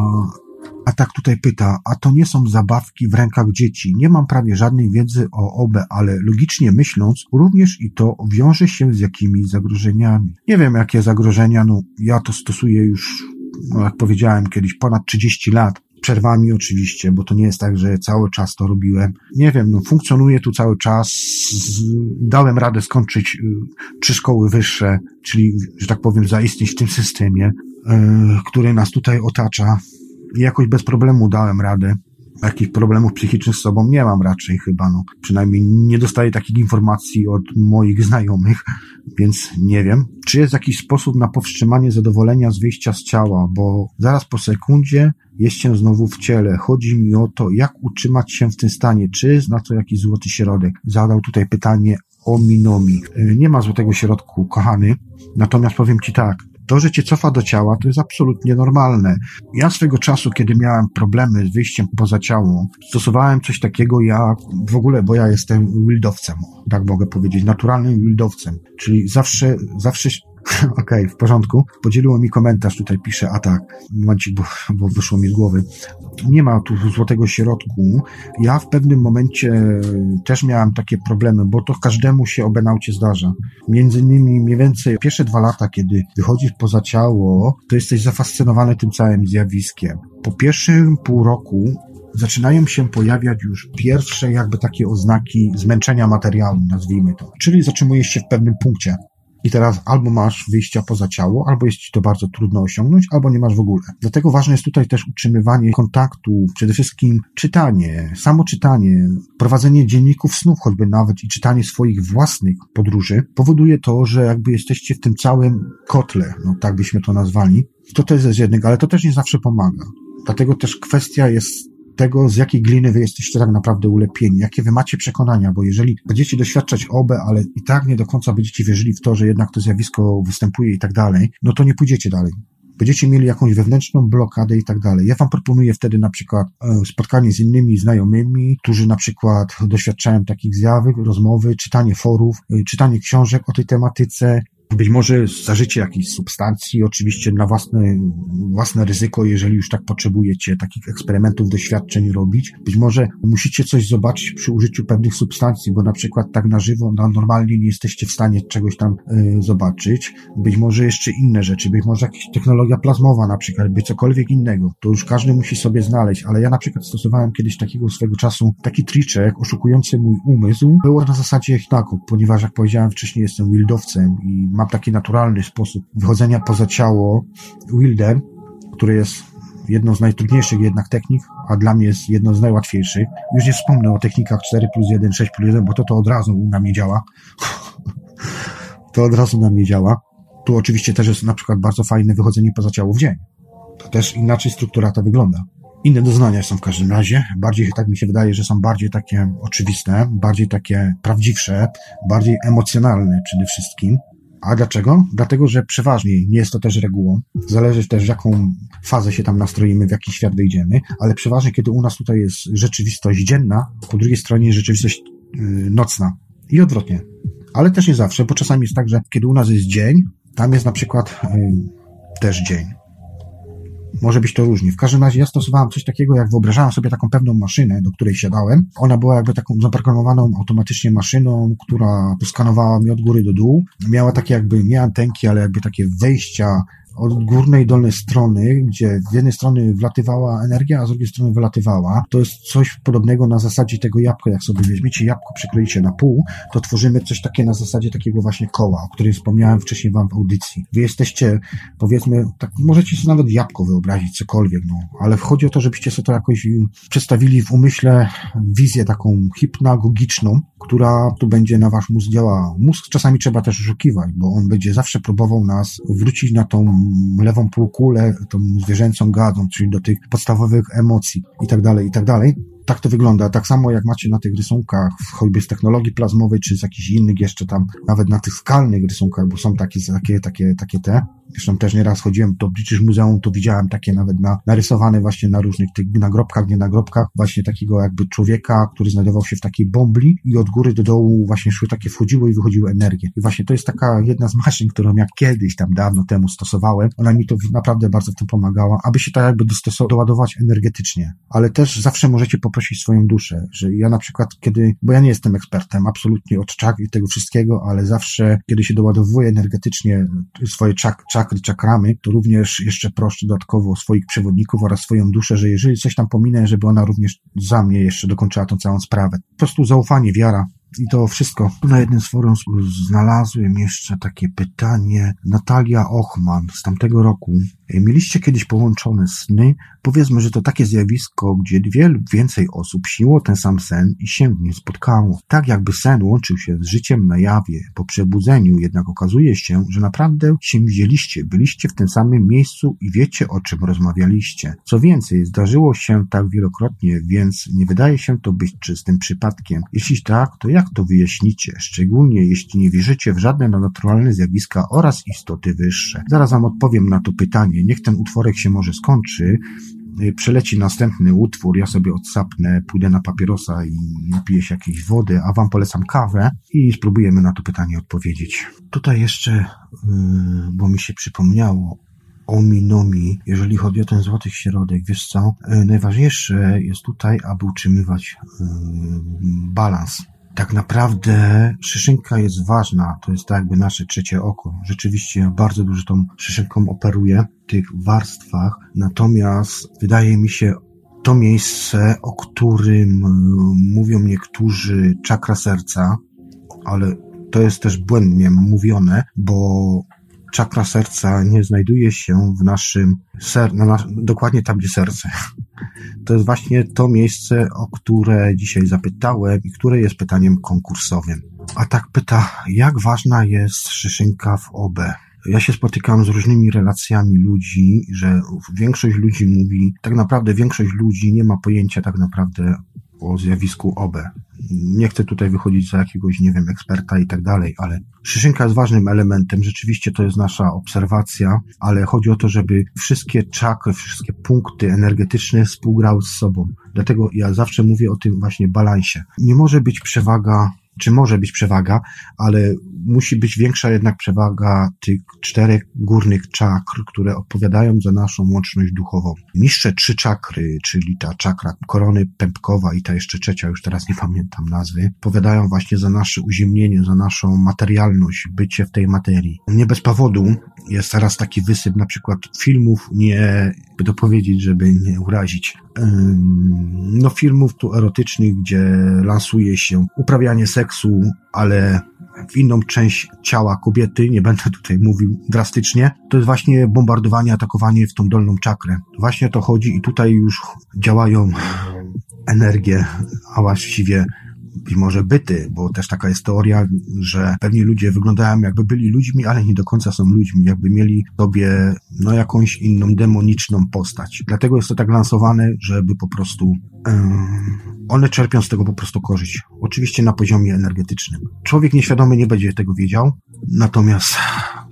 a tak tutaj pyta, a to nie są zabawki w rękach dzieci. Nie mam prawie żadnej wiedzy o OB, ale logicznie myśląc, również i to wiąże się z jakimiś zagrożeniami. Nie wiem, jakie zagrożenia, no ja to stosuję już, no, jak powiedziałem kiedyś, ponad 30 lat przerwami oczywiście, bo to nie jest tak, że cały czas to robiłem. Nie wiem, no funkcjonuję tu cały czas. Dałem radę skończyć y, trzy szkoły wyższe, czyli, że tak powiem, zaistnieć w tym systemie, y, który nas tutaj otacza. Jakoś bez problemu dałem radę. Takich problemów psychicznych z sobą nie mam raczej chyba, no. Przynajmniej nie dostaję takich informacji od moich znajomych, więc nie wiem. Czy jest jakiś sposób na powstrzymanie zadowolenia z wyjścia z ciała, bo zaraz po sekundzie jest się znowu w ciele. Chodzi mi o to, jak utrzymać się w tym stanie. Czy jest na to jakiś złoty środek? Zadał tutaj pytanie o Minomi. Nie ma złotego środku, kochany. Natomiast powiem Ci tak, to, że cię cofa do ciała, to jest absolutnie normalne. Ja swego czasu, kiedy miałem problemy z wyjściem poza ciało, stosowałem coś takiego jak w ogóle, bo ja jestem wildowcem, tak mogę powiedzieć, naturalnym wildowcem. Czyli zawsze, zawsze Okej, okay, w porządku. Podzieliło mi komentarz, tutaj pisze, a tak, momencik, bo, bo wyszło mi z głowy. Nie ma tu złotego środku. Ja w pewnym momencie też miałem takie problemy, bo to każdemu się obenaucie zdarza. Między innymi mniej więcej pierwsze dwa lata, kiedy wychodzisz poza ciało, to jesteś zafascynowany tym całym zjawiskiem. Po pierwszym pół roku zaczynają się pojawiać już pierwsze jakby takie oznaki zmęczenia materiału, nazwijmy to. Czyli zatrzymujesz się w pewnym punkcie. I teraz albo masz wyjścia poza ciało, albo jest ci to bardzo trudno osiągnąć, albo nie masz w ogóle. Dlatego ważne jest tutaj też utrzymywanie kontaktu, przede wszystkim czytanie, samo czytanie, prowadzenie dzienników snów, choćby nawet i czytanie swoich własnych podróży, powoduje to, że jakby jesteście w tym całym kotle, no tak byśmy to nazwali. To też jest jednego, ale to też nie zawsze pomaga. Dlatego też kwestia jest tego, z jakiej gliny wy jesteście tak naprawdę ulepieni, jakie wy macie przekonania, bo jeżeli będziecie doświadczać obę, ale i tak nie do końca będziecie wierzyli w to, że jednak to zjawisko występuje i tak dalej, no to nie pójdziecie dalej. Będziecie mieli jakąś wewnętrzną blokadę i tak dalej. Ja wam proponuję wtedy na przykład e, spotkanie z innymi znajomymi, którzy na przykład doświadczają takich zjawisk, rozmowy, czytanie forów, e, czytanie książek o tej tematyce, być może zażycie jakiejś substancji, oczywiście na własne, własne ryzyko, jeżeli już tak potrzebujecie takich eksperymentów, doświadczeń robić. Być może musicie coś zobaczyć przy użyciu pewnych substancji, bo na przykład tak na żywo, na normalnie nie jesteście w stanie czegoś tam y, zobaczyć. Być może jeszcze inne rzeczy, być może jakaś technologia plazmowa na przykład, by cokolwiek innego. To już każdy musi sobie znaleźć, ale ja na przykład stosowałem kiedyś takiego swego czasu taki triczek oszukujący mój umysł. Było na zasadzie znaku, ponieważ jak powiedziałem wcześniej jestem wildowcem i mam taki naturalny sposób wychodzenia poza ciało Wilder, który jest jedną z najtrudniejszych jednak technik, a dla mnie jest jedną z najłatwiejszych. Już nie wspomnę o technikach 4 plus 1, 6 plus 1, bo to to od razu na mnie działa. to od razu na mnie działa. Tu oczywiście też jest na przykład bardzo fajne wychodzenie poza ciało w dzień. To też inaczej struktura ta wygląda. Inne doznania są w każdym razie. Bardziej, tak mi się wydaje, że są bardziej takie oczywiste, bardziej takie prawdziwsze, bardziej emocjonalne przede wszystkim. A dlaczego? Dlatego, że przeważnie nie jest to też regułą. Zależy też, w jaką fazę się tam nastroimy, w jaki świat wyjdziemy, ale przeważnie, kiedy u nas tutaj jest rzeczywistość dzienna, po drugiej stronie rzeczywistość yy, nocna. I odwrotnie. Ale też nie zawsze, bo czasami jest tak, że kiedy u nas jest dzień, tam jest na przykład yy, też dzień. Może być to różnie. W każdym razie ja stosowałem coś takiego, jak wyobrażałem sobie taką pewną maszynę, do której siadałem. Ona była jakby taką zaprogramowaną automatycznie maszyną, która skanowała mi od góry do dołu. Miała takie jakby nie antenki, ale jakby takie wejścia od górnej i dolnej strony, gdzie z jednej strony wlatywała energia, a z drugiej strony wylatywała. To jest coś podobnego na zasadzie tego jabłka. Jak sobie weźmiecie jabłko, przekroicie na pół, to tworzymy coś takiego na zasadzie takiego właśnie koła, o którym wspomniałem wcześniej wam w audycji. Wy jesteście, powiedzmy, tak, możecie sobie nawet jabłko wyobrazić, cokolwiek, no, ale chodzi o to, żebyście sobie to jakoś przedstawili w umyśle wizję taką hipnagogiczną, która tu będzie na wasz mózg działała. Mózg czasami trzeba też oszukiwać, bo on będzie zawsze próbował nas wrócić na tą lewą półkulę, tą zwierzęcą gadą, czyli do tych podstawowych emocji i tak dalej, i tak dalej. Tak to wygląda. Tak samo jak macie na tych rysunkach, choćby z technologii plazmowej, czy z jakichś innych jeszcze tam, nawet na tych skalnych rysunkach, bo są takie, takie, takie, takie te, Zresztą też nieraz chodziłem do British Muzeum, to widziałem takie nawet na, narysowane właśnie na różnych tych nagrobkach, nie nagrobkach, właśnie takiego jakby człowieka, który znajdował się w takiej bombli i od góry do dołu właśnie szły takie, wchodziły i wychodziły energie. I właśnie to jest taka jedna z maszyn, którą ja kiedyś tam dawno temu stosowałem. Ona mi to naprawdę bardzo w tym pomagała, aby się tak jakby doładować energetycznie. Ale też zawsze możecie poprosić swoją duszę, że ja na przykład kiedy, bo ja nie jestem ekspertem absolutnie od czak i tego wszystkiego, ale zawsze kiedy się doładowuję energetycznie swoje czak, czakry, czakramy, to również jeszcze proszę dodatkowo swoich przewodników oraz swoją duszę, że jeżeli coś tam pominę, żeby ona również za mnie jeszcze dokończyła tą całą sprawę. Po prostu zaufanie, wiara, I to wszystko. Na jednym z forum znalazłem jeszcze takie pytanie. Natalia Ochman z tamtego roku. Mieliście kiedyś połączone sny? Powiedzmy, że to takie zjawisko, gdzie dwie lub więcej osób śniło ten sam sen i się w nim spotkało. Tak jakby sen łączył się z życiem na jawie. Po przebudzeniu jednak okazuje się, że naprawdę się widzieliście, byliście w tym samym miejscu i wiecie o czym rozmawialiście. Co więcej, zdarzyło się tak wielokrotnie, więc nie wydaje się to być czystym przypadkiem. Jeśli tak, to jak to wyjaśnicie? Szczególnie jeśli nie wierzycie w żadne naturalne zjawiska oraz istoty wyższe. Zaraz wam odpowiem na to pytanie. Niech ten utworek się może skończy, y, przeleci następny utwór, ja sobie odsapnę, pójdę na papierosa i napiję się jakiejś wody, a wam polecam kawę i spróbujemy na to pytanie odpowiedzieć. Tutaj jeszcze, y, bo mi się przypomniało, ominomi, jeżeli chodzi o ten złoty środek, wiesz co, y, najważniejsze jest tutaj, aby utrzymywać balans tak naprawdę szyszynka jest ważna, to jest tak jakby nasze trzecie oko. Rzeczywiście bardzo dużo tą szyszynką operuję w tych warstwach, natomiast wydaje mi się to miejsce, o którym y, mówią niektórzy czakra serca, ale to jest też błędnie mówione, bo czakra serca nie znajduje się w naszym ser, na dokładnie tam, gdzie serce. To jest właśnie to miejsce, o które dzisiaj zapytałem i które jest pytaniem konkursowym. A tak pyta, jak ważna jest szyszynka w OB? Ja się spotykam z różnymi relacjami ludzi, że większość ludzi mówi, tak naprawdę większość ludzi nie ma pojęcia tak naprawdę o zjawisku OB. Nie chcę tutaj wychodzić za jakiegoś, nie wiem, eksperta i tak dalej, ale szyszynka jest ważnym elementem. Rzeczywiście to jest nasza obserwacja, ale chodzi o to, żeby wszystkie czakry, wszystkie punkty energetyczne współgrały z sobą. Dlatego ja zawsze mówię o tym właśnie balansie. Nie może być przewaga czy może być przewaga, ale musi być większa jednak przewaga tych czterech górnych czakr, które odpowiadają za naszą łączność duchową. Niższe trzy czakry, czyli ta czakra korony pępkowa i ta jeszcze trzecia, już teraz nie pamiętam nazwy, odpowiadają właśnie za nasze uziemnienie, za naszą materialność, bycie w tej materii. Nie bez powodu jest teraz taki wysyp na przykład filmów, nie by to powiedzieć, żeby nie urazić, no filmów tu erotycznych, gdzie lansuje się uprawianie seksu, ale w inną część ciała kobiety, nie będę tutaj mówił drastycznie, to jest właśnie bombardowanie, atakowanie w tą dolną czakrę. Właśnie to chodzi i tutaj już działają energie, a właściwie być może byty, bo też taka jest teoria, że pewni ludzie wyglądają jakby byli ludźmi, ale nie do końca są ludźmi, jakby mieli sobie no jakąś inną demoniczną postać. Dlatego jest to tak lansowane, żeby po prostu one czerpią z tego po prostu korzyść. Oczywiście na poziomie energetycznym. Człowiek nieświadomy nie będzie tego wiedział, natomiast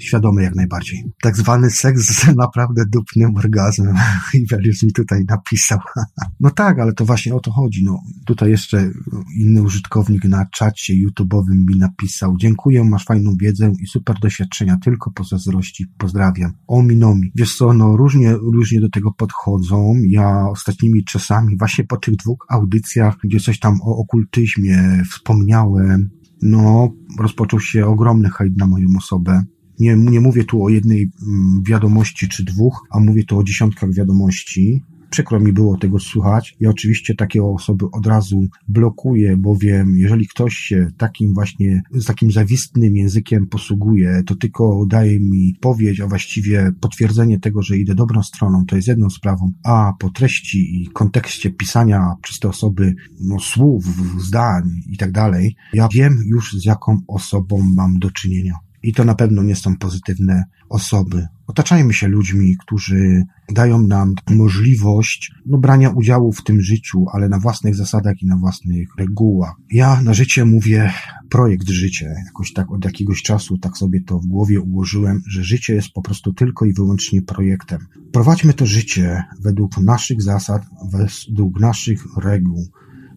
świadomy jak najbardziej. Tak zwany seks z naprawdę dupnym orgazmem. Ivelius mi tutaj napisał. no tak, ale to właśnie o to chodzi. No, tutaj jeszcze inny użytkownik na czacie YouTube'owym mi napisał. Dziękuję, masz fajną wiedzę i super doświadczenia, tylko po zazdrości. Pozdrawiam. Ominomi. Wiesz co, no różnie, różnie do tego podchodzą. Ja ostatnimi czasami właśnie po tych dwóch audycjach, gdzie coś tam o okultyzmie wspomniałem, no, rozpoczął się ogromny hejt na moją osobę. Nie, nie mówię tu o jednej mm, wiadomości czy dwóch, a mówię tu o dziesiątkach wiadomości. Przykro mi było tego słuchać. Ja oczywiście takie osoby od razu blokuję, bowiem jeżeli ktoś się takim właśnie, z takim zawistnym językiem posługuje, to tylko daje mi powiedzi, a właściwie potwierdzenie tego, że idę dobrą stroną, to jest jedną sprawą, a po treści i kontekście pisania przez te osoby no, słów, zdań i tak dalej, ja wiem już z jaką osobą mam do czynienia. I to na pewno nie są pozytywne osoby. Otaczajmy się ludźmi, którzy dają nam możliwość no, brania udziału w tym życiu, ale na własnych zasadach i na własnych regułach. Ja na życie mówię projekt życie. Jakoś tak od jakiegoś czasu tak sobie to w głowie ułożyłem, że życie jest po prostu tylko i wyłącznie projektem. Prowadźmy to życie według naszych zasad, według naszych reguł.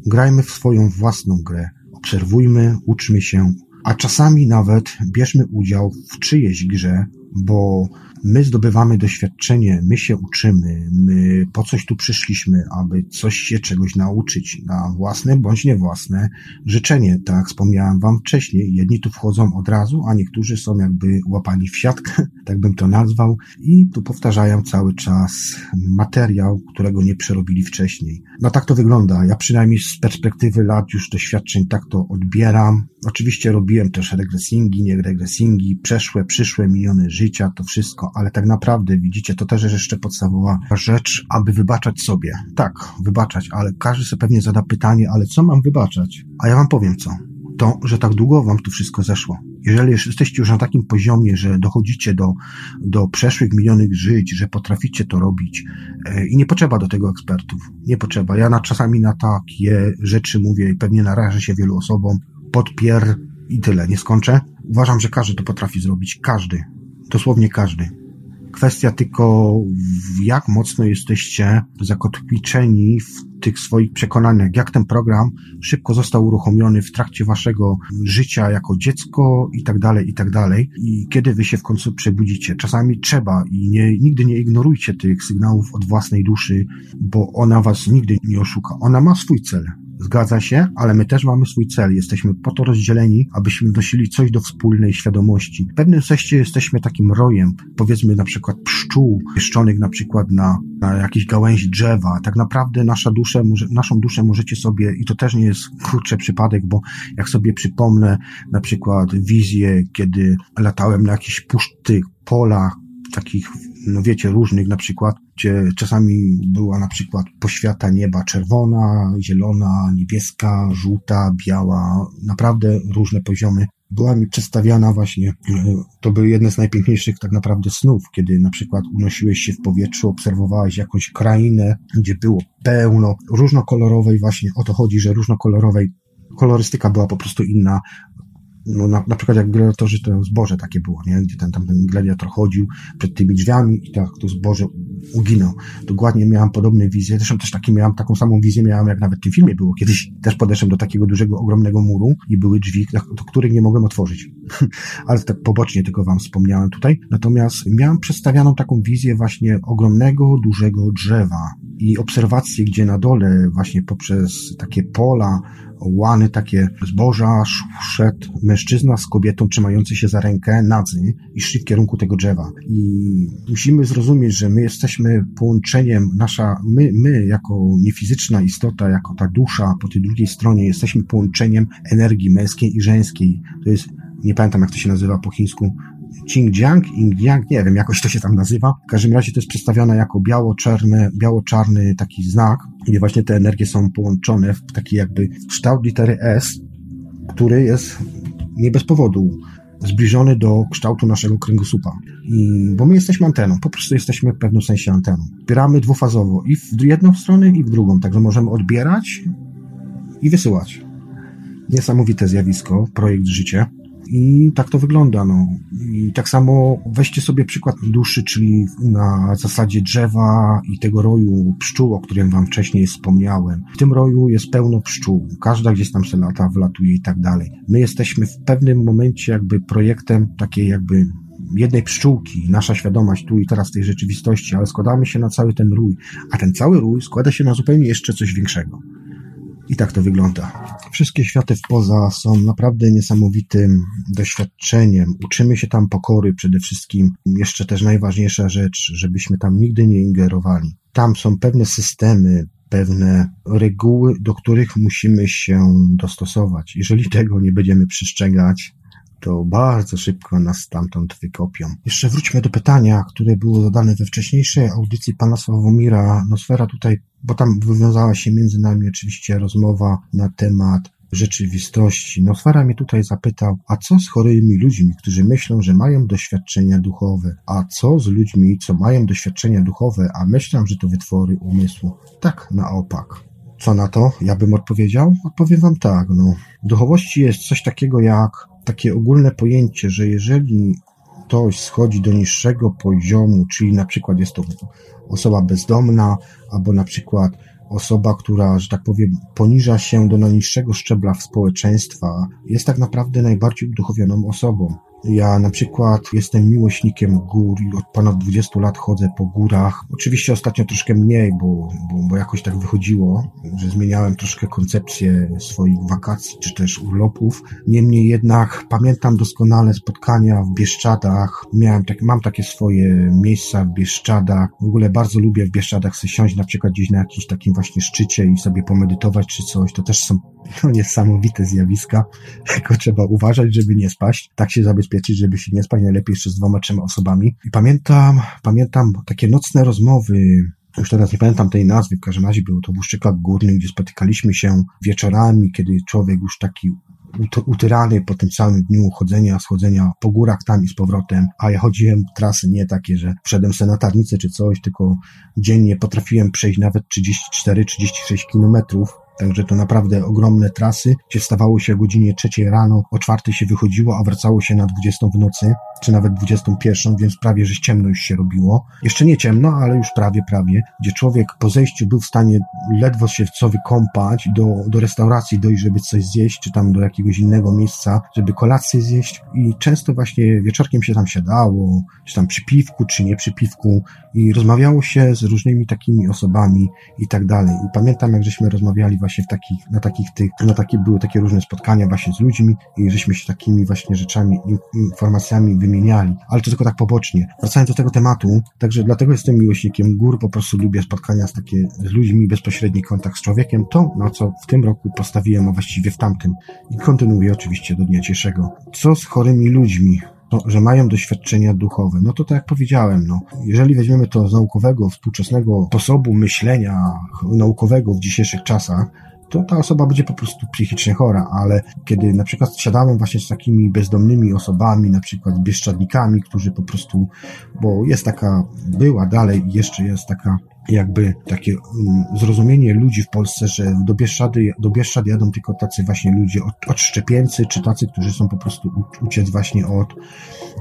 Grajmy w swoją własną grę. Obserwujmy, uczmy się, a czasami nawet bierzmy udział w czyjejś grze, bo My zdobywamy doświadczenie, my się uczymy, my po coś tu przyszliśmy, aby coś się czegoś nauczyć na własne bądź nie własne życzenie. Tak jak wspomniałem wam wcześniej, jedni tu wchodzą od razu, a niektórzy są jakby łapani w siatkę, tak bym to nazwał, i tu powtarzają cały czas materiał, którego nie przerobili wcześniej. No tak to wygląda. Ja przynajmniej z perspektywy lat już doświadczeń tak to odbieram. Oczywiście robiłem też regresingi, nie regresingi, przeszłe, przyszłe, minione życia, to wszystko, ale tak naprawdę widzicie, to też jest jeszcze podstawowa rzecz, aby wybaczać sobie. Tak, wybaczać, ale każdy sobie pewnie zada pytanie, ale co mam wybaczać? A ja wam powiem co. To, że tak długo wam tu wszystko zeszło. Jeżeli jesteście już na takim poziomie, że dochodzicie do, do przeszłych milionych żyć, że potraficie to robić e, i nie potrzeba do tego ekspertów. Nie potrzeba. Ja na, czasami na takie rzeczy mówię i pewnie narażę się wielu osobom. Podpier i tyle. Nie skończę. Uważam, że każdy to potrafi zrobić. Każdy. Dosłownie każdy. Kwestia tylko, jak mocno jesteście zakotwiczeni w tych swoich przekonaniach, jak ten program szybko został uruchomiony w trakcie waszego życia jako dziecko i tak dalej, i tak dalej. I kiedy wy się w końcu przebudzicie. Czasami trzeba i nie, nigdy nie ignorujcie tych sygnałów od własnej duszy, bo ona was nigdy nie oszuka. Ona ma swój cel. Zgadza się, ale my też mamy swój cel. Jesteśmy po to rozdzieleni, abyśmy wnosili coś do wspólnej świadomości. W pewnym sensie jesteśmy takim rojem, powiedzmy na przykład pszczół, pieszczonych na przykład na, na jakiejś gałęzi drzewa. Tak naprawdę nasza duszę, naszą duszę możecie sobie, i to też nie jest kurczę przypadek, bo jak sobie przypomnę na przykład wizję, kiedy latałem na jakichś pusztych polach, takich, no wiecie, różnych na przykład, gdzie czasami była na przykład poświata nieba czerwona, zielona, niebieska, żółta, biała, naprawdę różne poziomy. Była mi przedstawiana właśnie, e, to były jedne z najpiękniejszych tak naprawdę snów, kiedy na przykład unosiłeś się w powietrzu, obserwowałeś jakąś krainę, gdzie było pełno różnokolorowej właśnie, o to chodzi, że różnokolorowej kolorystyka była po prostu inna, no na, na przykład jak gladiatorzy to zboże takie było, nie? Gdzie ten, tam ten gladiator chodził przed tymi drzwiami i tak to zboże uginął. Dokładnie miałam podobne wizje, zresztą też taki miałam, taką samą wizję miałam jak nawet w tym filmie było. Kiedyś też podeszłem do takiego dużego, ogromnego muru i były drzwi, do których nie mogłem otworzyć. Ale tak pobocznie tylko wam wspomniałem tutaj. Natomiast miałam przedstawioną taką wizję właśnie ogromnego, dużego drzewa i obserwacje, gdzie na dole właśnie poprzez takie pola, łany takie zboża szedł mężczyzna z kobietą trzymający się za rękę, nadzy i szli w kierunku tego drzewa. I musimy zrozumieć, że my jesteśmy połączeniem, nasza, my, my jako niefizyczna istota, jako ta dusza po tej drugiej stronie, jesteśmy połączeniem energii męskiej i żeńskiej. To jest nie pamiętam jak to się nazywa po chińsku, Xinjiang, Yingyang, nie wiem, jakoś to się tam nazywa. W każdym razie to jest przedstawione jako biało-czarny, biało-czarny taki znak, gdzie właśnie te energie są połączone w taki jakby kształt litery S, który jest nie bez powodu zbliżony do kształtu naszego kręgosłupa. I, bo my jesteśmy anteną, po prostu jesteśmy w pewnym sensie anteną. Zbieramy dwufazowo i w jedną stronę i w drugą, także możemy odbierać i wysyłać. Niesamowite zjawisko, projekt życie. I tak to wygląda. No. I tak samo weźcie sobie przykład duszy, czyli na zasadzie drzewa i tego roju pszczół, o którym wam wcześniej wspomniałem. W tym roju jest pełno pszczół. Każda gdzieś tam se lata, wlatuje i tak dalej. My jesteśmy w pewnym momencie jakby projektem takiej jakby jednej pszczółki, nasza świadomość tu i teraz tej rzeczywistości, ale składamy się na cały ten rój, a ten cały rój składa się na zupełnie jeszcze coś większego. I tak to wygląda. Wszystkie światy w poza są naprawdę niesamowitym doświadczeniem. Uczymy się tam pokory przede wszystkim. Jeszcze też najważniejsza rzecz, żebyśmy tam nigdy nie ingerowali. Tam są pewne systemy, pewne reguły, do których musimy się dostosować. Jeżeli tego nie będziemy przestrzegać, to bardzo szybko nas stamtąd wykopią. Jeszcze wróćmy do pytania, które było zadane we wcześniejszej audycji pana Sławomira Nosfera tutaj, bo tam wywiązała się między nami oczywiście rozmowa na temat rzeczywistości. Nosfera mnie tutaj zapytał, a co z chorymi ludźmi, którzy myślą, że mają doświadczenia duchowe? A co z ludźmi, co mają doświadczenia duchowe, a myślą, że to wytwory umysłu? Tak, na opak. Co na to? Ja bym odpowiedział? Odpowiem wam tak, no. W duchowości jest coś takiego jak takie ogólne pojęcie, że jeżeli ktoś schodzi do niższego poziomu, czyli na przykład jest to osoba bezdomna, albo na przykład osoba, która, że tak powiem, poniża się do najniższego szczebla w społeczeństwa, jest tak naprawdę najbardziej uduchowioną osobą. Ja na przykład jestem miłośnikiem gór i od ponad 20 lat chodzę po górach. Oczywiście ostatnio troszkę mniej, bo, bo, bo jakoś tak wychodziło, że zmieniałem troszkę koncepcję swoich wakacji czy też urlopów. Niemniej jednak pamiętam doskonale spotkania w Bieszczadach. Miałem tak, mam takie swoje miejsca w Bieszczadach. W ogóle bardzo lubię w Bieszczadach sobie siąść na przykład gdzieś na jakimś takim właśnie szczycie i sobie pomedytować czy coś. To też są no, niesamowite zjawiska. Tylko trzeba uważać, żeby nie spaść. Tak się zabezpieczyć, żeby się nie spać. Najlepiej jeszcze z dwoma, trzema osobami. I pamiętam, pamiętam takie nocne rozmowy już teraz nie pamiętam tej nazwy, w każdym razie było to w Górnych, gdzie spotykaliśmy się wieczorami, kiedy człowiek już taki utyrany po tym całym dniu chodzenia, schodzenia po górach tam i z powrotem, a ja chodziłem trasy nie takie, że wszedłem se na tarnicę czy coś, tylko dziennie potrafiłem przejść nawet 34-36 kilometrów Także to naprawdę ogromne trasy, gdzie stawało się o godzinie trzeciej rano, o czwartej się wychodziło, a wracało się na 20 w nocy, czy nawet 21, więc prawie, że ciemno już się robiło. Jeszcze nie ciemno, ale już prawie, prawie, gdzie człowiek po zejściu był w stanie ledwo się co wykąpać, do, do restauracji dojść, żeby coś zjeść, czy tam do jakiegoś innego miejsca, żeby kolację zjeść i często właśnie wieczorkiem się tam siadało, czy tam przy piwku, czy nie przy piwku i rozmawiało się z różnymi takimi osobami i tak dalej. I pamiętam, jak żeśmy rozmawiali właśnie w takich, na takich tych, na takie, były takie różne spotkania właśnie z ludźmi i żeśmy się takimi właśnie rzeczami, informacjami wymieniali, ale to tylko tak pobocznie. Wracając do tego tematu, także dlatego jestem miłośnikiem gór, po prostu lubię spotkania z takie, z ludźmi, bezpośredni kontakt z człowiekiem, to na co w tym roku postawiłem, a właściwie w tamtym i kontynuuję oczywiście do dnia dzisiejszego. Co z chorymi ludźmi? To, że mają doświadczenia duchowe. No to tak jak powiedziałem, no, jeżeli weźmiemy to z naukowego, współczesnego sposobu myślenia naukowego w dzisiejszych czasach, to ta osoba będzie po prostu psychicznie chora, ale kiedy na przykład siadałem właśnie z takimi bezdomnymi osobami, na przykład bieszczadnikami, którzy po prostu, bo jest taka, była dalej jeszcze jest taka jakby takie um, zrozumienie ludzi w Polsce, że do Bieszczady, do Bieszczad jadą tylko tacy właśnie ludzie od, odszczepieńcy, czy tacy, którzy są po prostu uciec właśnie od,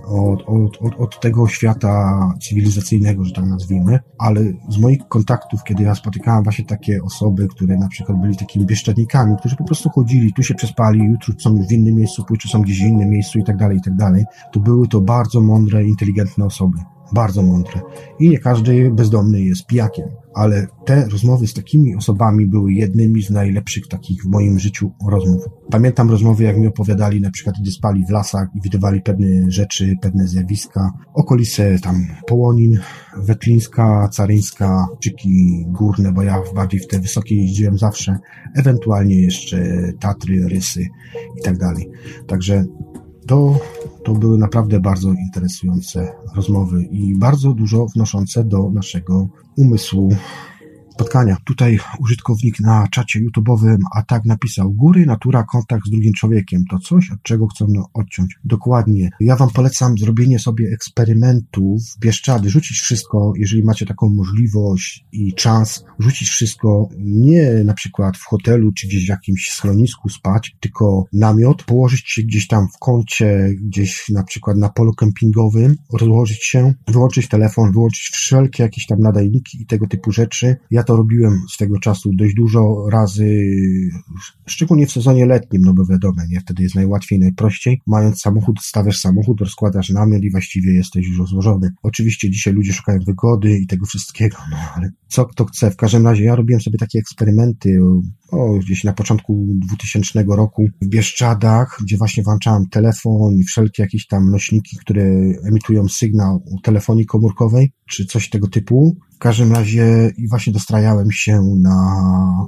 od, od, od, od tego świata cywilizacyjnego, że tak nazwijmy, ale z moich kontaktów, kiedy ja spotykałem właśnie takie osoby, które na przykład byli takimi bieszczadnikami, którzy po prostu chodzili, tu się przespali, jutro są w innym miejscu, pójdzie są gdzieś w innym miejscu i tak dalej, i tak dalej, to były to bardzo mądre, inteligentne osoby bardzo mądre. I nie każdy bezdomny jest pijakiem, ale te rozmowy z takimi osobami były jednymi z najlepszych takich w moim życiu rozmów. Pamiętam rozmowy, jak mi opowiadali na przykład, gdy spali w lasach i widywali pewne rzeczy, pewne zjawiska, okolice tam Połonin, Wetlińska, Caryńska, Czyki Górne, bo ja bardziej w te wysokie jeździłem zawsze, ewentualnie jeszcze Tatry, Rysy i tak dalej. Także to, to były naprawdę bardzo interesujące rozmowy i bardzo dużo wnoszące do naszego umysłu spotkania. Tutaj użytkownik na czacie YouTube'owym a tak napisał góry, natura, kontakt z drugim człowiekiem. To coś, od czego chcą odciąć. Dokładnie. Ja wam polecam zrobienie sobie eksperymentów Bieszczady, rzucić wszystko, jeżeli macie taką możliwość i czas, rzucić wszystko nie na przykład w hotelu czy gdzieś w jakimś schronisku spać, tylko namiot, położyć się gdzieś tam w kącie, gdzieś na przykład na polu kempingowym, rozłożyć się, wyłączyć telefon, wyłączyć wszelkie jakieś tam nadajniki i tego typu rzeczy. Ja to robiłem swego czasu dość dużo razy, szczególnie w sezonie letnim, no bo wiadomo, nie, wtedy jest najłatwiej, najprościej. Mając samochód, stawiasz samochód, rozkładasz namiot i właściwie jesteś już rozłożony. Oczywiście dzisiaj ludzie szukają wygody i tego wszystkiego, no ale co kto chce. W każdym razie ja robiłem sobie takie eksperymenty, o, gdzieś na początku 2000 roku w Bieszczadach, gdzie właśnie włączałem telefon i wszelkie jakieś tam nośniki, które emitują sygnał telefonii komórkowej, czy coś tego typu. Każdym razie i właśnie dostrajałem się na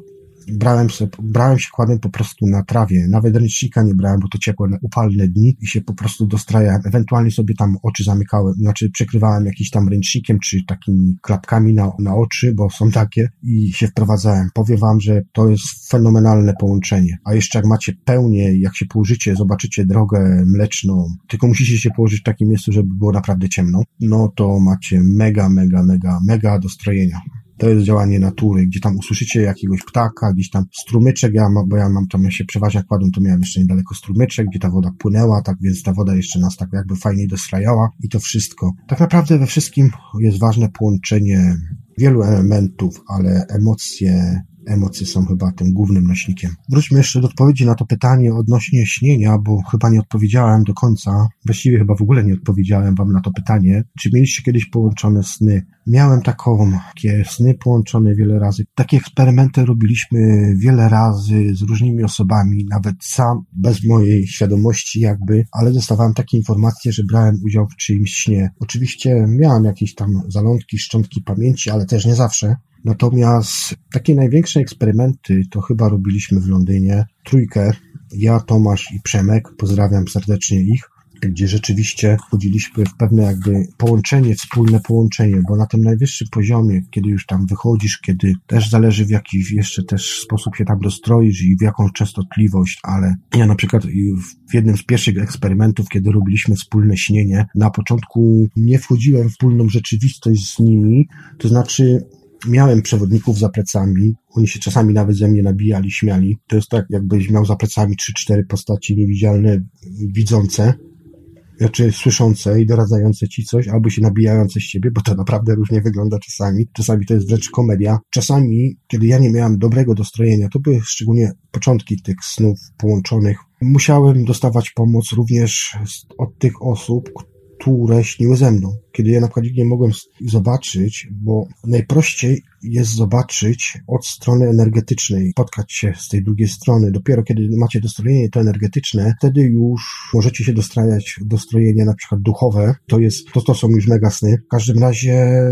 brałem, sobie, brałem się, kładłem po prostu na trawie, nawet ręcznika nie brałem, bo to ciepłe, upalne dni i się po prostu dostrajałem, ewentualnie sobie tam oczy zamykałem, znaczy przykrywałem jakiś tam ręcznikiem, czy takimi klapkami na, na oczy, bo są takie i się wprowadzałem. Powiem wam, że to jest fenomenalne połączenie, a jeszcze jak macie pełnię, jak się położycie, zobaczycie drogę mleczną, tylko musicie się położyć w takim miejscu, żeby było naprawdę ciemno, no to macie mega, mega, mega, mega dostrojenia to jest działanie natury, gdzie tam usłyszycie jakiegoś ptaka, gdzieś tam strumyczek, ja, bo ja mam tam, ja się przeważnie kładłem, to miałem jeszcze niedaleko strumyczek, gdzie ta woda płynęła, tak więc ta woda jeszcze nas tak jakby fajniej dostrajała i to wszystko. Tak naprawdę we wszystkim jest ważne połączenie wielu elementów, ale emocje emocje są chyba tym głównym nośnikiem. Wróćmy jeszcze do odpowiedzi na to pytanie odnośnie śnienia, bo chyba nie odpowiedziałem do końca. Właściwie chyba w ogóle nie odpowiedziałem wam na to pytanie. Czy mieliście kiedyś połączone sny? Miałem taką, takie sny połączone wiele razy. Takie eksperymenty robiliśmy wiele razy z różnymi osobami, nawet sam, bez mojej świadomości jakby, ale dostawałem takie informacje, że brałem udział w czyimś śnie. Oczywiście miałem jakieś tam zalątki, szczątki pamięci, ale też nie zawsze. Natomiast takie największe eksperymenty to chyba robiliśmy w Londynie. Trójkę, ja, Tomasz i Przemek, pozdrawiam serdecznie ich gdzie rzeczywiście wchodziliśmy w pewne jakby połączenie, wspólne połączenie, bo na tym najwyższym poziomie, kiedy już tam wychodzisz, kiedy też zależy w jaki jeszcze też sposób się tam dostroisz i w jaką częstotliwość, ale ja na przykład w jednym z pierwszych eksperymentów, kiedy robiliśmy wspólne śnienie, na początku nie wchodziłem w wspólną rzeczywistość z nimi, to znaczy miałem przewodników za plecami, oni się czasami nawet ze mnie nabijali, śmiali. To jest tak, jakbyś miał za plecami trzy, cztery postaci niewidzialne, widzące, znaczy słyszące i doradzające ci coś, albo się nabijające z ciebie, bo to naprawdę różnie wygląda czasami. Czasami to jest wręcz komedia. Czasami, kiedy ja nie miałem dobrego dostrojenia, to były szczególnie początki tych snów połączonych, musiałem dostawać pomoc również od tych osób, które śniły ze mną. Kiedy ja na przykład nie mogłem zobaczyć, bo najprościej jest zobaczyć od strony energetycznej, spotkać się z tej drugiej strony. Dopiero kiedy macie dostrojenie to energetyczne, wtedy już możecie się dostrajać dostrojenie na przykład duchowe. To jest, to, to są już mega sny. W każdym razie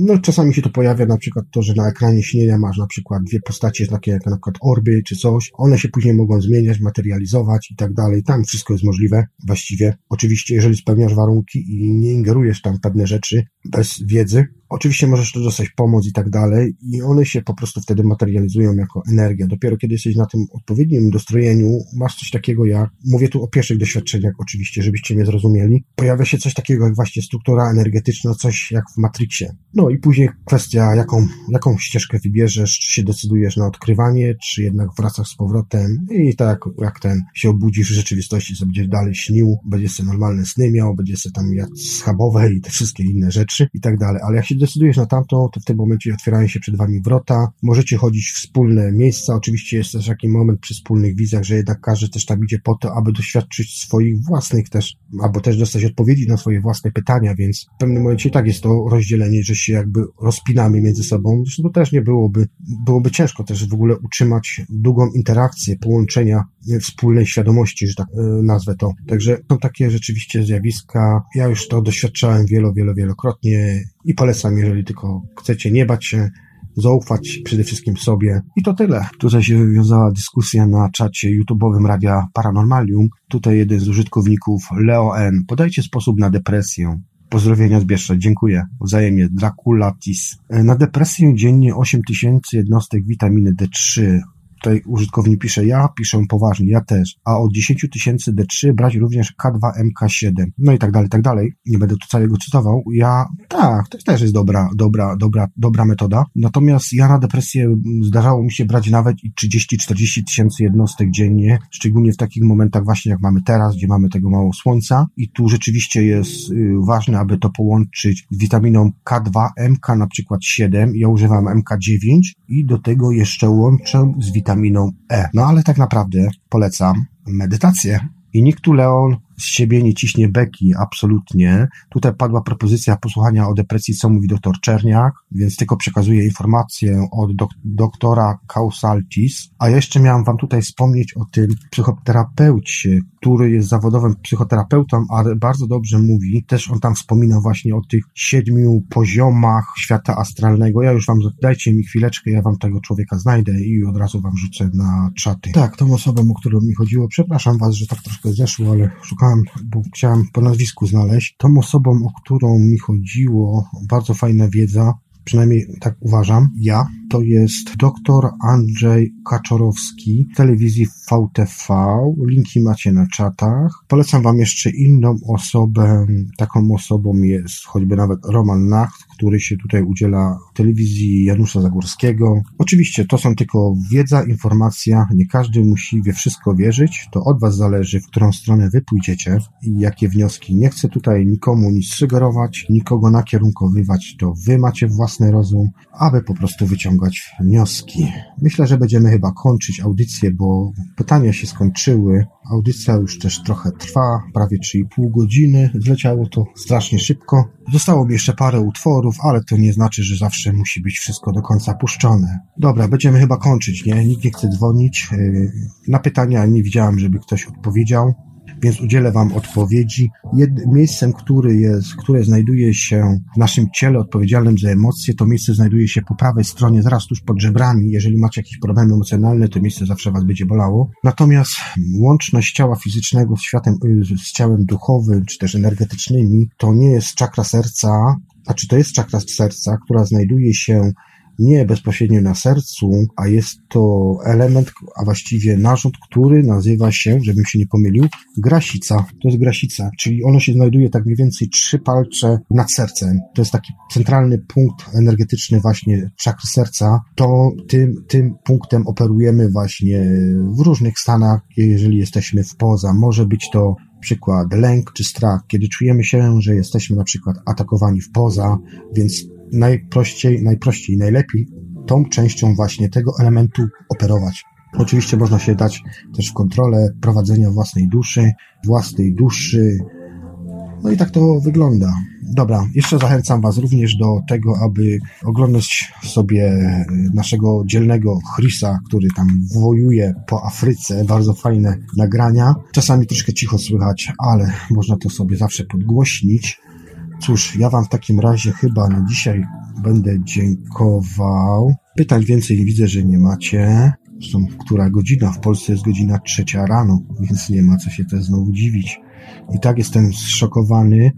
no, czasami się to pojawia na przykład to, że na ekranie śnienia masz na przykład dwie postacie, takie jak na przykład orby czy coś. One się później mogą zmieniać, materializować i tak dalej. Tam wszystko jest możliwe właściwie. Oczywiście, jeżeli spełniasz warunki i nie ingerujesz tam pewne rzeczy bez wiedzy, Oczywiście możesz tu dostać pomoc i tak dalej, i one się po prostu wtedy materializują jako energia. Dopiero kiedy jesteś na tym odpowiednim dostrojeniu, masz coś takiego jak, mówię tu o pierwszych doświadczeniach oczywiście, żebyście mnie zrozumieli, pojawia się coś takiego jak właśnie struktura energetyczna, coś jak w Matrixie. No i później kwestia, jaką, jaką ścieżkę wybierzesz, czy się decydujesz na odkrywanie, czy jednak wracasz z powrotem i tak jak ten się obudzisz w rzeczywistości, co będziesz dalej śnił, będziesz sobie normalne sny miał, będziesz sobie tam jadł schabowe i te wszystkie inne rzeczy i tak dalej. Ale jak się decydujesz na tamto, to w tym momencie otwierają się przed wami wrota, możecie chodzić w wspólne miejsca, oczywiście jest też taki moment przy wspólnych wizjach, że jednak każdy też tam idzie po to, aby doświadczyć swoich własnych też, albo też dostać odpowiedzi na swoje własne pytania, więc w pewnym momencie i tak jest to rozdzielenie, że się jakby rozpinamy między sobą, zresztą to też nie byłoby, byłoby ciężko też w ogóle utrzymać długą interakcję, połączenia wspólnej świadomości, że tak e, nazwę to. Także są takie rzeczywiście zjawiska, ja już to doświadczałem wielo, wielo, wielokrotnie i polecam, jeżeli tylko chcecie nie bać się, zaufać przede wszystkim sobie. I to tyle. Tutaj się wywiązała dyskusja na czacie YouTube'owym Radia Paranormalium. Tutaj jeden z użytkowników, Leo N. Podajcie sposób na depresję. Pozdrowienia z Bieszczad. Dziękuję. Wzajemnie. Draculatis. Na depresję dziennie 8000 jednostek witaminy D3 tutaj użytkownik pisze, ja piszę poważnie, ja też, a od 10 tysięcy D3 brać również K2MK7, no i tak dalej, tak dalej. Nie będę tu całego cytował. Ja, tak, to też jest dobra, dobra, dobra, dobra metoda. Natomiast ja na depresję zdarzało mi się brać nawet i 30-40 tysięcy jednostek dziennie, szczególnie w takich momentach właśnie jak mamy teraz, gdzie mamy tego mało słońca i tu rzeczywiście jest y, ważne, aby to połączyć z witaminą K2, MK na przykład 7, ja używam MK9 i do tego jeszcze łączę z witaminą witaminą E. No ale tak naprawdę polecam medytację. I nikt tu, Leon, z siebie nie ciśnie beki, absolutnie. Tutaj padła propozycja posłuchania o depresji, co mówi doktor Czerniak, więc tylko przekazuję informację od dok doktora Causaltis. A jeszcze miałem wam tutaj wspomnieć o tym psychoterapeucie, który jest zawodowym psychoterapeutą, ale bardzo dobrze mówi. Też on tam wspominał właśnie o tych siedmiu poziomach świata astralnego. Ja już wam, dajcie mi chwileczkę, ja wam tego człowieka znajdę i od razu wam rzucę na czaty. Tak, tą osobą, o którą mi chodziło, przepraszam was, że tak troszkę zeszło, ale szukałem, bo chciałem po nazwisku znaleźć. Tą osobą, o którą mi chodziło, bardzo fajna wiedza, przynajmniej tak uważam, ja, to jest dr Andrzej Kaczorowski z telewizji VTV. Linki macie na czatach. Polecam Wam jeszcze inną osobę. Taką osobą jest choćby nawet Roman Nacht, który się tutaj udziela w telewizji Janusza Zagórskiego. Oczywiście to są tylko wiedza, informacja. Nie każdy musi we wszystko wierzyć. To od Was zależy, w którą stronę Wy pójdziecie i jakie wnioski. Nie chcę tutaj nikomu nic sugerować, nikogo nakierunkowywać. To Wy macie własny rozum, aby po prostu wyciągać wyciągać wnioski. Myślę, że będziemy chyba kończyć audycję, bo pytania się skończyły. Audycja już też trochę trwa, prawie 3,5 godziny. Zleciało to strasznie szybko. Zostało mi jeszcze parę utworów, ale to nie znaczy, że zawsze musi być wszystko do końca puszczone. Dobra, będziemy chyba kończyć, nie? Nikt nie chce dzwonić. Yy, na pytania nie widziałem, żeby ktoś odpowiedział więc udzielę Wam odpowiedzi. Jed miejscem, który jest, które znajduje się w naszym ciele odpowiedzialnym za emocje, to miejsce znajduje się po prawej stronie, zaraz tuż pod żebrami. Jeżeli macie jakieś problemy emocjonalne, to miejsce zawsze Was będzie bolało. Natomiast łączność ciała fizycznego z światem, z ciałem duchowym, czy też energetycznymi, to nie jest czakra serca, a czy to jest czakra serca, która znajduje się nie bezpośrednio na sercu, a jest to element, a właściwie narząd, który nazywa się, żebym się nie pomylił, grasica. To jest grasica, czyli ono się znajduje tak mniej więcej trzy palce nad sercem. To jest taki centralny punkt energetyczny właśnie czakry serca. To tym, tym punktem operujemy właśnie w różnych stanach, jeżeli jesteśmy w poza. Może być to przykład lęk czy strach, kiedy czujemy się, że jesteśmy na przykład atakowani w poza, więc najprościej, najprościej, najlepiej tą częścią właśnie tego elementu operować. Oczywiście można się dać też w kontrolę prowadzenia własnej duszy, własnej duszy. No i tak to wygląda. Dobra, jeszcze zachęcam Was również do tego, aby oglądać sobie naszego dzielnego Chrisa, który tam wojuje po Afryce. Bardzo fajne nagrania. Czasami troszkę cicho słychać, ale można to sobie zawsze podgłośnić. Cóż, ja Wam w takim razie chyba na dzisiaj będę dziękował. Pytań więcej widzę, że nie macie. Zresztą, która godzina? W Polsce jest godzina trzecia rano, więc nie ma co się też znowu dziwić. I tak jestem zszokowany,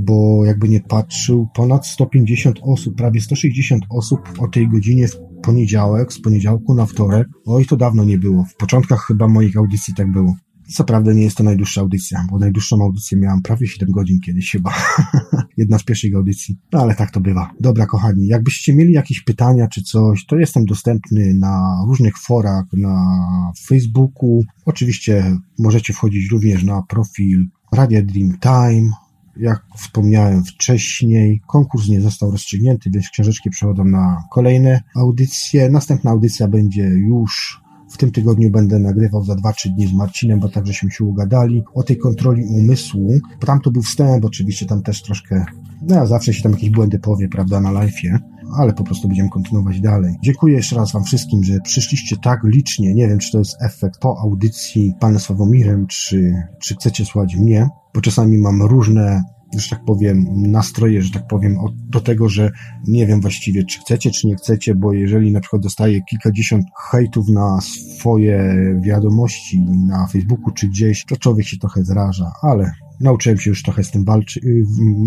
bo jakby nie patrzył, ponad 150 osób, prawie 160 osób o tej godzinie w poniedziałek, z poniedziałku na wtorek. Oj, to dawno nie było. W początkach chyba moich audycji tak było. Co prawda nie jest to najdłuższa audycja, bo najdłuższą audycję miałam prawie 7 godzin kiedyś chyba. Jedna z pierwszych audycji. No ale tak to bywa. Dobra, kochani, jakbyście mieli jakieś pytania czy coś, to jestem dostępny na różnych forach, na Facebooku. Oczywiście możecie wchodzić również na profil Radia Dreamtime. Jak wspomniałem wcześniej, konkurs nie został rozstrzygnięty, więc książeczki przechodzą na kolejne audycje. Następna audycja będzie już w tym tygodniu będę nagrywał za 2-3 dni z Marcinem, bo tak żeśmy się ugadali o tej kontroli umysłu. Tam to był wstęp, oczywiście tam też troszkę, no zawsze się tam jakieś błędy powie, prawda, na live'ie ale po prostu będziemy kontynuować dalej. Dziękuję jeszcze raz Wam wszystkim, że przyszliście tak licznie. Nie wiem, czy to jest efekt po audycji Panem Sławomirem, czy, czy chcecie słuchać mnie, bo czasami mam różne że tak powiem, nastroje, że tak powiem, do tego, że nie wiem właściwie, czy chcecie, czy nie chcecie, bo jeżeli na przykład dostaję kilkadziesiąt hejtów na swoje wiadomości na Facebooku czy gdzieś, to człowiek się trochę zraża, ale nauczyłem się już trochę z tym walczyć, y,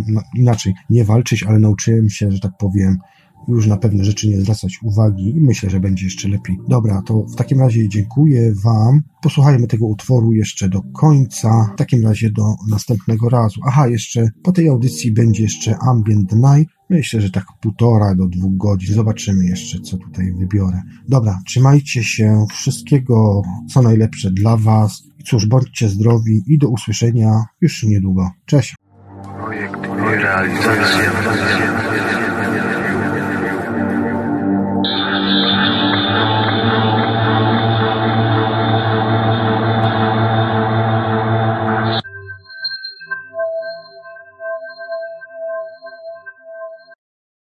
no, inaczej, nie walczyć, ale nauczyłem się, że tak powiem, już na pewne rzeczy nie zwracać uwagi i myślę, że będzie jeszcze lepiej. Dobra, to w takim razie dziękuję Wam. Posłuchajmy tego utworu jeszcze do końca. W takim razie do następnego razu. Aha, jeszcze po tej audycji będzie jeszcze Ambient Night. Myślę, że tak półtora do dwóch godzin. Zobaczymy jeszcze, co tutaj wybiorę. Dobra, trzymajcie się. Wszystkiego, co najlepsze dla Was. Cóż, bądźcie zdrowi i do usłyszenia już niedługo. Cześć. Projekt realizacja.